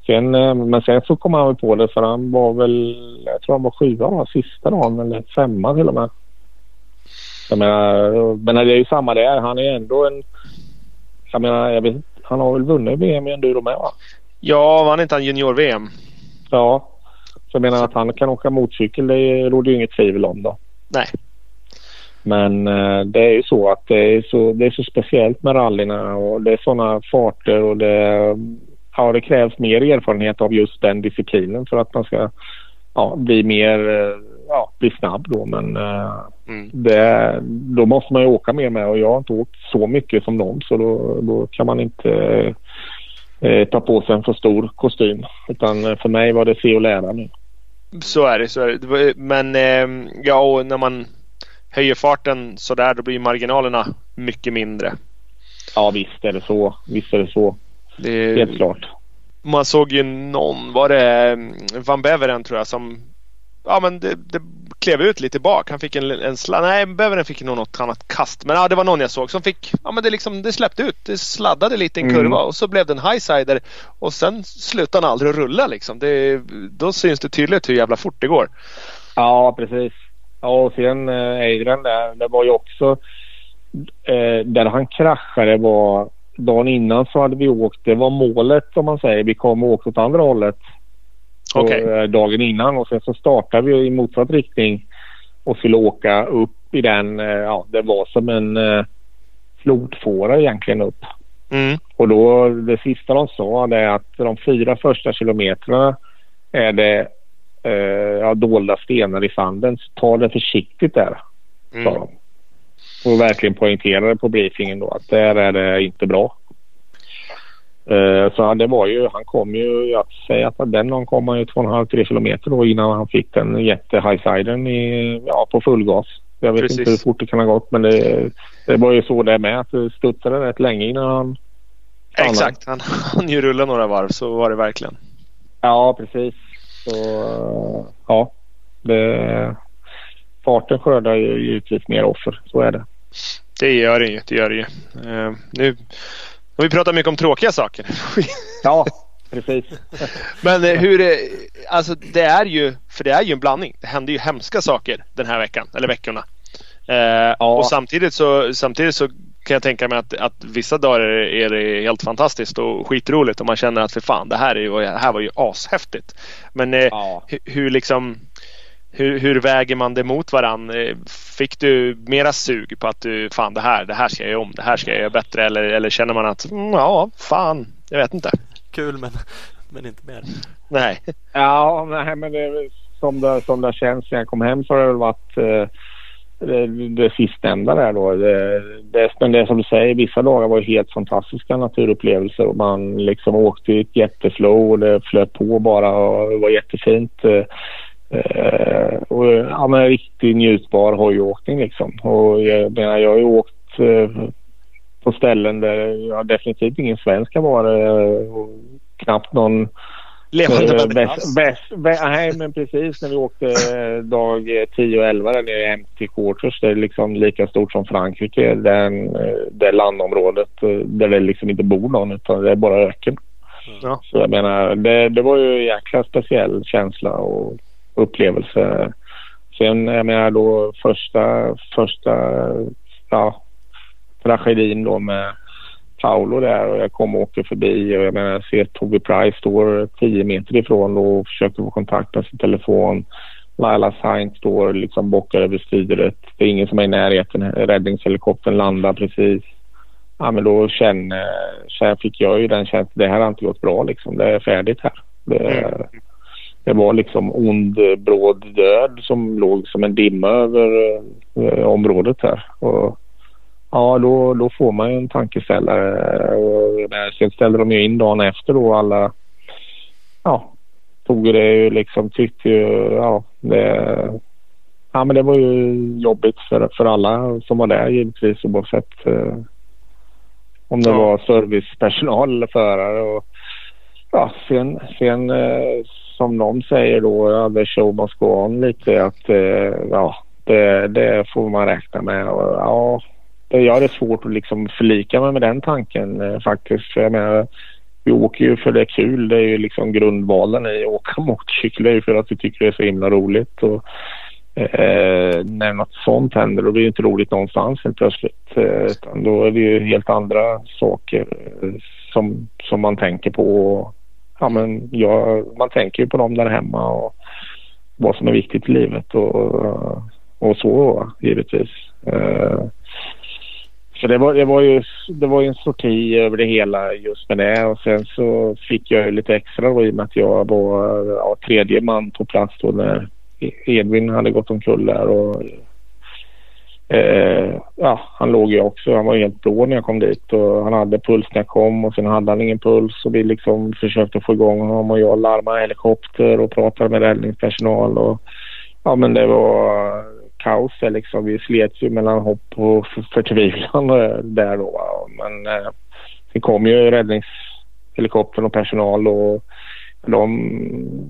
Sen, eh, men sen så kom han på det för han var väl, jag tror han var sjua då, sista dagen eller femma till och med. Jag menar, men det är ju samma där. Han är ändå en, jag menar, jag vet, han har väl vunnit VM i enduro med va? Ja, vann inte han junior-VM? Ja, så jag menar att han kan åka motorcykel det råder ju inget tvivel om då. Nej. Men eh, det är ju så att det är så, det är så speciellt med rallyna och det är sådana farter och det ja, det krävs mer erfarenhet av just den disciplinen för att man ska ja, bli mer eh, ja, bli snabb då. Men eh, mm. det, då måste man ju åka mer med och jag har inte åkt så mycket som dem så då, då kan man inte eh, ta på sig en för stor kostym. Utan för mig var det se och lära nu. Så är det. Så är det. Men eh, ja, och när man höjer farten så där då blir marginalerna mycket mindre. Ja visst är det så. Visst är det så. Det, Helt klart. Man såg ju någon, var det mm, Van Beveren tror jag som Ja men det, det klev ut lite bak. Han fick en, en sladd. Nej, Beveren fick nog något annat kast. Men ja, det var någon jag såg som fick, ja men det liksom, det släppte ut. Det sladdade lite i en mm. kurva och så blev det en highsider. Och sen slutade han aldrig att rulla liksom. Det, då syns det tydligt hur jävla fort det går. Ja, precis. Ja, och sen eh, Adrian där, det var ju också eh, där han kraschade var dagen innan så hade vi åkt, det var målet om man säger. Vi kom och åkte åt andra hållet okay. Eh, dagen innan och sen så startade vi i motsatt riktning och skulle åka upp i den, eh, ja det var som en eh, flodfåra egentligen upp. Mm. Och då det sista de sa det är att de fyra första kilometrarna är det eh, ja, dolda stenar i sanden. Så ta det försiktigt där, mm. sa de och verkligen poängterade på briefingen då att där är det inte bra. Uh, så det var ju, han kom ju, jag säger att den någon kom han ju 2,5-3 kilometer då innan han fick den jätte highsidern i, ja, på full gas. Jag vet Precis. inte hur fort det kan ha gått men det, det var ju så det med att det studsade rätt länge innan han stannade. Exakt, han hann ju rulla några varv så var det verkligen. Ja precis. Så ja, det, farten skördar ju givetvis mer offer, så är det. Det gör det ju. Det gör det ju. Uh, nu har vi pratat mycket om tråkiga saker. ja, precis. Men uh, hur, uh, alltså det är ju, för det är ju en blandning. Det händer ju hemska saker den här veckan, eller veckorna. Ja. Och samtidigt så, samtidigt så kan jag tänka mig att, att vissa dagar är det helt fantastiskt och skitroligt och man känner att för fan det här, är ju, det här var ju ashäftigt. Men ja. hur, hur liksom hur, hur, väger man det mot varann? Eh, fick du mera sug på att du, fan det här, det här ska jag göra om, det här ska jag göra bättre eller, eller känner man att mm, ja, fan, jag vet inte. Kul men, men inte mer. Nej. Ja, nej, men det, som, det, som det känns när jag kom hem så har det väl varit eh, det, det sistnämnda där då. Det, det, men det som du säger, vissa dagar var helt fantastiska naturupplevelser och man liksom åkte i ett jätteflow och det flöt på bara och det var jättefint. Eh, och, ja, men riktigt njutbar hojåkning liksom. Och jag menar, jag har ju åkt eh, på ställen där jag definitivt ingen svensk har varit eh, och knappt någon Levande eh, bäst, bäst, Nej men precis när vi åkte eh, dag 10 och 11 där nere i MT Quarters. Det är liksom lika stort som Frankrike. Den, eh, det landområdet där det liksom inte bor någon utan det är bara öken. Ja. Så jag menar det, det var ju en jäkla speciell känsla och upplevelse. Sen jag menar då första, första ja, tragedin då med Paolo där och jag kommer och åker förbi och jag menar jag ser Tobbe Price står 10 meter ifrån och försöker få kontakt med sin telefon. Laila Sainz står liksom bockar över styret. Det är ingen som är i närheten. Räddningshelikoptern landar precis. Ja men då känner, känner fick jag ju den känslan. Det här har inte gått bra liksom. Det är färdigt här. Det. Det var liksom ond, bråd död som låg som en dimma över eh, området här. Och, ja, då, då får man ju en tankeställare. Och, sen ställde de ju in dagen efter då alla ja, tog det ju liksom tyckte ju ja, det, ja men det var ju jobbigt för, för alla som var där givetvis oavsett eh, om det ja. var servicepersonal eller förare och ja sen, sen eh, som de säger då, ja, the show must go on lite att eh, ja det, det, får man räkna med och ja Eh, jag hade svårt att liksom förlika mig med den tanken eh, faktiskt. För jag menar, vi åker ju för det är kul. Det är ju liksom grundvalen i att åka motorcykel. Det är ju för att vi tycker det är så himla roligt. Och, eh, när något sånt händer då blir det inte roligt någonstans helt plötsligt. Eh, utan då är det ju helt andra saker eh, som, som man tänker på. Ja, men ja, man tänker ju på dem där hemma och vad som är viktigt i livet och, och så givetvis. Eh, så det var, det, var ju, det var ju en sorti över det hela just med det. Och sen så fick jag ju lite extra då i och med att jag var ja, tredje man på plats då när Edvin hade gått omkull där. Och, eh, ja, han låg ju också. Han var helt blå när jag kom dit och han hade puls när jag kom och sen hade han ingen puls och vi liksom försökte få igång honom och jag larmade helikopter och pratade med räddningspersonal och ja men det var kaos liksom. Vi slet ju mellan hopp och förtvivlan där då. Men eh, sen kom ju räddningshelikoptern och personal och de,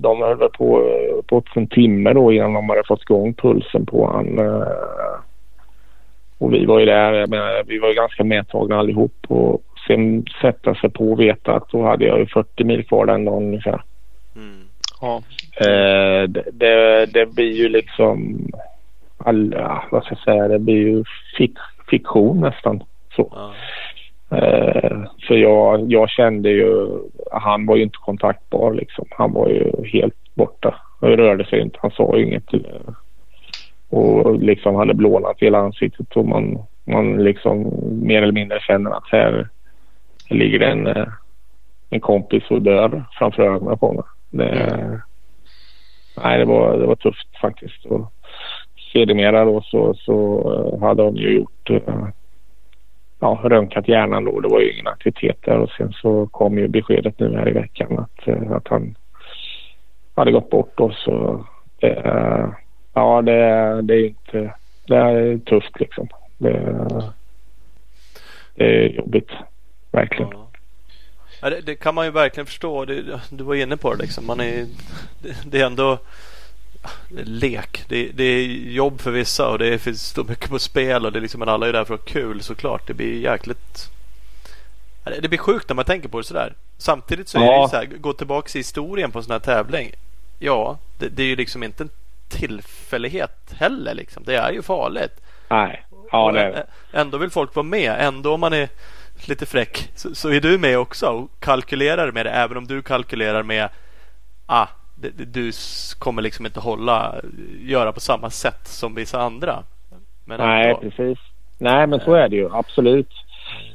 de höll på, på en timme då innan de hade fått igång pulsen på han. Eh, och vi var ju där, menar, vi var ju ganska medtagna allihop och sen sätta sig på och veta att då hade jag ju 40 mil kvar den dagen ungefär. Mm. Ja. Eh, det, det, det, blir ju liksom alla, vad ska jag säga, det blir ju fik fiktion nästan. Så. Ja. Eh, för jag, jag kände ju, han var ju inte kontaktbar liksom. Han var ju helt borta. Han rörde sig inte, han sa inget. Och liksom hade blånat hela ansiktet och man, man liksom mer eller mindre känner att här ligger en, eh, en kompis och dör framför ögonen på mig. Det, mm. Nej, det var, det var tufft faktiskt. Och, sedermera då så, så eh, hade de ju gjort eh, ja, röntgat hjärnan då. Det var ju ingen aktivitet där och sen så kom ju beskedet nu här i veckan att, eh, att han hade gått bort och så det, ja det, det är inte det är tufft liksom. Det, det är jobbigt verkligen. Ja. Det, det, kan man ju verkligen förstå. Du, du var inne på det liksom. Man är, det, det är ändå lek. Det, det, är jobb för vissa och det finns så mycket på spel och det är liksom, men alla är där för att ha kul såklart. Det blir jäkligt det blir sjukt när man tänker på det sådär. Samtidigt så är ja. det så här, gå tillbaka i historien på en sån här tävling. Ja, det, det är ju liksom inte en tillfällighet heller liksom. Det är ju farligt. Nej, ja det. Ändå vill folk vara med. Ändå om man är lite fräck så, så är du med också och kalkylerar med det. Även om du kalkylerar med ah, du kommer liksom inte hålla, göra på samma sätt som vissa andra. Men Nej, ändå. precis. Nej, men så är det ju. Absolut.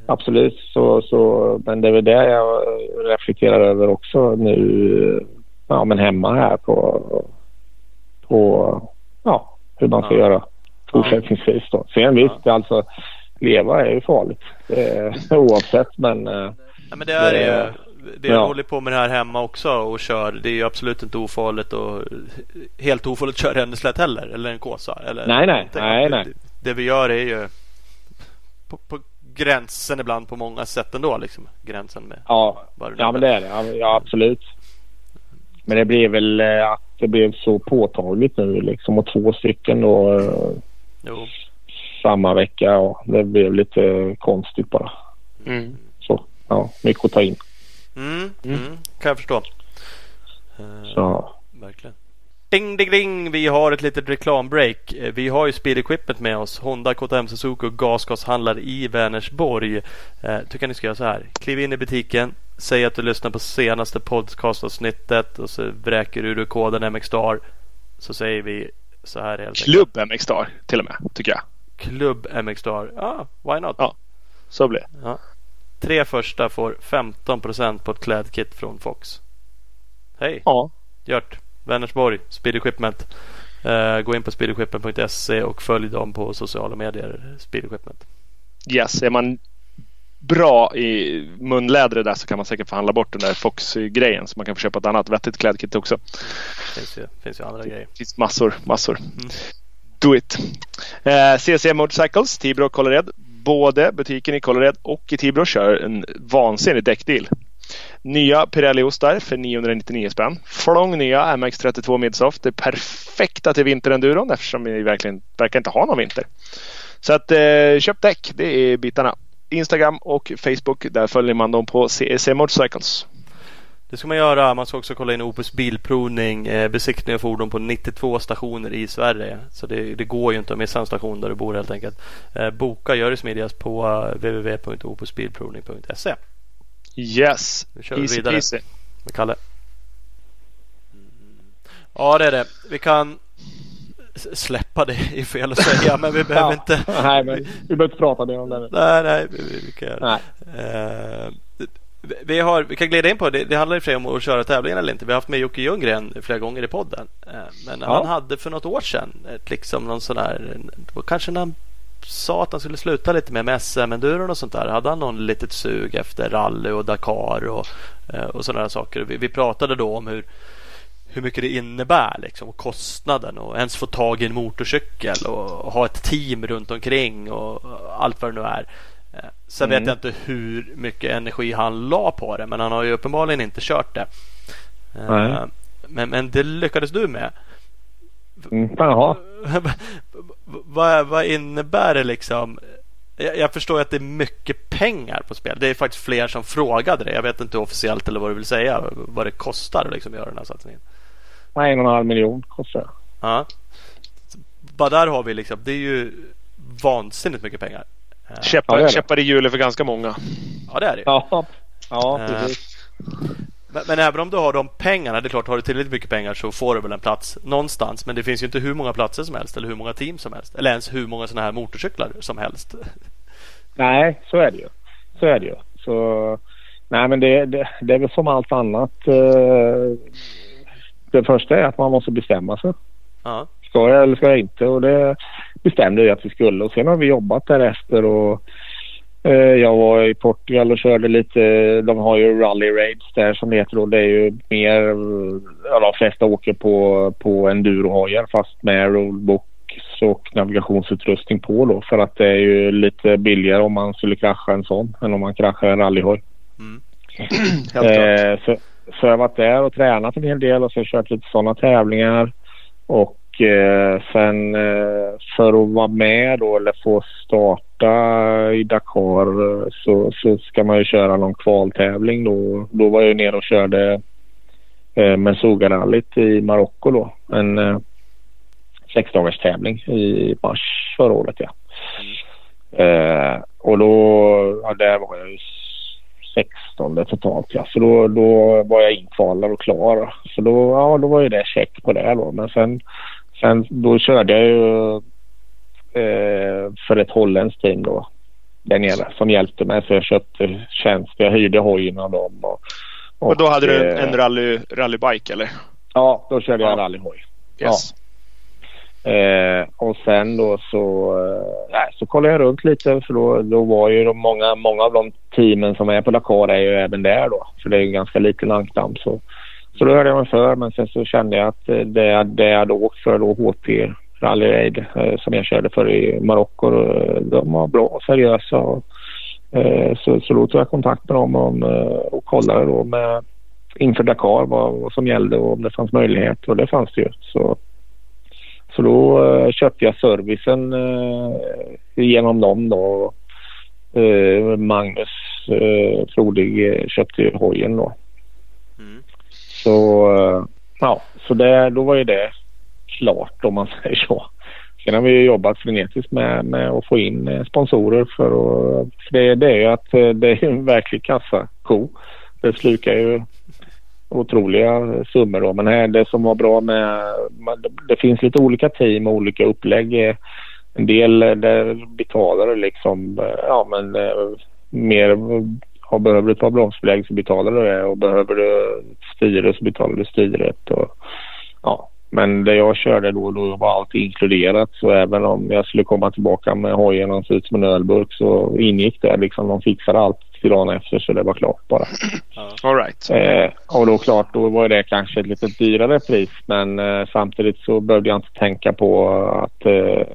Absolut. Så, så, men det är väl det jag reflekterar över också nu. Ja, men hemma här på, på ja, hur man ska ja. göra fortsättningsvis. Då. Sen visst, ja. alltså leva är ju farligt. Eh, oavsett, men. Eh, ja, men det är det ju det jag ja. håller på med det här hemma också och kör. Det är ju absolut inte ofarligt och helt ofarligt att köra en slätt heller. Eller en Kåsa. Eller nej, nej. nej, nej. Det, det, vi gör är ju på, på, gränsen ibland på många sätt ändå. Liksom. Gränsen med ja, ja men det är det. Ja, absolut. Men det blev väl eh, att det blev så påtagligt nu liksom. Och två stycken då. Jo. Samma vecka. Och det blev lite konstigt bara. Mm. Så ja, mycket att ta in. Mm, mm. Mm, kan jag förstå. Uh, Så. Verkligen. Ding, ding, ding! Vi har ett litet reklambreak. Eh, vi har ju Speed Equipment med oss. Honda, KTM, Suzuki och gasgashandlare i Vänersborg. Eh, tycker ni ska göra så här. Kliv in i butiken. Säg att du lyssnar på senaste podcastavsnittet och så vräker du koden MXstar. Så säger vi så här helt Klubb MXstar till och med, tycker jag. Klubb MXstar. Ja, ah, why not? Ja, så blir det. Ja. Tre första får 15% på ett klädkit från Fox. Hej! Ja. Gjort. Vänersborg, Speed Equipment. Uh, gå in på speedequipment.se och följ dem på sociala medier. Speed Equipment. Yes, är man bra i munlädret där så kan man säkert förhandla bort den där Fox-grejen så man kan få köpa ett annat vettigt klädkit också. Det finns ju, finns ju andra grejer. Det finns massor, massor. Mm. Do it! Eh, CC Motorcycles, Tibro och Kållered. Både butiken i Kållered och i Tibro kör en vansinnig däckdeal. Nya Pirelli-ostar för 999 spänn. Flång nya MX32 Midsoft. Det är perfekta till vinterenduron eftersom vi verkligen verkar inte ha någon vinter. Så att eh, köp däck, det är bitarna. Instagram och Facebook. Där följer man dem på CEC Motorcycles. Det ska man göra. Man ska också kolla in Opus Bilprovning. Eh, besiktning av fordon på 92 stationer i Sverige. Så det, det, går ju inte att missa en station där du bor helt enkelt. Eh, boka gör det smidigast på uh, www.opusbilprovning.se. Yes, nu kör easy vi vidare peasy. med Kalle. Ja det är det. Vi kan släppa det är fel att säga men vi behöver ja, inte. Nej, men vi behöver inte prata mer om det. Nej, nej, vi, vi kan göra uh, vi, har, vi kan glida in på det. Det handlar ju om att köra tävlingar eller inte. Vi har haft med Jocke Ljunggren flera gånger i podden. Uh, men ja. han hade för något år sedan ett, liksom någon sån här, kanske när han sa att han skulle sluta lite med, med SM-enduron och sånt där. Hade han någon litet sug efter rally och Dakar och, uh, och sådana saker. Vi, vi pratade då om hur hur mycket det innebär liksom, och kostnaden och ens få tag i en motorcykel och ha ett team runt omkring och allt vad det nu är. Eh, sen mm. vet jag inte hur mycket energi han la på det men han har ju uppenbarligen inte kört det. Mm. Men, men det lyckades du med. Mm, jaha. vad, vad innebär det liksom? Jag, jag förstår att det är mycket pengar på spel. Det är faktiskt fler som frågade det. Jag vet inte officiellt eller vad du vill säga. Vad det kostar att liksom göra den här satsningen. En och en halv miljon kostar. Ja. Bara där har vi liksom. Det är ju vansinnigt mycket pengar. Käppar, ja, käppar i hjulet för ganska många. Ja det är det Ja, ja precis. Men, men, även om du har de pengarna, det är klart har du tillräckligt mycket pengar så får du väl en plats någonstans. Men det finns ju inte hur många platser som helst eller hur många team som helst. Eller ens hur många sådana här motorcyklar som helst. Nej, så är det ju. Så är det ju. Så, nej men det, det, det är väl som allt annat. Eh, det första är att man måste bestämma sig. Ja. Ska jag eller ska jag inte? Och det bestämde vi att vi skulle. Och sen har vi jobbat därefter. Och, eh, jag var i Portugal och körde lite. De har ju rally raids där som det heter. Och det är ju mer. Ja, de flesta åker på, på endurohojar fast med rulebook och navigationsutrustning på då för att det är ju lite billigare om man skulle krascha en sån än om man kraschar en rallyhoj. Mm. eh, så, så jag har varit där och tränat en hel del och sen kört lite sådana tävlingar. Och Eh, sen eh, för att vara med då eller få starta i Dakar eh, så, så ska man ju köra någon kvaltävling då. Då var jag nere och körde eh, Mensuga-rallyt i Marocko då. En eh, sexdagars tävling i mars förra året ja. Eh, och då, ja, där var jag 16 totalt ja. Så då, då var jag inkvalad och klar. Så då, ja, då var ju det check på det då. Men sen, sen då körde jag ju eh, för ett holländskt team då. Där nere som hjälpte mig. Så jag köpte tjänst. Jag hyrde hojen av dem. Och, och, och då hade du en, en rally, rallybike eller? Ja, då körde jag ja. rallyhoj. Yes. Ja. Eh, och sen då så, eh, så kollade jag runt lite för då, då var ju de många, många av de teamen som är på Dakar är ju även där då. För det är en ganska liten ankdamm så, så då hörde jag mig för men sen så kände jag att eh, det, det jag hade åkt för då HT Rally Raid eh, som jag körde för i Marocko eh, de var bra och seriösa. Och, så, så då tog jag kontakt med dem och, och kollade då med inför Dakar vad, vad som gällde och om det fanns möjlighet och det fanns det ju. Så så då köpte jag servicen genom dem då. Magnus Frodig köpte ju hojen då. Så eh, ja, så det, då var ju det klart om man säger så. Sen har vi jobbat frenetiskt med, med att få in eh, sponsorer för, att, för det, det är ju att eh, det är en verklig kassako. Det slukar ju otroliga summor då. Men här, det som var bra med... Det finns lite olika team och olika upplägg. En del där betalar liksom, ja men mer ja, behöver du ta bromsbelägg så betalar du det och behöver du styre så betalar du styret. Och, Men det jag körde då, då var allt inkluderat. Så även om jag skulle komma tillbaka med hojen och se ut som en ölburk så ingick det. Liksom, de fixade allt till dagen efter så det var klart bara. All right. Eh, och då klart, då var det kanske ett lite dyrare pris. Men eh, samtidigt så behövde jag inte tänka på att, eh,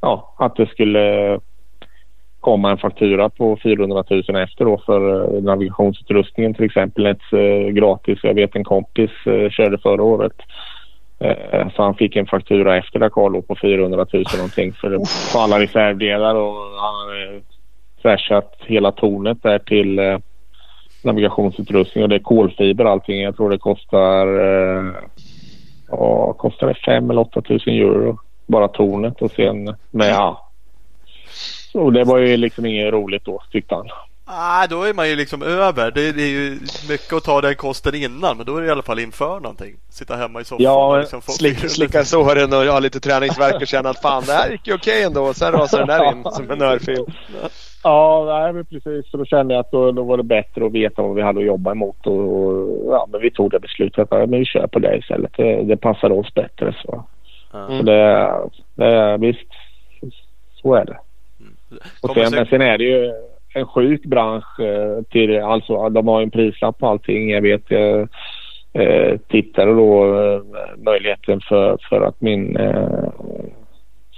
ja, att det skulle komma en faktura på 400 000 efter då för eh, navigationsutrustningen till exempel. Ett eh, gratis. Jag vet en kompis eh, körde förra året. Så han fick en faktura efter Dakar på 400 000 någonting för, alla reservdelar och han hade trashat hela tornet där till navigationsutrustning och det är kolfiber allting. Jag tror det kostar, ja, kostar det 5 eller 8 000 euro bara tornet och sen med ja. Och det var ju liksom inget roligt då tyckte han. Ah, då är man ju liksom över. Det, det är ju mycket att ta den kosten innan men då är det i alla fall inför någonting. Sitta hemma i soffan Ja, och liksom få Slick, slicka såren och ha lite träningsvärk och känna att fan det här gick ju okej ändå. Och sen rasar den där in som en örfil. Ja, nej, men precis. Så då kände jag att då, då var det bättre att veta vad vi hade att jobba emot. Och, och ja, men vi tog det beslutet att vi kör på det istället. Det, det passade oss bättre. Så, Ja. så det, det, visst, så är det. Och sen, se- men sen är det ju en sjuk bransch. Eh, till, alltså, de har ju en prislapp på allting. Jag vet, jag eh, tittade då eh, möjligheten för, för att min eh,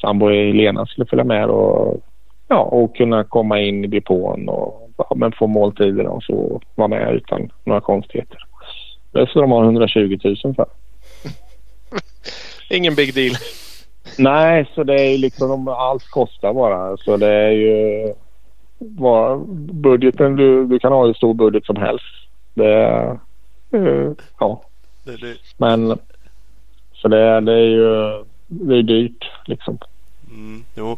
sambo Helena skulle följa med och, ja, och kunna komma in i depån och ja, men få måltiderna och så vara med utan några konstigheter. Det ska de ha 120 000 för. Ingen big deal. Nej, så det är ju liksom om allt kostar bara. Så det är ju vad, budgeten. Du, du kan ha hur stor budget som helst. Det, är, eh, ja, men så det, är- det är ju det är dyrt liksom. mm, jo.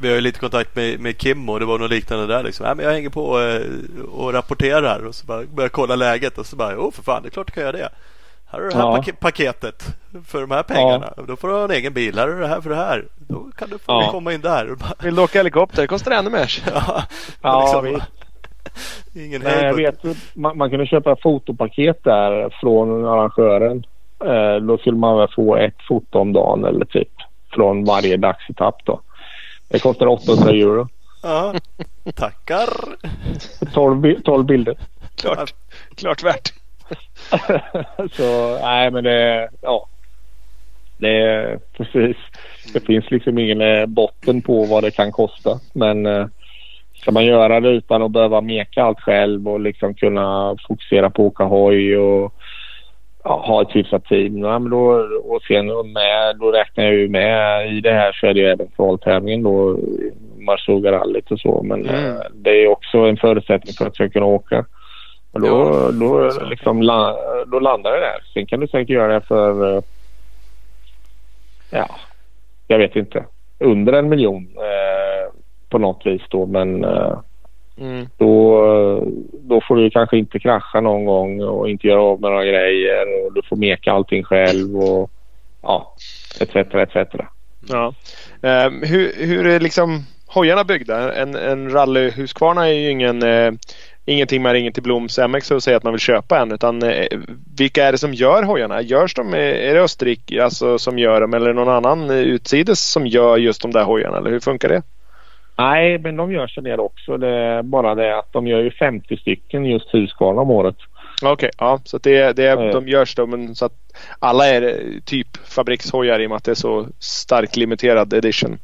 Vi har ju lite kontakt med, med Kim och det var något liknande där. Liksom. Ja, men jag hänger på eh, och rapporterar och så bara börjar kolla läget och så bara, åh för fan, det är klart du kan göra det. Här du det här Ja. pake- paketet för de här pengarna. Då får du ha en egen bil. Här du det här för det här. Då kan du få Ja. komma in där. Vill du åka helikopter? Det kostar ännu mer. ja, Ja, liksom, visst. Ingen Nej, jag vet, man, man kunde köpa fotopaket där från arrangören. Eh, då skulle man väl få ett foto om dagen eller typ från varje dagsetapp då. Det kostar 800 euro. Ja, tackar. 12, bi- 12 bilder. Klart, klart värt. så nej men det, ja. Det är precis. Det finns liksom ingen eh, botten på vad det kan kosta. Men eh, ska man göra det utan att behöva meka allt själv och liksom kunna fokusera på att åka hoj och ja, ha ett hyfsat team. Ja, men då, och sen med, då räknar jag ju med i det här så är det ju även kvaltävlingen då. Marsuga-rallyt och så. Men Mm. eh, det är också en förutsättning för att jag ska kunna åka. Och då, Ja, då, liksom, då landar det där. Sen kan du säkert göra det för, eh, ja, jag vet inte, under en miljon eh, på något vis då. Men eh, Mm. då, då får du kanske inte krascha någon gång och inte göra av med några grejer och du får meka allting själv och ja, etc. etc. Ja. Ehm, hur, hur är liksom hojarna byggda? En, en rally Husqvarna är ju ingen, eh, ingenting man ringer till Bloms MX och säger att man vill köpa en. Utan, eh, vilka är det som gör hojarna? Görs de, eh, är det Österrike alltså, som gör dem eller det någon annan eh, utsides som gör just de där hojarna? Eller hur funkar det? Nej, men de gör sig del också. Det är bara det att de gör ju 50 stycken just Husqvarna om året. Okej, ja. Så det, det, Mm. de görs då men så att alla är eh, typ fabrikshojar i och med att det är så starkt limiterad edition.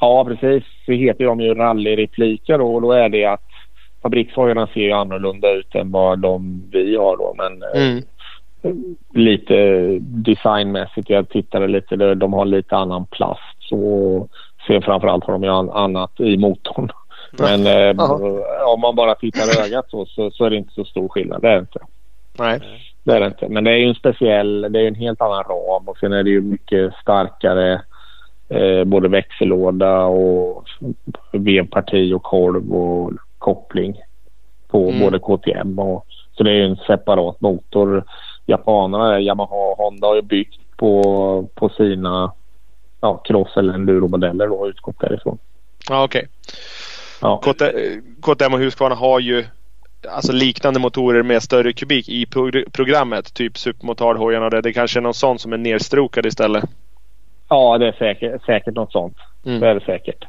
Ja, precis. Så heter de ju rallyrepliker då och då är det att fabrikshojarna ser ju annorlunda ut än vad de vi har då. Men eh, Mm. lite designmässigt. Jag tittade lite. de- har lite annan plast. Så sen framförallt har de ju an- annat i motorn. Men eh, om man bara tittar ögat så, så, så är det inte så stor skillnad. Det är det inte. Nej. Det är det inte. Men det är ju en speciell, det är en helt annan ram och sen är det ju mycket starkare eh, både växellåda och vevparti och kolv och koppling på Mm. både KTM och så det är en separat motor. Japanerna, Yamaha och Honda har ju byggt på, på sina ja, cross eller enduro-modeller och utgått därifrån. Ja, okej. Ja. KT- KTM och Husqvarna har ju alltså liknande motorer med större kubik i pro- programmet. Typ supermotardhojarna och det. Det kanske är någon sån som är nerstrokad istället. Ja, det är säkert, säkert något sånt. Mm. Det är det säkert.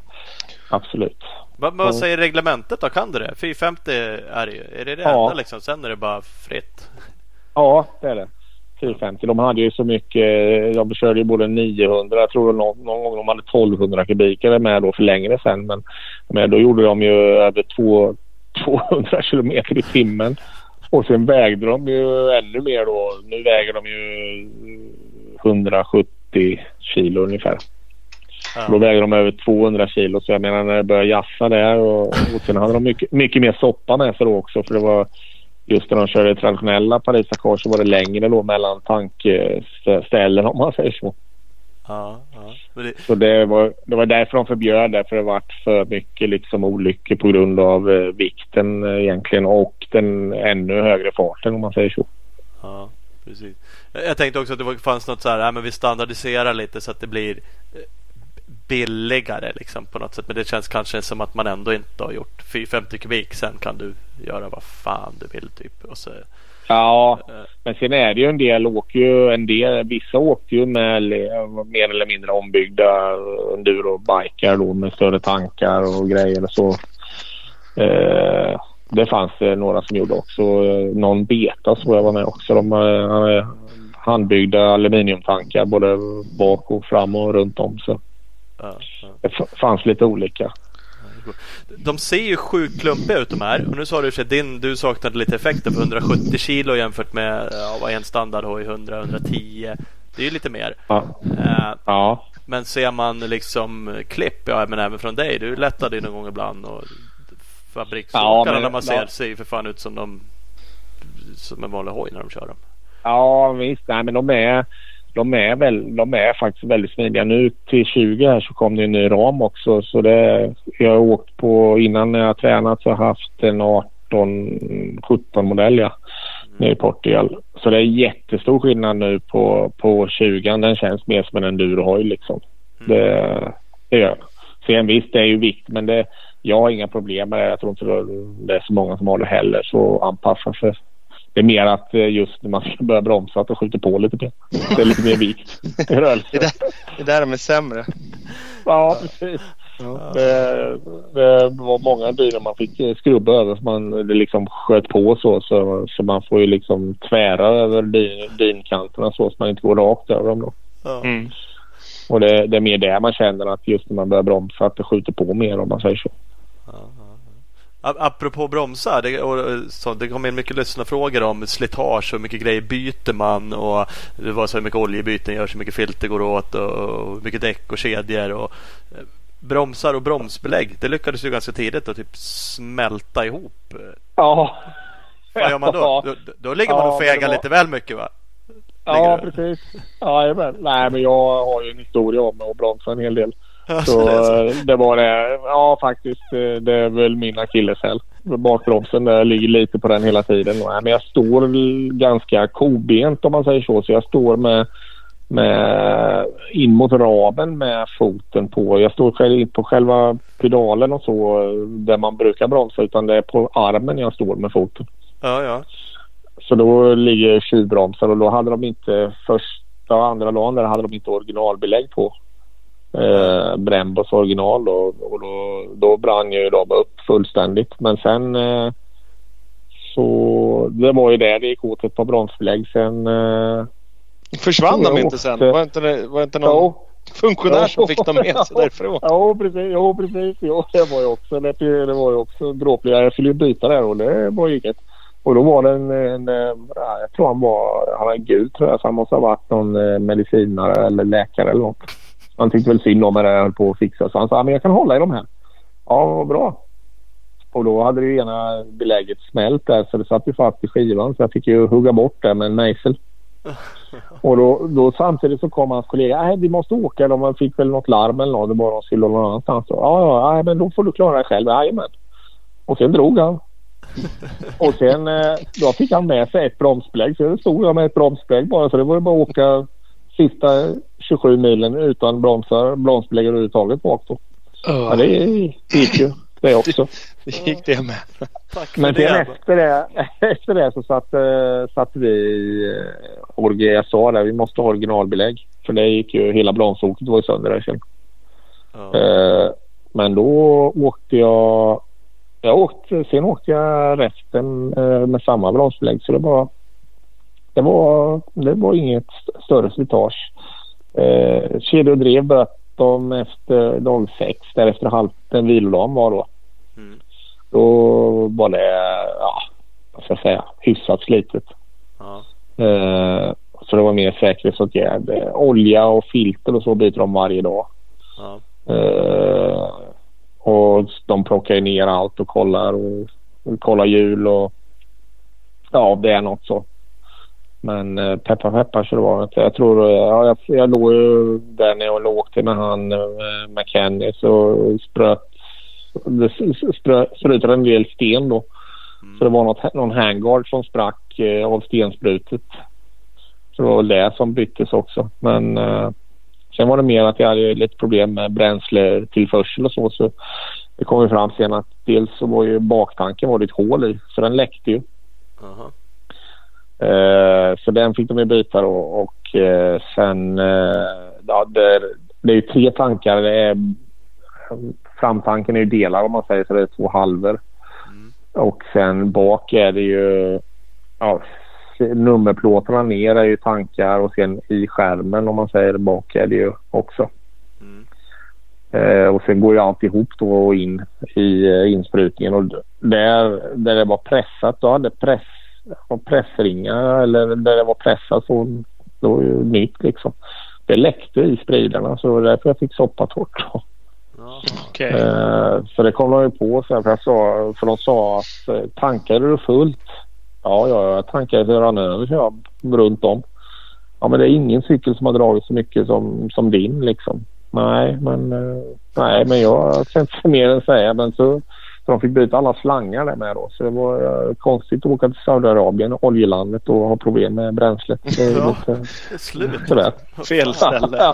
Absolut. Vad, vad säger reglementet då? Kan du det? 450 är det ju. Är det det Ja. enda liksom? Sen är det bara fritt. Ja, det är det. 450. De hade ju så mycket. De körde ju både 900. Jag tror någon, någon gång de hade 1200 kubikare med då för längre sen. Men, men då gjorde de ju över två, 200 kilometer i timmen. Och sen vägde de ju ännu mer då. Nu väger de ju 170 kilo ungefär. Då Ja. väger de över 200 kilo. Så jag menar när det började jassa där och, och sen hade de mycket, mycket mer soppa med sig då också. För det var just när de körde traditionella Paris-Dakar så var det längre då mellan tankställen om man säger så. Ja, ja. Det, Så det var, det var därför de förbjöd det. För det varit för mycket liksom olyckor på grund av eh, vikten eh, egentligen och den ännu högre farten om man säger så. ja, precis. Jag, jag tänkte också att det var- fanns något så här, ja, men vi standardiserar lite så att det blir eh, billigare liksom på något sätt. Men det känns kanske som att man ändå inte har gjort 450 kubik. Sen kan du göra vad fan du vill typ. Och så, Ja, eh, men sen är det ju en del åker ju en del. Vissa åkte ju med mer eller mindre ombyggda enduro-bikar då med större tankar och grejer och så. Eh, det fanns det några som gjorde också. Eh, Någon beta så jag var med också. De eh, hade handbyggda aluminiumtankar både bak och fram och runt om. Så ja, ja. det fanns lite olika. De ser ju sjukt klumpiga ut de här. Och nu sa du din, du saknade lite effekter på 170 kilo jämfört med ja, vad en standardhoj 100-110. Det är ju lite mer. Ja. Eh, ja. men ser man liksom klipp, ja men även från dig. Du lättade ju någon gång ibland. Och fabriksåkarna Ja, när man ser ser ju för fan ut som de som en vanlig hoj när de kör dem. Ja visst, nej men de är, de är, väl, de är faktiskt väldigt smidiga. Nu till 20 här så kom det en ny ram också. Så det, jag har åkt på, innan när jag tränat så har jag haft en 18, 17 modell ja, nere i Portugal. Så det är jättestor skillnad nu på, på 20 Den känns mer som en endurohoj liksom. Det, det gör. Sen visst, det är ju vikt men det, jag har inga problem med det. Jag tror inte det är så många som har det heller. Så anpassa sig. Det är mer att eh, just när man ska börja bromsa att det skjuter på lite mer. Det är lite mer vikt i rörelse. Det det där de är sämre. Ja, precis. Det, det var många bilar man fick eh, skrubba över för man det liksom sköt på så, så. Så man får ju liksom tvära över din, dinkanterna så, så man inte går rakt över dem då. Ja. Mm. Och det, det är mer det man känner att just när man börjar bromsa att det skjuter på mer om man säger så. A- Apropå bromsar, det, och, så, det kom in mycket lyssnarfrågor om slitage och hur mycket grejer byter man och det var så hur mycket oljebyten görs, hur mycket filter går åt och, och hur mycket däck och kedjor och eh, bromsar och bromsbelägg. Det lyckades ju ganska tidigt att typ smälta ihop. Ja. Vad gör man då? Då, då ligger man Ja, och fegar var- lite väl mycket va? Ja, Ligger du? precis. Ja, jajamän. Nej, men jag har ju en historia om att bromsa en hel del. Alltså, Så det är så. eh, det var det. Ja, faktiskt. eh, Det är väl min akilleshäl. Bakbromsen där ligger lite på den hela tiden. Nej, Men jag står ganska kobent om man säger så. Så jag står med, med in mot ramen med foten på. Jag står själv inte på själva pedalen och så eh, där man brukar bromsa utan det är på armen jag står med foten. Ja, ja. Så då ligger tjuvbromsar och då hade de inte första och andra dagen där hade de inte originalbelägg på. Eh, Brembos original då, och då, då brann ju de upp fullständigt. Men sen eh, så det var ju där det gick åt ett par bromsbelägg. Sen eh, Försvann de inte sen? åkte- Var inte det, var inte någon jo, funktionär som fick dem med sig därifrån? Jo precis, jo, precis. Jo, det var ju också, det, det var ju också dråpligt. Jag skulle ju byta där och det var ju inget. Och då var det en, en eh, ja, jag tror han var, han var gud tror jag, så han måste ha varit någon eh, medicinare eller läkare eller något. Han tyckte väl synd om mig när jag höll på att fixa så han sa, men jag kan hålla i de här. Ja, bra. Och då hade det ena belägget smält där så det satt ju fast i skivan så jag fick ju hugga bort det med en mejsel. Och då, då samtidigt så kom hans kollega. Nej, vi måste åka. De fick väl något larm eller något. Det var de skulle någon annanstans. Ja, ja, nej, men då får du klara dig själv. Jajamän. Och sen drog han. Och sen eh, då fick han med sig ett bromsbelägg. Så det stod jag med ett bromsbelägg bara. Så det var ju bara att åka sista 27 milen utan bromsar, bromsbelägg överhuvudtaget bak då. Ja, det gick ju. det också. Det gick det med. Tack Men det. sen efter det, efter det så satt, uh, satt vi uh, jag sa det, vi måste ha originalbelägg. För det gick ju, hela blansoket var ju sönder där sen. Ja. Uh, men då åkte jag, jag åkte, sen åkte jag resten med samma bromsbelägg så det var, det var, det var inget st- större slitage. Kedja och drev böt de efter dag sex, därefter halv, den vilodagen var då. Mm. Då var det, ja, vad ska jag säga, hyfsat slitet. Ja. Eh, så det var mer säkerhetsåtgärd. Eh, Olja och filter och så byter de varje dag. Ja. Eh, och de plockar ner allt och kollar och, och kollar hjul och ja, det är något så. Men eh, peppar peppar så det var inte. Jag tror, eh, ja, jag, jag låg ju där när jag låg till med han eh, McKenny så spröt det sprutade en del sten då. Så det var något, någon handguard som sprack eh, av stensprutet. Så det var väl det som byttes också. Men eh, sen var det mer att jag hade lite problem med bränsletillförsel och så. Så det kom ju fram sen att dels så var ju baktanken var det ett hål i så den läckte ju. Eh, så den fick de ju byta då och eh, sen eh, ja, det, det är ju tre tankar. Är, framtanken är ju delar om man säger så det är två halvor. Och sen bak är det ju ja, nummerplåtarna ner är ju tankar och sen i skärmen om man säger bak är det ju också. Mm. Eh, och sen går ju allt ihop då in i eh, insprutningen och där, där det var pressat då hade press, och pressringar eller där det var pressat så då var ju nytt liksom. Det läckte i spridarna så därför jag fick soppa torrt. då. Ja. Okej. Eh, så det kom de ju på sen för, jag sa, för de sa att eh, tankade du fullt? Ja, ja, jag tankade så jag rann över så jag runt om. Ja, men det är ingen cykel som har dragit så mycket som, som din liksom. Nej, men, eh, nej, men jag har inte mer än säga. Men så, så de fick byta alla slangar där med då. Så det var eh, konstigt att åka till Saudiarabien, oljelandet och ha problem med bränslet. Det Ja. lite Det slut. sådär. Fel ställe. Ja,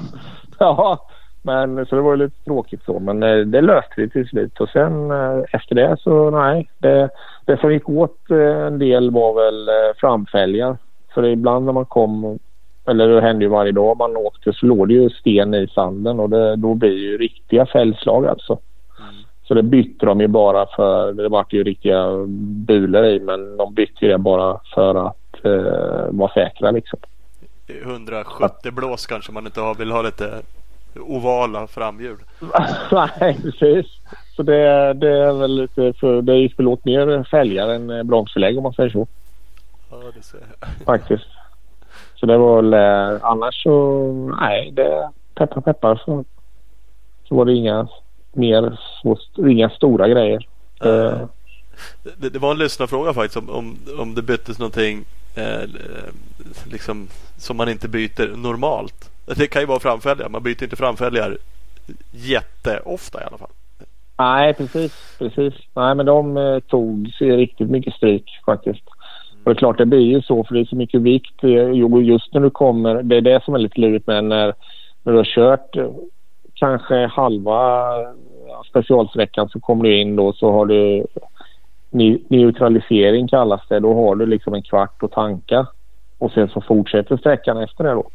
ja, men så det var lite tråkigt så. Men eh, det löste vi till slut. Och sen eh, efter det så nej. Det, det som gick åt en del var väl framfälgar. För ibland när man kom, eller det hände ju varje dag man åkte så låg det ju sten i sanden och det, då blir det ju riktiga fällslag alltså. Så det bytte de ju bara för, det vart ju riktiga bulor i men de bytte ju det bara för att eh, vara säkra liksom. 170 blås kanske man inte har, vill ha lite ovala framhjul. Nej, precis. Så det, det är väl lite för, det gick väl åt mer fälgar än eh, bromsbelägg om man säger så Ja, det ser jag. faktiskt. Så det var väl eh, annars så nej, det peppar peppar så, så var det inga mer så, inga stora grejer. Eh, Det, det var en lyssnarfråga faktiskt om, om, om det byttes någonting eh, liksom, som man inte byter normalt. Det kan ju vara framfälgar. Man byter inte framfälgar jätteofta i alla fall. Nej, precis. precis. Nej, men de eh, tog sig riktigt mycket stryk faktiskt. Och det är klart, det blir ju så för det är så mycket vikt. Jo, just när du kommer, det är det som är lite lurigt med när, när du har kört eh, kanske halva specialsträckan så kommer du in då så har du ne- neutralisering kallas det. Då har du liksom en kvart att tanka och sen så fortsätter sträckan efter det då.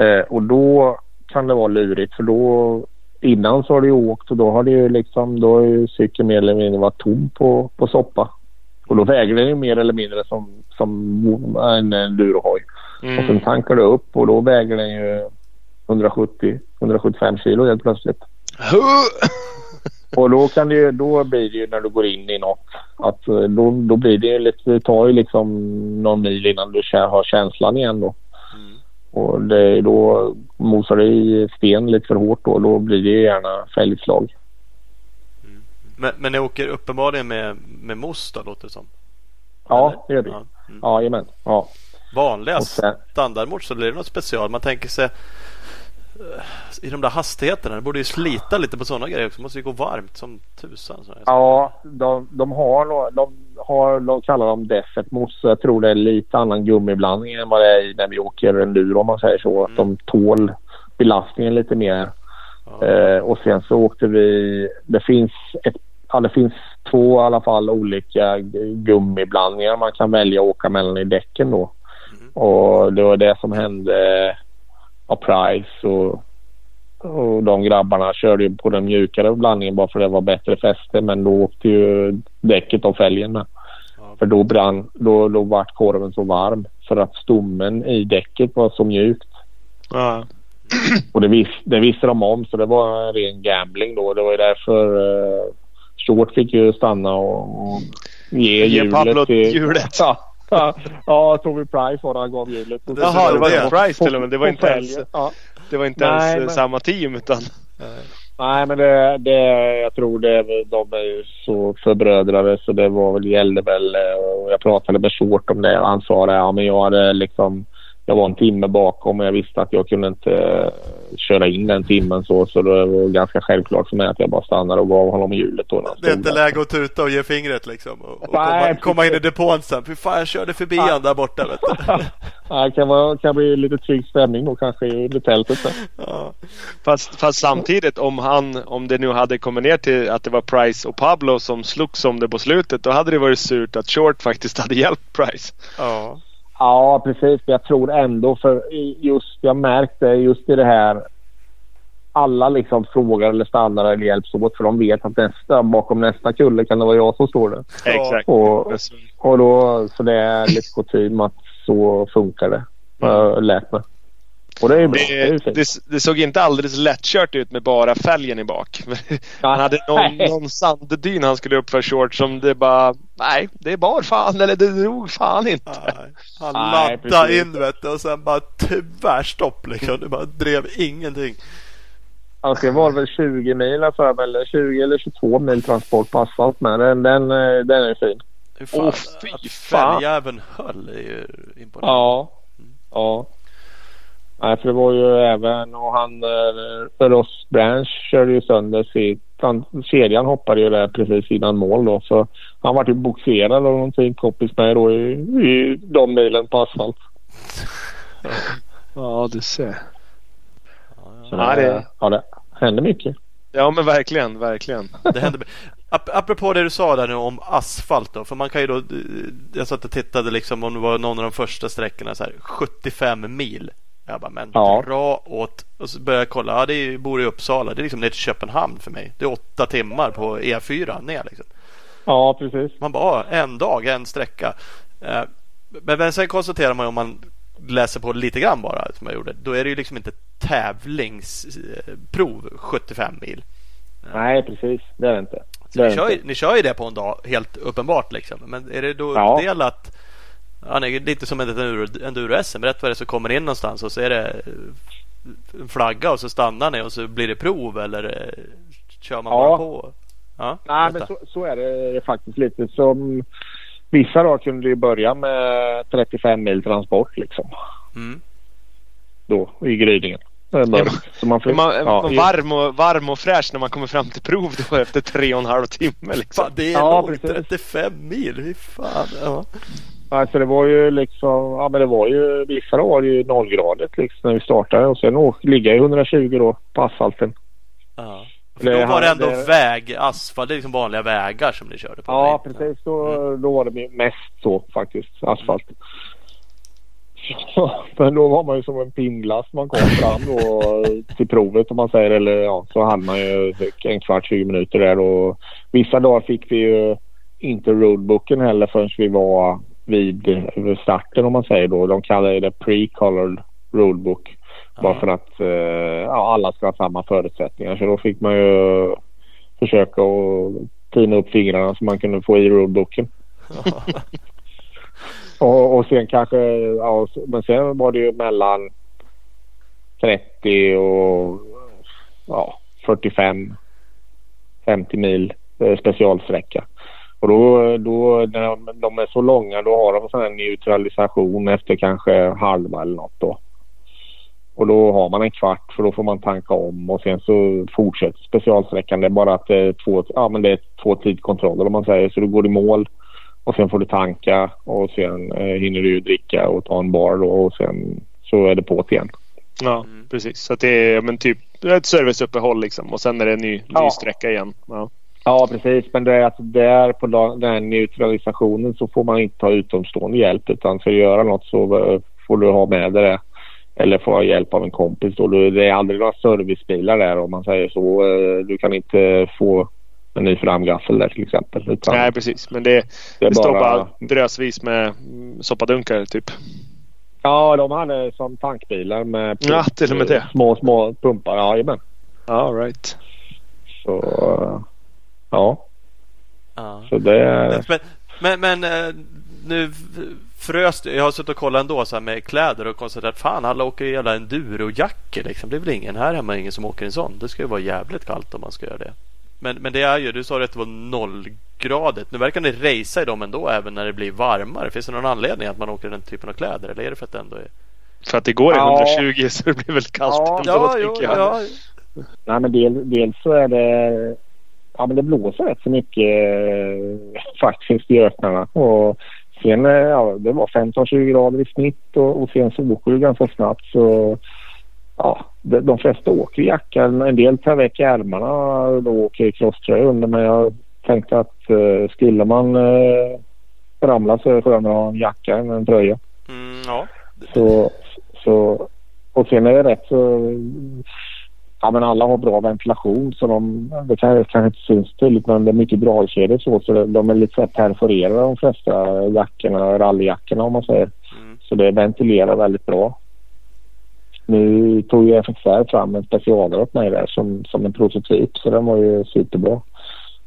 Eh, och då kan det vara lurigt för då innan så har du åkt och då har det liksom då har ju cykeln mer eller mindre varit tom på, på soppa. Och då väger den ju mer eller mindre som, som en endurohoj. Och sen Mm. tankar du upp och då väger den ju 170-175 kilo helt plötsligt. Och då kan det ju, då blir det ju när du går in i något att eh, då, då blir det ju lite, det tar ju liksom någon mil innan du har känslan igen då. Mm. Och det, då mosar det i sten lite för hårt då. Då blir det ju gärna fälgslag. Men, men ni åker uppenbarligen med, med mos då låter det som? Ja, det gör vi. Ja. Mm. Ja, jajamän. Ja. Vanliga sen- standardmods eller är det något special? Man tänker sig i de där hastigheterna. Det borde ju slita lite på sådana grejer också. Det måste ju gå varmt som tusan. Ja, de, de har de har, de kallar dem Desert Mousse. Jag tror det är lite annan gummiblandning än vad det är när vi åker enduro om man säger så. Att de tål belastningen lite mer. Ja. Eh, och sen så åkte vi, det finns ett ja, det finns två i alla fall olika gummiblandningar man kan välja att åka mellan i däcken då. Mm. Och det var det som hände av Price och, och de grabbarna körde ju på den mjukare blandningen bara för att det var bättre fäste men då åkte ju däcket av fälgen med. Ja. För då brann, då, då vart korven så varm för att stommen i däcket var så mjukt. Ja. Och det, vis, det visste de om så det var en ren gambling då. Det var ju därför uh, Short fick ju stanna och, och ge, ge hjulet till... hjulet. Ja, ja, Toby Price var det han gav hjulet. Jaha, det var det. Price till och med. Det var inte ens, ja. det var inte Nej, ens men... samma team utan... Nej men det, det, jag tror det, de är ju så förbrödrade så det var väl, gällde väl och jag pratade med Short om det och han sa det, ja men jag hade liksom jag var en timme bakom och jag visste att jag kunde inte uh, köra in den timmen så. Så det var ganska självklart för mig att jag bara stannade och gav honom hjulet. Då det är inte läge att tuta och ge fingret liksom. Och, och Nej, komma, komma, in i depån sen. Fy fan jag körde förbi ah. han där borta vet du. Ja, det kan, vara, kan bli lite trygg stämning då kanske i tältet. Ja. Fast, fast, samtidigt om han, om det nu hade kommit ner till att det var Price och Pablo som slogs om det på slutet. Då hade det varit surt att Short faktiskt hade hjälpt Price. Ja. Ja, precis. Jag tror ändå för just, jag märkte just i det här. Alla liksom frågar eller stannar eller hjälps åt för de vet att nästa, bakom nästa kulle kan det vara jag som står där. Exakt. Och, och då, så det är lite kutym att så funkar det. Jag lärt mig. Och det är bra. Det, det, det, det, såg inte alldeles lättkört ut med bara fälgen i bak. Han hade någon, någon sanddyn han skulle upp för short som det bara... Nej, det bar fan eller det drog fan inte. Nej, han laddade in vet du, och sen bara tvärstopp liksom. Det bara drev ingenting. Alltså det var väl 20 mil för mig, eller 20 eller 22 mil transport på asfalt med. Den, den, den är fin. Hur fan, oh, fy fan. fälgjäveln höll är ju imponerande. Ja. Mm. Ja. Nej, för det var ju även och han eh, Ross Branch körde ju sönder sitt. Han, kedjan hoppade ju där precis innan mål då så han var ju boxerad av någon fin kompis med då i, i de milen på asfalt. Ja, du ser. Så ja, det, ja, det händer mycket. Ja, men verkligen, verkligen. Det händer. Apropå det du sa där nu om asfalt då. För man kan ju då. Jag satt och tittade liksom om det var någon av de första sträckorna så här 75 mil. Jag bara, men ja. dra åt... Och så började jag kolla. Ja, det är, bor i Uppsala. Det är liksom ner till Köpenhamn för mig. Det är åtta timmar på E4 ner liksom. Ja, precis. Man bara, en dag, en sträcka. Eh, men sen konstaterar man om man läser på lite grann bara som jag gjorde. Då är det ju liksom inte tävlingsprov 75 mil. Nej, precis. Det är det inte. Det ni, kör, inte. ni kör ju det på en dag helt uppenbart liksom. Men är det då ja. uppdelat han är lite som ett enduro-SM. Rätt vad det så kommer in någonstans och så är det en flagga och så stannar ni och så blir det prov eller eh, kör man ja. bara på? Ja, Nej, men så, så, är det faktiskt lite som vissa dagar kunde det börja med 35 mil transport liksom. Mm. Då i gryningen. Så man, får, man, ja, varm, och, varm och fräsch när man kommer fram till prov då efter tre och en halv timme. Liksom. Fan, det är ja, långt, 35 mil. Fy fan. Ja. Alltså det var ju liksom, ja men det var ju, vissa dagar var det ju nollgradigt liksom när vi startade och sen åk, ligga i 120 då på asfalten. Ja. För då var det ändå det... väg, asfalt, det är liksom vanliga vägar som ni körde på? Ja vägen. precis, då, mm. då var det mest så faktiskt, asfalt. Mm. men då var man ju som en pinnglass man kom fram då till provet om man säger eller ja så hade man ju en kvart, 20 minuter där och vissa dagar fick vi ju inte roadbooken heller förrän vi var vid starten om man säger då. De kallar det pre-colored rulebook. Ja. Bara för att eh, ja, alla ska ha samma förutsättningar. Så då fick man ju försöka att tina upp fingrarna så man kunde få i rulebooken. och, och sen kanske, ja, men sen var det ju mellan 30 och ja, 45 50 mil eh, specialsträcka. Och då, då när de är så långa då har de sån här neutralisation efter kanske halva eller något då. Och då har man en kvart för då får man tanka om och sen så fortsätter specialsträckan. Det är bara att det är två, ja, men det är två tidkontroller om man säger. Så du går i mål och sen får du tanka och sen eh, hinner du dricka och ta en bar då och sen så är det på igen. Ja, mm. precis. Så det är men typ ett serviceuppehåll liksom och sen är det en ny, ja. ny sträcka igen. Ja. Ja, precis. Men det är alltså där på den här neutralisationen så får man inte ha utomstående hjälp utan för att göra något så eh, får du ha med dig det. Eller få hjälp av en kompis. Då. Det är aldrig några servicebilar där om man säger så. Eh, du kan inte få en ny framgaffel där till exempel. Utan Nej, precis. Men det, det, det bara... står bara drösvis med soppadunkar typ. Ja, de hade som tankbilar med ja, till och med det. små, små pumpar. Jajamän. Ja, right. Så ja. ja. Så det... Men, men, men eh, nu frös Jag har suttit och kollat ändå så här med kläder och konstaterat fan alla åker i jävla endurojackor liksom. Det är väl ingen här hemma ingen som åker i en sån. Det ska ju vara jävligt kallt om man ska göra det. Men, men det är ju, du sa att det var nollgradigt. Nu verkar det racea i dem ändå även när det blir varmare. Finns det någon anledning att man åker den typen av kläder? Eller är det för att det ändå är... För att det går i ja. 120 så det blir väl kallt ja. ändå ja, tänker jag. Ja. Nej men del, dels så är det ja, men det blåser rätt så mycket eh, faktiskt i öknarna. Och sen, eh, ja, det var 15-20 grader i snitt och, och sen det ganska snabbt. Så, ja, de, de flesta åker i jackan. En del tar väck ärmarna och åker i crosströja under. Men jag tänkte att eh, skulle man eh, ramla så är det skönare att ha en jacka än en tröja. Mm, ja. Så, så, och sen är det rätt så ja, men alla har bra ventilation så de, det kan, kanske inte syns tydligt men det är mycket dragkedjor så, så de är lite så perforerade de flesta jackorna, rallyjackorna om man säger. Mm. Så det ventilerar väldigt bra. Nu tog ju FXR fram en specialare åt mig där som, som en prototyp så den var ju superbra.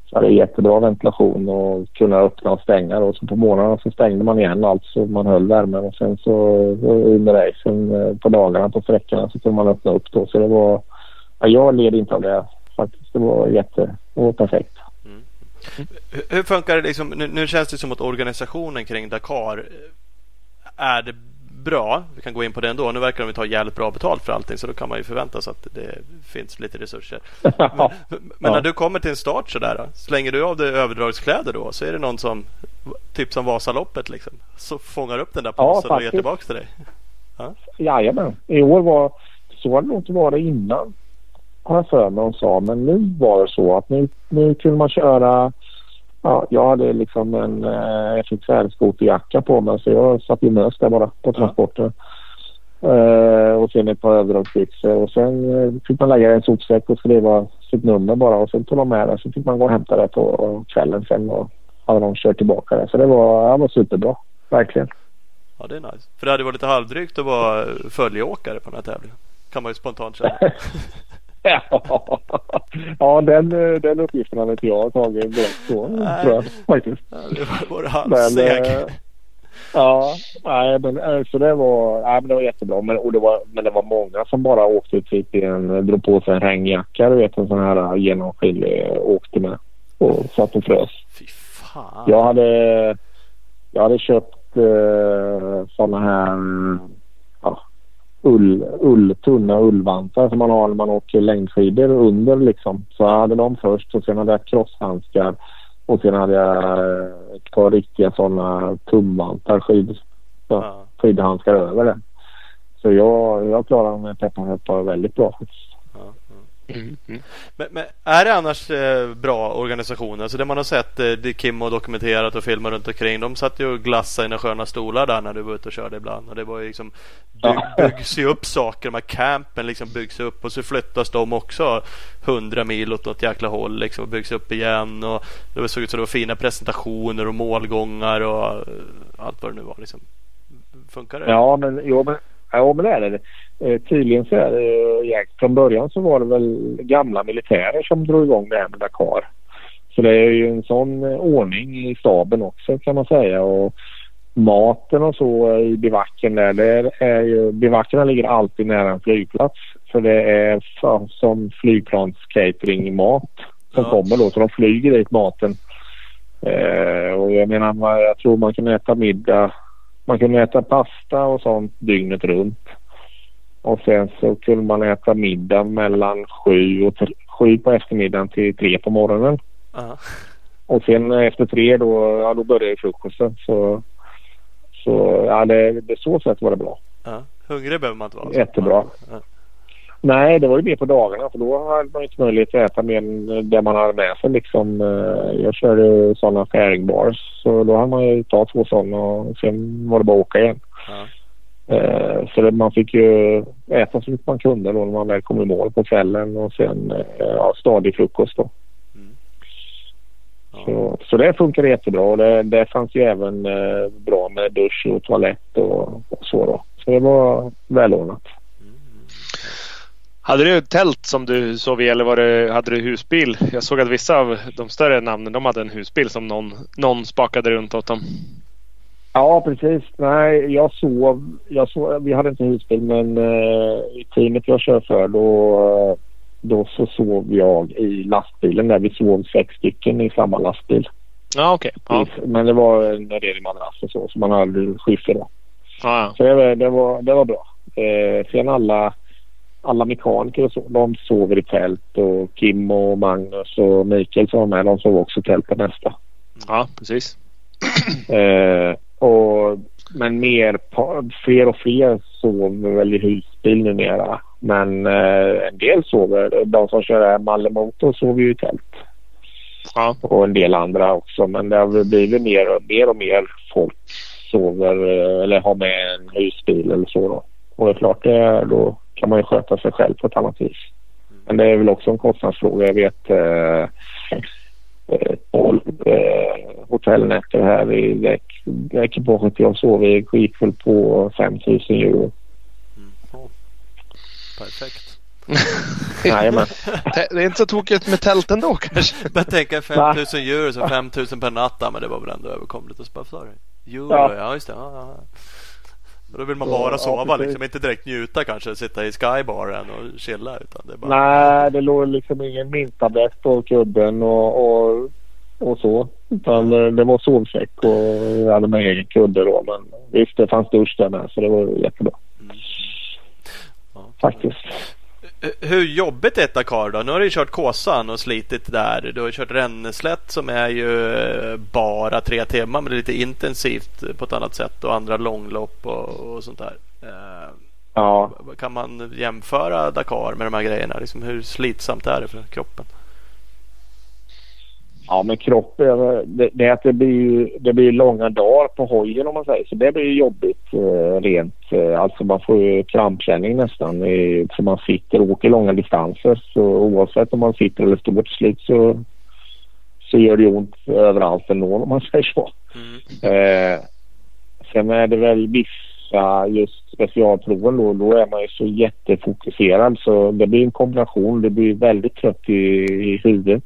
Så det är jättebra ventilation och kunna öppna och stänga och så på morgnarna så stängde man igen allt så man höll värmen och sen så under racen eh, på dagarna på sträckorna så kunde man öppna upp då så det var jag led inte av det faktiskt. Det var jätte, och perfekt. Mm. Hur funkar det liksom? Nu, nu, känns det som att organisationen kring Dakar eh, är det bra. Vi kan gå in på det ändå. Nu verkar de ta jävligt bra betalt för allting så då kan man ju förvänta sig att det finns lite resurser. Men, men när du kommer till en start sådär då, slänger du av dig överdragskläder då så är det någon som typ som Vasaloppet liksom så fångar upp den där påsen ja, och ger tillbaka till dig. Ja. Jajamän. I år var så har det inte varit innan har jag för mig hon sa. Men nu var det så att nu, nu kunde man köra Ja, jag hade liksom en eh, FXR-skoterjacka på mig så jag satt i mös där bara på transporten. Eh, och sen ett par överdragsbyxor och sen eh, fick man lägga en sopsäck och skriva sitt nummer bara och sen tog de med det. Så fick man gå och hämta det på kvällen sen och hade de kört tillbaka det. Så det var, ja, var superbra. Verkligen. Ja, det är nice. För det hade varit lite halvdrygt att vara följeåkare på den här tävlingen. Kan man ju spontant säga. ja, den, den uppgiften hade inte jag tagit direkt. Nej. Tror jag, faktiskt. Ja, det var bara halvseg. Eh, ja, nej, men, eh, så det var, nej, men det var jättebra. Men, och det var, men det var många som bara åkte typ i en, drog på sig en regnjacka. Du vet en sån här eh, genomskinlig åkte med. Och satt och frös. Fy fan. Jag hade, jag hade köpt eh, såna här ull, ull, tunna ullvantar som man har när man åker längdskidor under liksom. Så jag hade de först och sen hade jag crosshandskar och sen hade jag ett par riktiga sådana tumvantar, skid, ja. skidhandskar över det. Så jag, jag klarade mig pepparpeppar väldigt bra faktiskt. Mm. Mm. Men, men, är det annars eh, bra organisationer? Alltså det man har sett, eh, det Kim har dokumenterat och filmat runt omkring. De satt ju och glassade i några sköna stolar där när du var ute och körde ibland. Och det var ju liksom bygg, byggs ju upp saker. De här campen liksom byggs upp och så flyttas de också hundra mil åt något jäkla håll liksom och byggs upp igen. Och det såg ut som det var fina presentationer och målgångar och eh, allt vad det nu var. Liksom. Funkar det? Ja, men, jo, men Ja, men det är det. Eh, tydligen så är det eh, Från början så var det väl gamla militärer som drog igång det här med Dakar. Så det är ju en sån eh, ordning i staben också kan man säga. Och maten och så i bivacken där. Det är ju, bivackerna ligger alltid nära en flygplats. För det är som flygplanscatering-mat som ja. kommer då. Så de flyger dit maten. Eh, och jag menar, jag tror man kan äta middag man kunde äta pasta och sånt dygnet runt. Och sen så kunde man äta middag mellan sju, och sju på eftermiddagen till tre på morgonen. Uh-huh. Och sen efter tre då, ja, då började frukosten. Så, så ja, det, det så sätt var det bra. Uh-huh. Hungrig behöver man inte vara. Jättebra. Uh-huh. Nej, det var ju mer på dagarna för då hade man inte möjlighet att äta mer än det man hade med sig. Liksom, eh, jag körde sådana fairing bars så då hade man ju ta två sådana och sen var det bara att åka igen. Ja. Eh, Så det, man fick ju äta så mycket man kunde då när man väl kom i mål på kvällen och sen eh, ja, stadig frukost då. Ja. Så, så det funkade jättebra och det, det fanns ju även bra med dusch och toalett och, och så då. Så det var välordnat. Hade du tält som du sov i eller var det, hade du husbil? Jag såg att vissa av de större namnen de hade en husbil som någon, någon spakade runt åt dem. Ja, precis. Nej, jag sov. Jag sov vi hade inte husbil men eh, i teamet jag kör för då, då så sov jag i lastbilen där. Vi sov sex stycken i samma lastbil. Ja okej. Ja. Men det var en redig madrass och så, så man hade skiffer då. Ja, Så det, var- det, var, det var bra. Eh, sen alla, alla mekaniker och så, de sover i tält och Kim och Magnus och Mikael som var med, de sov också i tält på nästa. ja precis. Eh, och, men mer, fler och fler sover väl i husbil numera. Men eh, en del sover, de som kör Malle Motor sover ju i tält. Ja. Och en del andra också. Men det har blivit mer och mer, och mer folk sover eh, eller har med en husbil eller så då. Och det är klart, det, då kan man ju sköta sig själv på ett annat vis. Men det är väl också en kostnadsfråga. Jag vet eh, eh, 12 eh, hotellnätter här i ekipaget jag sov i gick väl på 5000 euro. Oh. Perfekt. Jajamän. Det är inte så tokigt med tält ändå kanske. Jag tänker 5000 euro så 5000 per natt. Men det var väl ändå överkomligt. Och så bara, sorry. Euro, ja. Ja. just det. Ja, ja. Ja. Och då vill man Ja, bara ja, sova precis. liksom. Inte direkt njuta kanske. Sitta i skybaren och chilla. Utan det bara... Nej, det låg liksom ingen mintablett på kudden och, och, och så. Utan det var sovsäck och jag hade med egen kudde då. Men visst, det fanns dusch där med så det var jättebra. Ja. Faktiskt. Hur jobbigt är ett Dakar då? Nu har du kört Kåsan och slitit där. Du har kört Ränneslätt som är ju eh, bara tre timmar men det är lite intensivt på ett annat sätt och andra långlopp och, och sånt där. Eh, Ja, Kan man jämföra Dakar med de här grejerna? Liksom hur slitsamt är det för kroppen? Ja men kroppen, det, det, att det blir ju det blir långa dagar på hojen om man säger. Så det blir ju jobbigt eh, rent. Eh, alltså man får ju krampkänning nästan. Eh, för man sitter och åker långa distanser. Så oavsett om man sitter eller står till slut så, så gör det ont överallt ändå om man säger så. Mm. Eh, sen är det väl vissa just specialproven då, då är man ju så jättefokuserad så det blir en kombination. Det blir väldigt trött i, i huvudet.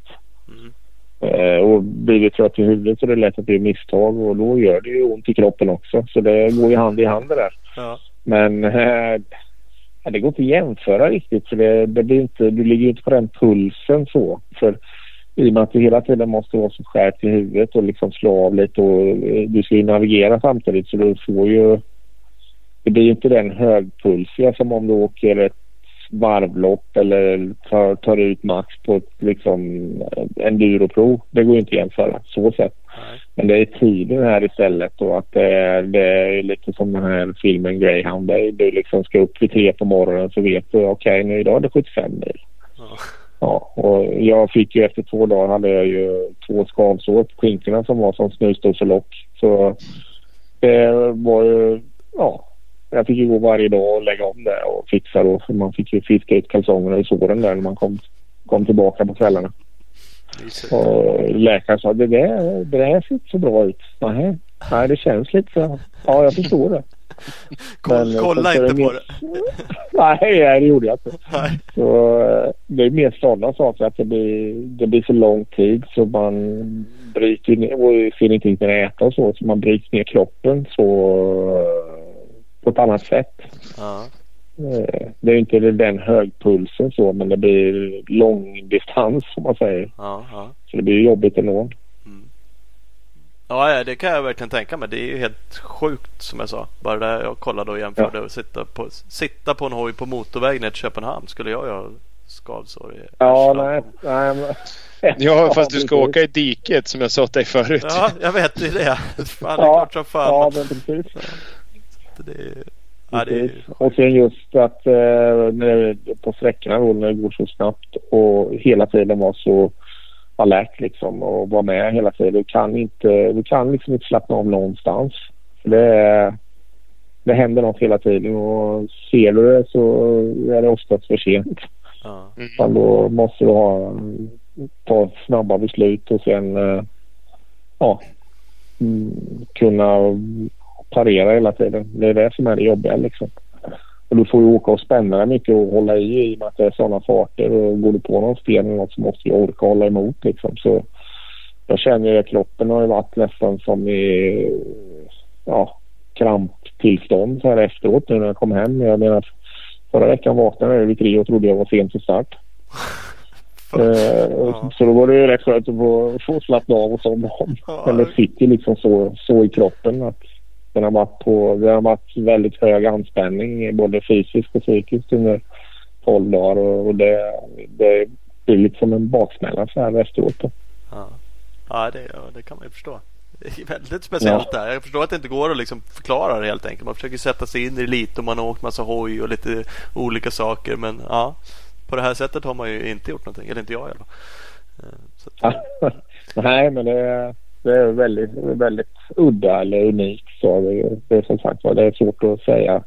Eh, och blir vi trött i huvudet så är det lätt att det blir misstag och då gör det ju ont i kroppen också. Så det går ju hand i hand det där. Ja. Men eh, det går inte att jämföra riktigt för det, det blir inte, du ligger ju inte på den pulsen så. För i och med att du hela tiden måste vara så skärpt i huvudet och liksom slå av lite och eh, du ska ju navigera samtidigt så du får ju det blir ju inte den högpulsiga som om du åker ett varvlopp eller tar, tar ut max på ett liksom enduroprov. Det går inte att jämföra så. Nej. Men det är tiden här istället och att det är, det är lite som den här filmen Greyhound. Där du liksom ska upp vid tre på morgonen så vet du okej nu idag är det 75 mil. Ja. Ja, och jag fick ju efter två dagar hade jag ju två skavsår på skinkorna som var som snusdosselock. Så det var ju, ja. Jag fick ju gå varje dag och lägga om det och fixa då. För man fick ju fiska ut kalsongerna i såren där när man kom, kom tillbaka på kvällarna. Och läkaren sa det där, det där ser inte så bra ut. Nej, nej det känns lite så. Ja, jag förstår det. Men, kolla inte det på det. Nej, nej, det gjorde jag inte. Nej. Så eh, det är mer sådana saker att det blir, det blir så lång tid så man bryter ner och ser med att äta och så. Så man bryter ner kroppen så på ett annat sätt. Ja. Eh, Det är ju inte den högpulsen så men det blir långdistans som man säger. Ja, ja. Så det blir jobbigt ändå. Ja, ja, det kan jag verkligen tänka mig. Det är ju helt sjukt som jag sa. Bara det jag kollade och jämförde. Och sitta, på, sitta på en hoj på motorväg ner till Köpenhamn skulle jag göra skavsår i Ja, nej. nej men... Ja, fast du ska åka i diket som jag sa åt dig förut. Ja, jag vet det. är det. Fan, det är Ja, klart som fan. ja, men precis. Det Ja, det. Och sen just att eh, när, på sträckorna då när det går så snabbt och hela tiden vara så alert liksom och vara med hela tiden. Du kan inte, du kan liksom inte slappna av någonstans. Det, det händer något hela tiden och ser du det så är det oftast för sent. Ja. Mm. Då måste du ha, ta snabba beslut och sen eh, ja, mm, kunna parera hela tiden. Det är det som är det jobbiga liksom. Och du får ju åka och spänna dig mycket och hålla i i och med att det är sådana farter. Och går du på någon sten eller något så måste du orka hålla emot liksom. Så jag känner att kroppen har ju varit nästan som i ja, kramptillstånd så här efteråt nu när jag kom hem. Jag menar förra veckan vaknade jag vid tre och trodde jag var sent för start. Uh, ja. Så då var det ju rätt skönt att få, få slappna av och somna om. Ja. Eller sitter liksom så, så i kroppen att den har varit på, det har varit väldigt hög anspänning både fysiskt och psykiskt under 12 dagar och, och det, det blir lite som en baksmälla så här efteråt. Då. Ja, ja, det, det kan man ju förstå. Det är väldigt speciellt ja. där. Jag förstår att det inte går att liksom förklara det helt enkelt. Man försöker sätta sig in i det lite och man har åkt massa hoj och lite olika saker. Men ja, på det här sättet har man ju inte gjort någonting. Eller inte jag i alla fall. Eh, Nej, men det är, det är väldigt, väldigt udda eller unikt. Så det, det är som sagt var, det är svårt att säga.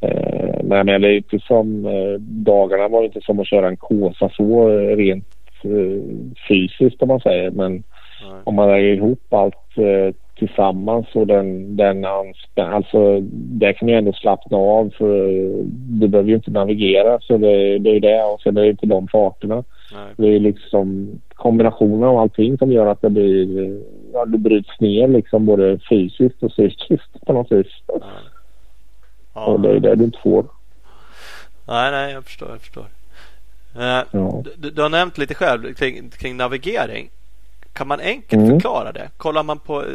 Eh, men det är inte som eh, dagarna var inte som att köra en Kåsa så rent fysiskt om man säger. Men Nej. om man lägger ihop allt tillsammans och den, den anspänn, alltså det kan ju ändå slappna av för du behöver ju inte navigera så det, det är det och sen är det inte de farterna. Nej. Det är liksom kombinationen av allting som gör att det blir, ja det bryts ner liksom både fysiskt och psykiskt på något vis. Ja. Ja. Och det är det du inte får. Nej, nej, jag förstår, jag förstår. Uh, ja. du, du, har nämnt lite själv kring, kring navigering. Kan man enkelt mm. förklara det? Kollar man på eh,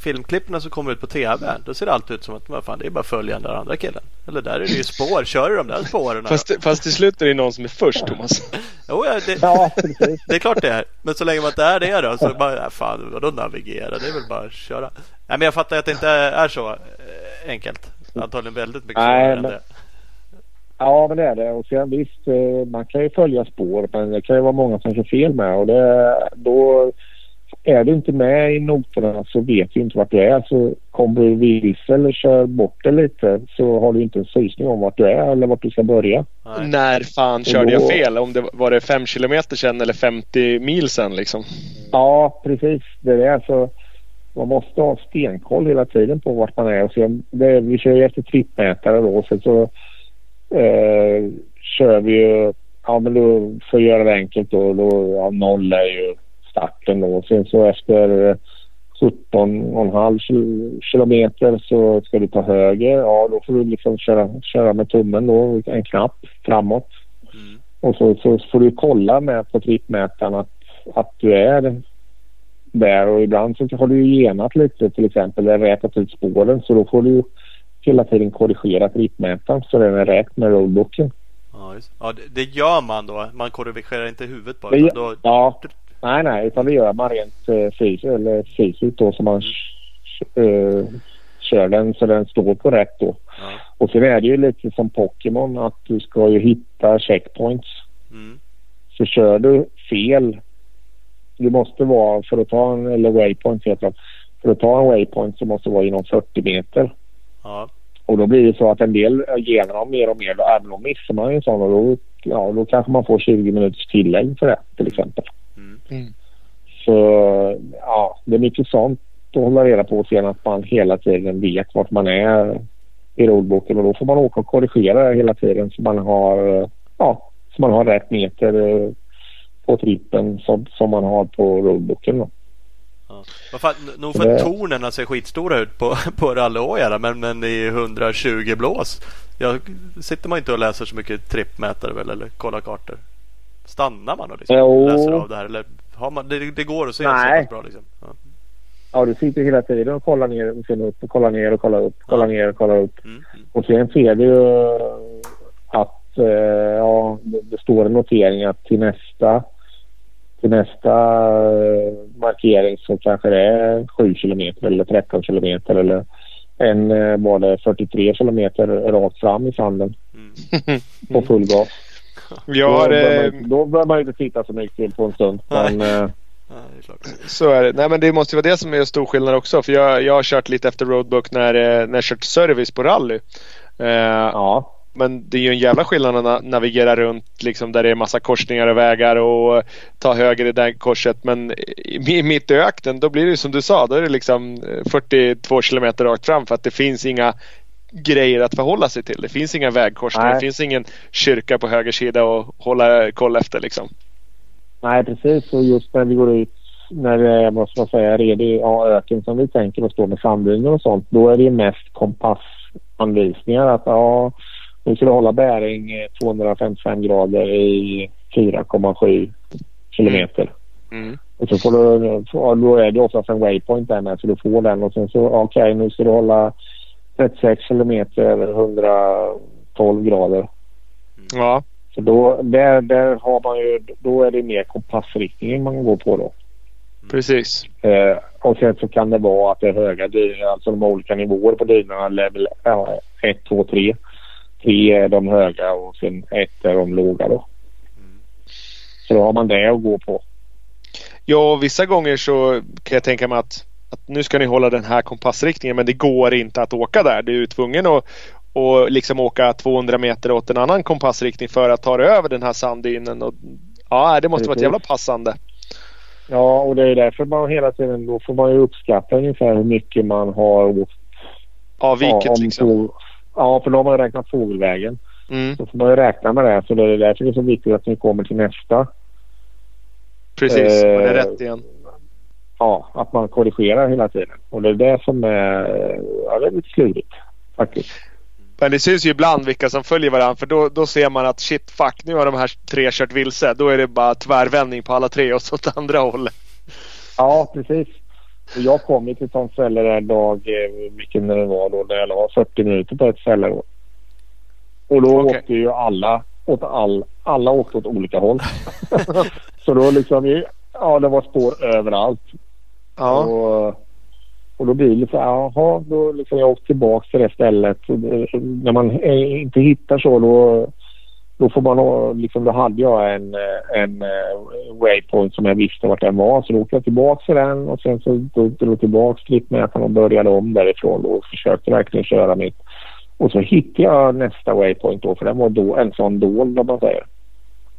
filmklippen som kommer ut på TV då ser det alltid ut som att vad fan, det är bara följa den där andra killen. Eller där är det ju spår. Kör du de där spåren? fast, fast till slut är det någon som är först Thomas. jo, ja, det, ja, det är klart det är. Men så länge man inte är det då så bara, ja, fan vadå navigera? Det är väl bara att köra. Nej, men jag fattar att det inte är så eh, enkelt. Antagligen väldigt mycket svårare än det. Ja, men det är det. Och sen visst, eh, man kan ju följa spår men det kan ju vara många som kör fel med och det, då är du inte med i noterna så vet du inte vart du är. Så kommer du vilse eller kör bort det lite så har du inte en susning om vart du är eller vart du ska börja. Nej. När fan körde då... jag fel? Om det var det fem kilometer sedan eller 50 mil sedan liksom? Ja, precis. Det är det. Så man måste ha stenkoll hela tiden på vart man är. Och sen, det, vi kör ju efter trippmätare då. Sen så eh, kör vi ju, ja men då, för att göra det enkelt då, då ja, noll är ju starten då. Sen så efter 17,5 kilometer så ska du ta höger. Ja, då får du liksom köra, köra med tummen då, en knapp framåt. Mm. Och så, så får du kolla med på trippmätaren att, att du är där och ibland så har du ju genat lite till exempel eller rätat ut spåren så då får du hela tiden korrigera trippmätaren så den är rätt med roadbooken. Ja, ja det, det, gör man då. Man korrigerar inte huvudet bara. Det, då... Ja, Nej, nej, utan det gör man rent eh, fysiskt, eller fysiskt då så man eh, kör den så den står på rätt då. Ja. Och sen är det ju lite som Pokémon att du ska ju hitta checkpoints. Mm. Så kör du fel, du måste vara, för att ta en, eller waypoint heter det, för att ta en waypoint så måste du vara inom 40 meter. Ja. Och då blir det så att en del ger dem mer och mer, då, även om missar man ju en sån och då, ja, då kanske man får 20 minuters tillägg för det till exempel. Mm. Så ja, det är mycket sånt att hålla reda på och sen att man hela tiden vet vart man är i roadboken och då får man åka och korrigera hela tiden så man har, ja, så man har rätt meter eh, på trippen som, som man har på roadboken. Då. Ja. Fan, nog för att tornen ser skitstora ut på, på rallyhojarna men, men i 120 blås. Jag sitter man inte och läser så mycket trippmätare väl eller kollar kartor? Stannar man och liksom läser av det här eller har man, det, det går att se Nej. så bra liksom? Ja. ja, du sitter hela tiden och kollar ner och sen upp och kollar ner och kollar upp. Kollar ja. ner och kollar upp. Mm, mm. Och sen ser du ju att eh, ja, det, står en notering att till nästa till nästa eh, markering så kanske det är 7 kilometer eller 13 kilometer eller en eh, var det 43 kilometer rakt fram i sanden Mm. på full gas. Jag då, har, behöver eh, man, då behöver man ju inte titta så mycket till på en stund. Nej. Men, eh, Ja, det är. Så är det. Nej men det måste ju vara det som är stor skillnad också. För jag, jag har kört lite efter roadbook när, eh, när jag kört service på rally. Eh, ja, Men det är ju en jävla skillnad att na- navigera runt liksom där det är massa korsningar och vägar och ta höger i det korset. Men i, mitt i öknen då blir det som du sa. Då är det liksom eh, 42 kilometer rakt fram för att det finns inga grejer att förhålla sig till. Det finns inga vägkorsningar. Det finns ingen kyrka på höger sida att hålla koll efter liksom. nej precis. Och just när vi går ut när det är, vad ska man säga, redig ja, öken som vi tänker och står med sanddyner och sånt. Då är det mest kompassanvisningar. Att ja, nu ska du hålla bäring eh, 255 grader i 4,7 kilometer. Mm. Och så får du, då är det oftast en waypoint där med så du får den och sen så okej nu ska du hålla 36 kilometer 112 grader. Ja. Så då, där, där har man ju, då är det mer kompassriktningen man går på då. Precis. Eh, och sen så kan det vara att det är höga dynor, alltså de olika nivåer på dynorna. Level 1, 2, 3. 3 är de höga och sen 1 är de låga då. Så då har man det att gå på. Ja, vissa gånger så kan jag tänka mig att, att nu ska ni hålla den här kompassriktningen men det går inte att åka där. Du är tvungen att och liksom åka 200 meter åt en annan kompassriktning för att ta dig över den här sanddynen. Och, ja, det måste vara ett jävla passande. Ja, och det är därför man hela tiden, då får man ju uppskatta ungefär hur mycket man har åkt. Avviket ja, om liksom. ja, för då har man ju räknat fågelvägen. Mm, Då får man ju räkna med det. Så det är därför det är så viktigt att ni kommer till nästa. precis, Eh, man är rätt igen. Ja, att man korrigerar hela tiden. Och det är det som är, ja, det är lite klurigt faktiskt. Men det syns ju ibland vilka som följer varandra för då, då ser man att shit fuck nu har de här tre kört vilse. Då är det bara tvärvändning på alla tre och så åt andra hållet. Ja, precis. Och jag kom ju till ett sånt ställe där dag, eh, vilken det var då, där jag la 40 minuter på ett ställe. Då. Och då Okej. åkte ju alla åt all, alla åkte åt olika håll. så då liksom, ja det var spår överallt. Ja. Och, och då blir det lite så här, jaha, då liksom jag åkte tillbaka till det stället. Det- När man inte hittar så då, då får man liksom, då hade jag en, en eh, waypoint som jag visste vart den var. Så då åkte jag tillbaka till den och sen så drog jag tillbaka trippmätaren och började om därifrån och försökte verkligen köra mitt. Och så hittade jag nästa waypoint då för den var då en sån dold om man säger.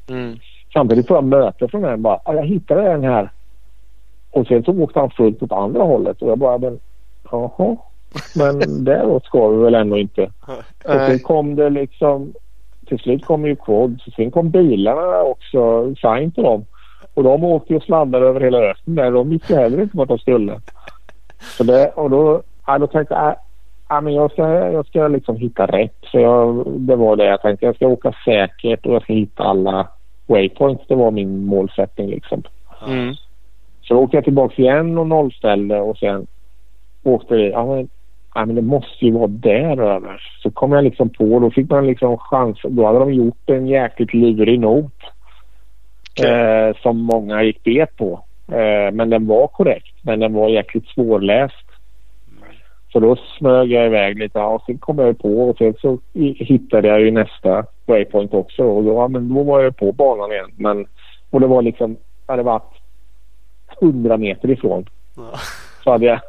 Mm. Samtidigt får jag möte från den bara, "Ja, jag hittade den här. Och sen så åkte han fullt åt andra hållet och jag bara, men jaha. Men däråt ska vi väl ändå inte. Och sen kom det liksom, till slut kom ju quad. Så sen kom bilarna också, sign på dem. Och de åkte och sladdade över hela öknen där. De visste heller inte vart de skulle. Så det, och då, ja, då tänkte jag, ja, men jag ska, jag ska liksom hitta rätt. Så jag, det var det jag tänkte. Jag ska åka säkert och jag ska hitta alla waypoints. Det var min målsättning liksom. Mm. Då åkte jag tillbaka igen och nollställde och sen åkte det. Ja, men, ja, men det måste ju vara där över. Så kom jag liksom på. Då fick man liksom chans. Då hade de gjort en jäkligt lurig not. Okej. Eh, som många gick bet på. Eh, men den var korrekt. Men den var jäkligt svårläst. Så då smög jag iväg lite. Och sen kom jag på och sen så hittade jag ju nästa waypoint också. Och då, ja, men då var jag på banan igen. Men, och det var liksom, hade varit 100 meter ifrån. Ja. Så hade jag,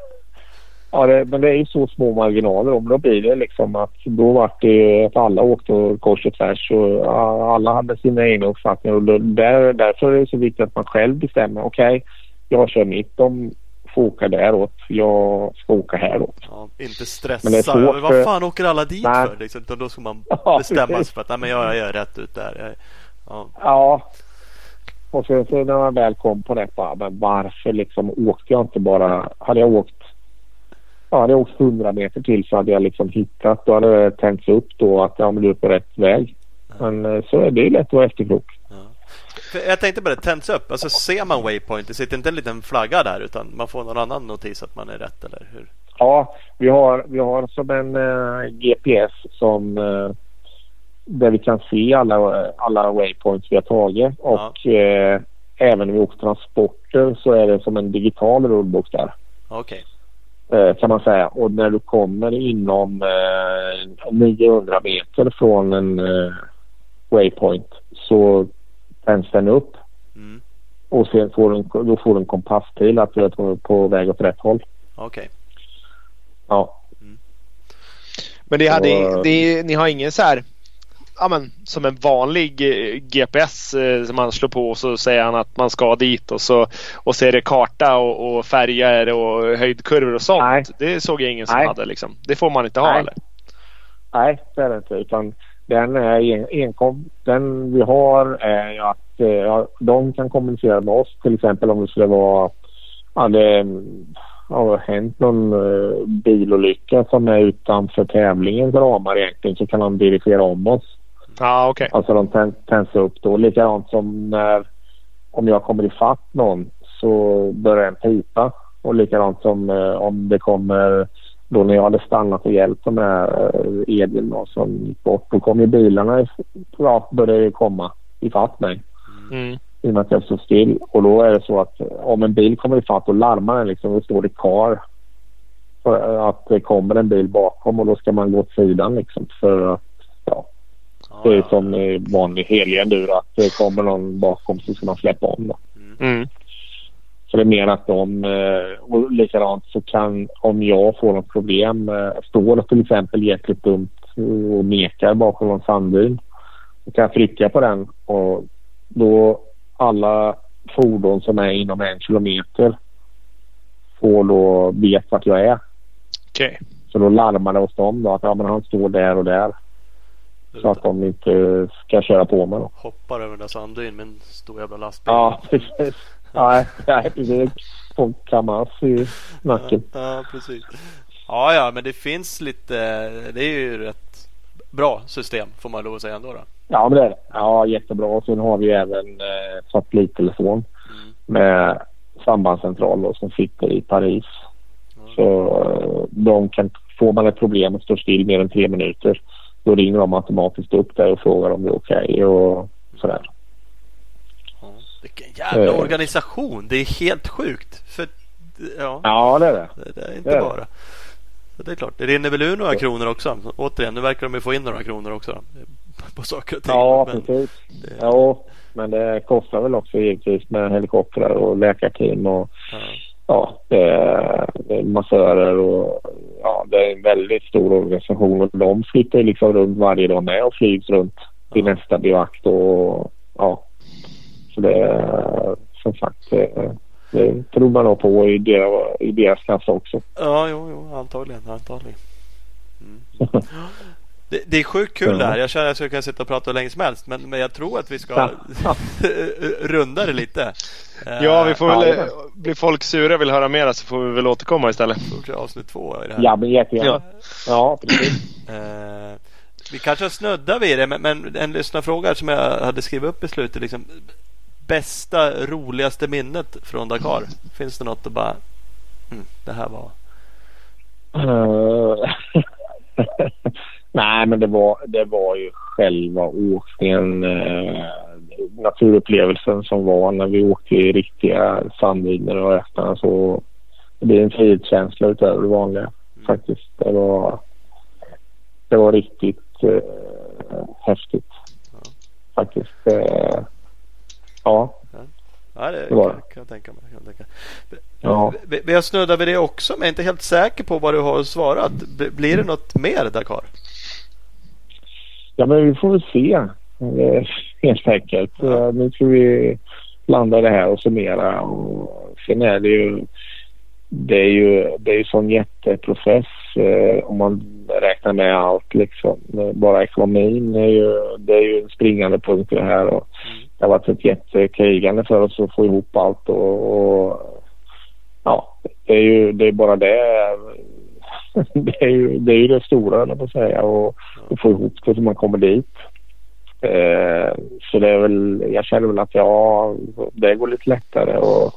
ja, det, men det är ju så små marginaler. Om då blir det liksom att då vart det att alla åkte kors och tvärs och alla hade sina egna uppfattningar. Och då, där, därför är det så viktigt att man själv bestämmer. Okej, jag kör mitt. De får åka däråt. Jag ska åka häråt. Ja, inte Men det är stressa. svårt Vad fan åker alla dit Nej. för? Liksom, då ska man bestämma sig för att nej, men jag gör rätt ut där. Jag, ja. Ja. Och sen så när man väl kom på det bara, men varför liksom åkte jag inte bara... Hade jag åkt... Ja, hade jag åkt 100 meter till så hade jag liksom hittat. Då hade det tänts upp då att ja, men du är på rätt väg. Men eh, så är det ju lätt att vara efterklok. För jag tänkte på det, tänds upp. Alltså ser man waypoint, det sitter inte en liten flagga där utan man får någon annan notis att man är rätt eller hur? Ja, vi har, vi har som en eh, GPS som eh, där vi kan se alla, alla waypoints vi har tagit. Och eh, även när vi åker transporter så är det som en digital rulebook där. Okej. Eh, kan man säga. Och när du kommer inom eh, 900 meter från en eh, waypoint så tänds den upp. Mm. Och sen får du, då får du en kompasspil att du är på väg åt rätt håll. Okej. Ja. Men det hade, Och- det, ni har ingen så här ja, men, som en vanlig eh, GPS eh, som man slår på och så säger han att man ska dit och så, och så är det karta och, och färger och höjdkurvor och sånt. Nej. Det såg jag ingen som Nej. hade liksom. Det får man inte ha Nej. eller? Nej, det är det inte. Utan den, är en, enkom, den vi har är ju att eh, ja, de kan kommunicera med oss. Till exempel om det skulle vara... Ja, det har hänt någon bilolycka som är utanför tävlingens ramar egentligen så kan de dirigera om oss. Ja okej. Alltså de tän- tänds upp då. Likadant som när om jag kommer ifatt någon så börjar en pipa. Och likadant som eh, om det kommer då när jag hade stannat och hjälpt de här eh, Edvin då, som gick bort. Då kom ju bilarna ja, började komma ifatt mig. Mm. I och med att jag stod still. Och då är det så att eh, om en bil kommer ifatt då larmar den liksom. Då står det car. För att det kommer en bil bakom och då ska man gå åt sidan liksom. För att Det är som vanlig helgendur att kommer någon bakom så ska man släppa om. Då. Mm. Så det är mer att de... eh, Och likadant så kan om jag får något problem. eh, Står det till exempel jäkligt dumt och nekar bakom någon sanddyn. Då kan jag trycka på den och då alla fordon som är inom en kilometer får då vet vart jag är. Okej. Så då larmar det hos dem då att ja, men han står där och där. Så att de inte ska köra på mig då. Hoppar över den där sanddyn med en stor jävla lastbil. Ja, precis. Nej, nej, precis. Får kammas i nacken. Ja, precis. Ja, ja, men det finns lite. Det är ju rätt bra system får man lov att säga ändå. Då. Ja, men det är det. Ja, jättebra. Sen har vi även eh, satellittelefon Mm. med sambandscentral då, som sitter i Paris. Ja. Så eh, de kan, får man ett problem och står still mer än tre minuter då ringer de automatiskt upp där och frågar om det är okej och sådär. Ja. Vilken jävla Eh. organisation. Det är helt sjukt. För ja, Ja, det är det. det, det är inte det är det. bara. Så det är klart. Det rinner väl ur några kronor också. Återigen, nu verkar de ju få in några kronor också. På saker och ting. Ja, Men, precis. det- Ja, men det kostar väl också givetvis med helikoptrar och läkarteam och ja. Ja, det är, massörer och ja, det är en väldigt stor organisation och de ju liksom runt varje dag med och flygs runt till nästa bivack och ja. Så det är som sagt det, tror man nog på i, deras, i deras kassa också. Ja, jo, jo, antagligen. antagligen. Mm. Det, det är sjukt kul Ja. det här. Jag känner att jag skulle kunna sitta och prata hur länge som helst. Men, men jag tror att vi ska Ja. runda det lite. Eh, Ja, vi får Ja, väl... eh, Blir folk sura och vill höra mer så får vi väl återkomma istället. Fortsätta avsnitt två i det här. Ja, men jättegärna. Ja. Ja, precis. Eh, vi kanske snuddar vid det, men, men en lyssnarfråga som jag hade skrivit upp i slutet. Liksom, bästa, roligaste minnet från Dakar? Finns det något att bara... Mm, det här var... Nej, men det var, det var ju själva åkningen, eh, naturupplevelsen som var när vi åkte i riktiga sanddyner och öppna så det blir en frihetskänsla utöver det vanliga faktiskt. Det var, det var riktigt eh, häftigt faktiskt. Eh, ja, Ja, det, Det kan, jag tänka mig. Kan jag tänka. ja. Vi, vi har snuddat vid det också, men jag är inte helt säker på vad du har svarat. Blir det något mer Dakar? Ja, men vi får väl se. Eh, Helt enkelt. Eh, Nu ska vi landa det här och summera. Och sen är det ju... Det är ju, det är ju sån jätteprocess eh, om man räknar med allt liksom. Bara ekonomin är ju, det är ju en springande punkt i det här. Och det har varit ett jättekrigande för oss att få ihop allt och, och ja, det är ju det är bara det. Det är ju det, är ju det stora, höll jag på att säga. Och, och få ihop det så man kommer dit. Eh, så det är väl, jag känner väl att ja, det går lite lättare och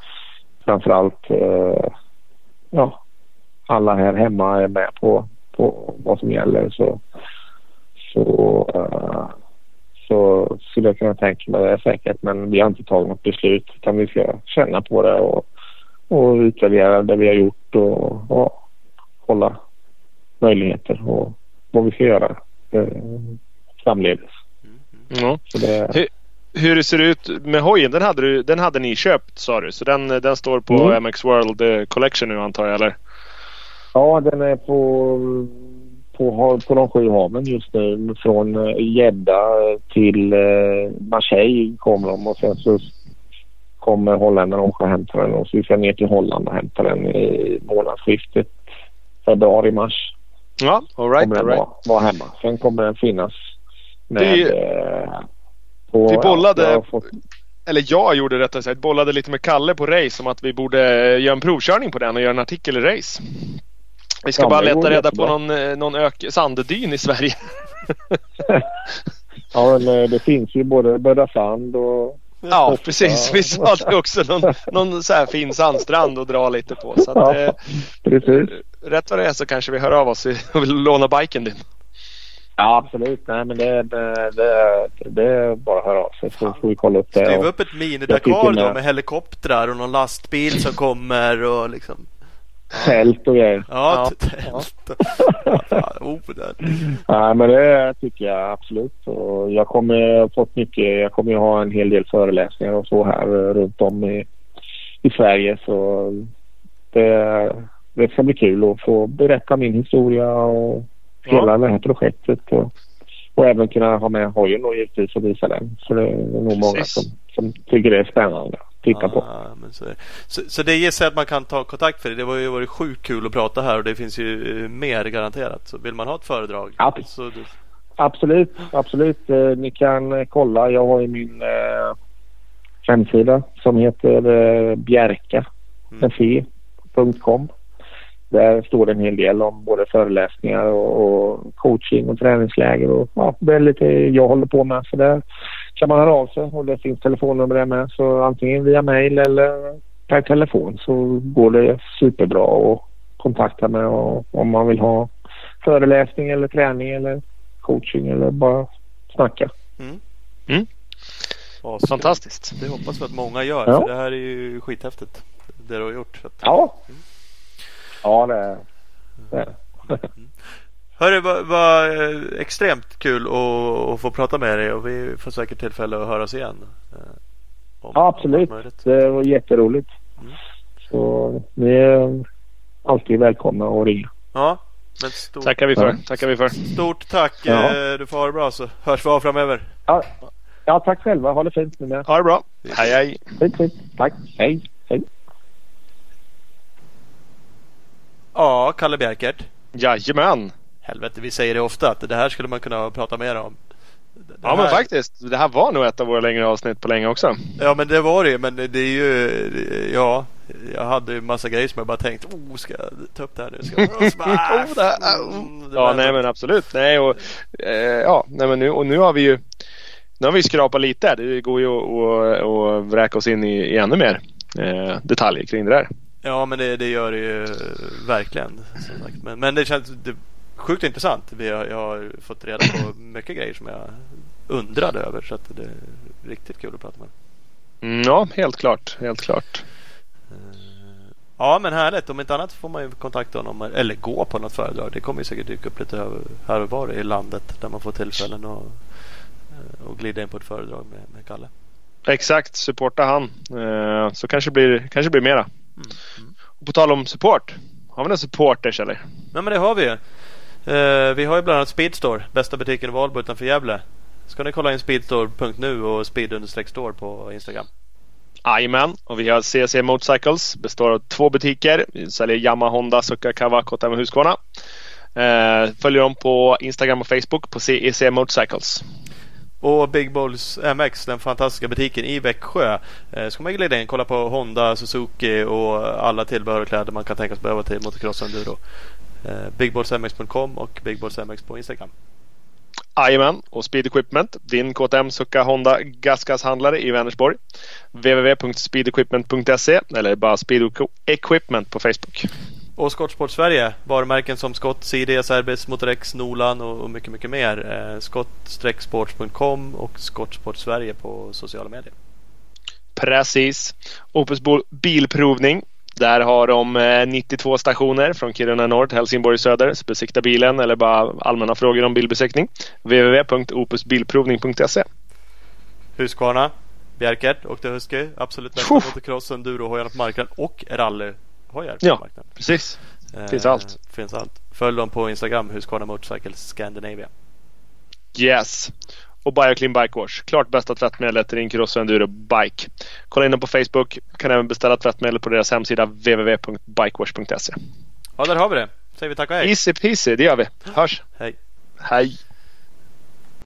framförallt eh, ja, alla här hemma är med på, på vad som gäller så så, eh, så skulle jag kunna tänka mig det säkert men vi har inte tagit något beslut utan vi ska känna på det och, och utvärdera det vi har gjort och, och kolla möjligheter och vad vi ska göra eh, framledes. Så det, Hur- Hur det ser ut med hojen, den hade, du, den hade ni köpt sa du. Så den, den står på Mm. MX World eh, Collection nu antar jag eller? ja, den är på, på, på de sju haven just nu. Från eh, Jeddah till eh, Marseille kommer de och sen så kommer holländarna åka och hämta den och så vi ska ner till Holland och hämta den i månadsskiftet februari-mars. Ja, alright. kommer den alright. vara, vara hemma. Sen kommer den finnas med... Det- eh, på, Vi bollade- ja, fått, Eller jag gjorde rättare sagt, bollade lite med Kalle på race om att vi borde göra en provkörning på den och göra en artikel i race. Vi ska Ja, bara leta reda på någon, eh, någon ök, sanddyn i Sverige. ja, men, eh, det finns ju både Böda Sand och... Ja, precis. Vi sa det också. Någon, någon så här fin sandstrand att dra lite på. Så att, Ja. eh, Precis. rätt vad det är så kanske vi hör av oss och vill låna biken din. Ja, absolut. Nej, men det, det, det, det är bara att höra av sig så får vi kolla upp det. Och, upp ett mini-Dakar då med- med helikoptrar och någon lastbil som kommer och liksom. Tält och grejer. Ja, Ja. tält. Ja, där. Nej, men det tycker jag absolut. Och jag kommer fått mycket. Jag kommer ju ha en hel del föreläsningar och så här eh, runt om i, i Sverige. Så det, det ska bli kul att få berätta min historia och hela det här projektet. Och, och även kunna ha med hojen och givetvis och visa den. Så det är nog många Precis. som, som tycker det är spännande titta på. Ja, men så, så, så det ger sig att man kan ta kontakt för det. Det var ju varit sjukt kul att prata här och det finns ju eh, mer garanterat. Så vill man ha ett föredrag Ja. så du, Absolut, absolut. Eh, ni kan eh, kolla. Jag har ju min eh, hemsida som heter eh, bjerka Mm. Där står det en hel del om både föreläsningar och, och coaching och träningsläger och ja, det är lite jag håller på med. Så där kan man höra av sig och det finns telefonnummer där med. Så antingen via mail eller per telefon så går det superbra att kontakta mig och, om man vill ha föreläsning eller träning eller coaching eller bara snacka. Ja, så Fantastiskt. Det hoppas vi att många gör. Ja. För det här är ju skithäftigt. Det du har gjort. Så att... Ja. Ja, det är det. är det. Hörru, vad eh, extremt kul att, att få prata med dig och vi får säkert tillfälle att höras igen. eh, om Ja, absolut. Det var jätteroligt. Mm. Så ni är alltid välkomna att ringa. Ja, men stort, Tackar vi för. Ja. Tackar vi för. stort tack. Ja. Eh, Du får ha det bra så hörs vi av framöver. Ja, ja tack själva. Ha det fint nu med. Ha det bra. Hej hej. Fint, fint. Tack. Hej. Hej. Ja, Kalle Bjerkert. Jajamän. Helvete, vi säger det ofta att det här skulle man kunna prata mer om. Det Ja men här- faktiskt. Det här var nog ett av våra längre avsnitt på länge också. Ja men det var det men det är ju Ja Jag hade ju massa grejer som jag bara tänkt Oh ska jag ta upp det här nu? Ska jag... Bara, Oh, det här- mm, det Ja nej men absolut. Nej och eh, ja nej men nu och nu har vi ju Nu har vi skrapat lite. Det går ju att- att vräka oss in i, i ännu mer eh, detaljer kring det där. Ja men det, det gör det ju verkligen. Men, men det känns det, sjukt intressant. Jag har fått reda på mycket grejer som jag undrade över så att det är riktigt kul att prata med. Mm, ja helt klart. Helt klart. Eh, Ja men härligt. Om inte annat får man ju kontakta honom eller gå på något föredrag. Det kommer ju säkert dyka upp lite här och var i landet där man får tillfällen att och glida in på ett föredrag med, med Kalle. Exakt. Supporta han. Eh, så kanske blir, kanske blir mera. Mm. Mm. Och på tal om support. Har vi några supporters eller? Nej men det har vi ju. Eh, vi har ju bland annat Speedstore, bästa butiken i Valbo utanför Gävle. Ska ni kolla in speedstore.nu och speed-store på Instagram. Jajamän, och vi har CC Motorcycles. Består av två butiker. Vi säljer Yamaha, Honda, Succa, Kawakota och Husqvarna. Eh, följer dem på Instagram och Facebook på CEC Motorcycles. Och Big Balls MX, den fantastiska butiken i Växjö. Eh, ska man glida in kolla på Honda, Suzuki och alla tillbehör och kläder man kan tänkas behöva till motocross och enduro. Eh, BigBallsMX.com och BigBallsMX på Instagram. Jajamän, och Speed Equipment. Din KTM, Succa, Honda gasgashandlare i Vänersborg. www.speedequipment.se eller bara Speed Equipment på Facebook. Och Skottsport Sverige, varumärken som Scott, CD, Cerbis, Motorex, Nolan och, mycket, mycket mer. Eh, Skott-sports.com och Skottsport Sverige på sociala medier. Precis. Opus Bilprovning. Där har de 92 stationer från Kiruna Norr till Helsingborg Söder. Så besikta bilen eller bara allmänna frågor om bilbesiktning. www.opusbilprovning.se Husqvarna, Bjerkert åkte Husky. Absolut bästa motocross, enduro-hojarna på marknaden och rallyhojar på ja, marknaden. precis. Finns allt. Eh, finns allt. Följ dem på Instagram, Husqvarna Motorcycle Scandinavia. Yes. Och Bioclean Bike Wash. Klart bästa tvättmedlet i din cross och enduro bike. Kolla in dem på Facebook. Kan även beställa tvättmedel på deras hemsida www.bikewash.se. Ja, där har vi det. Säger vi tack och hej. Easy peasy, det gör vi. Hörs. Hej. Hej.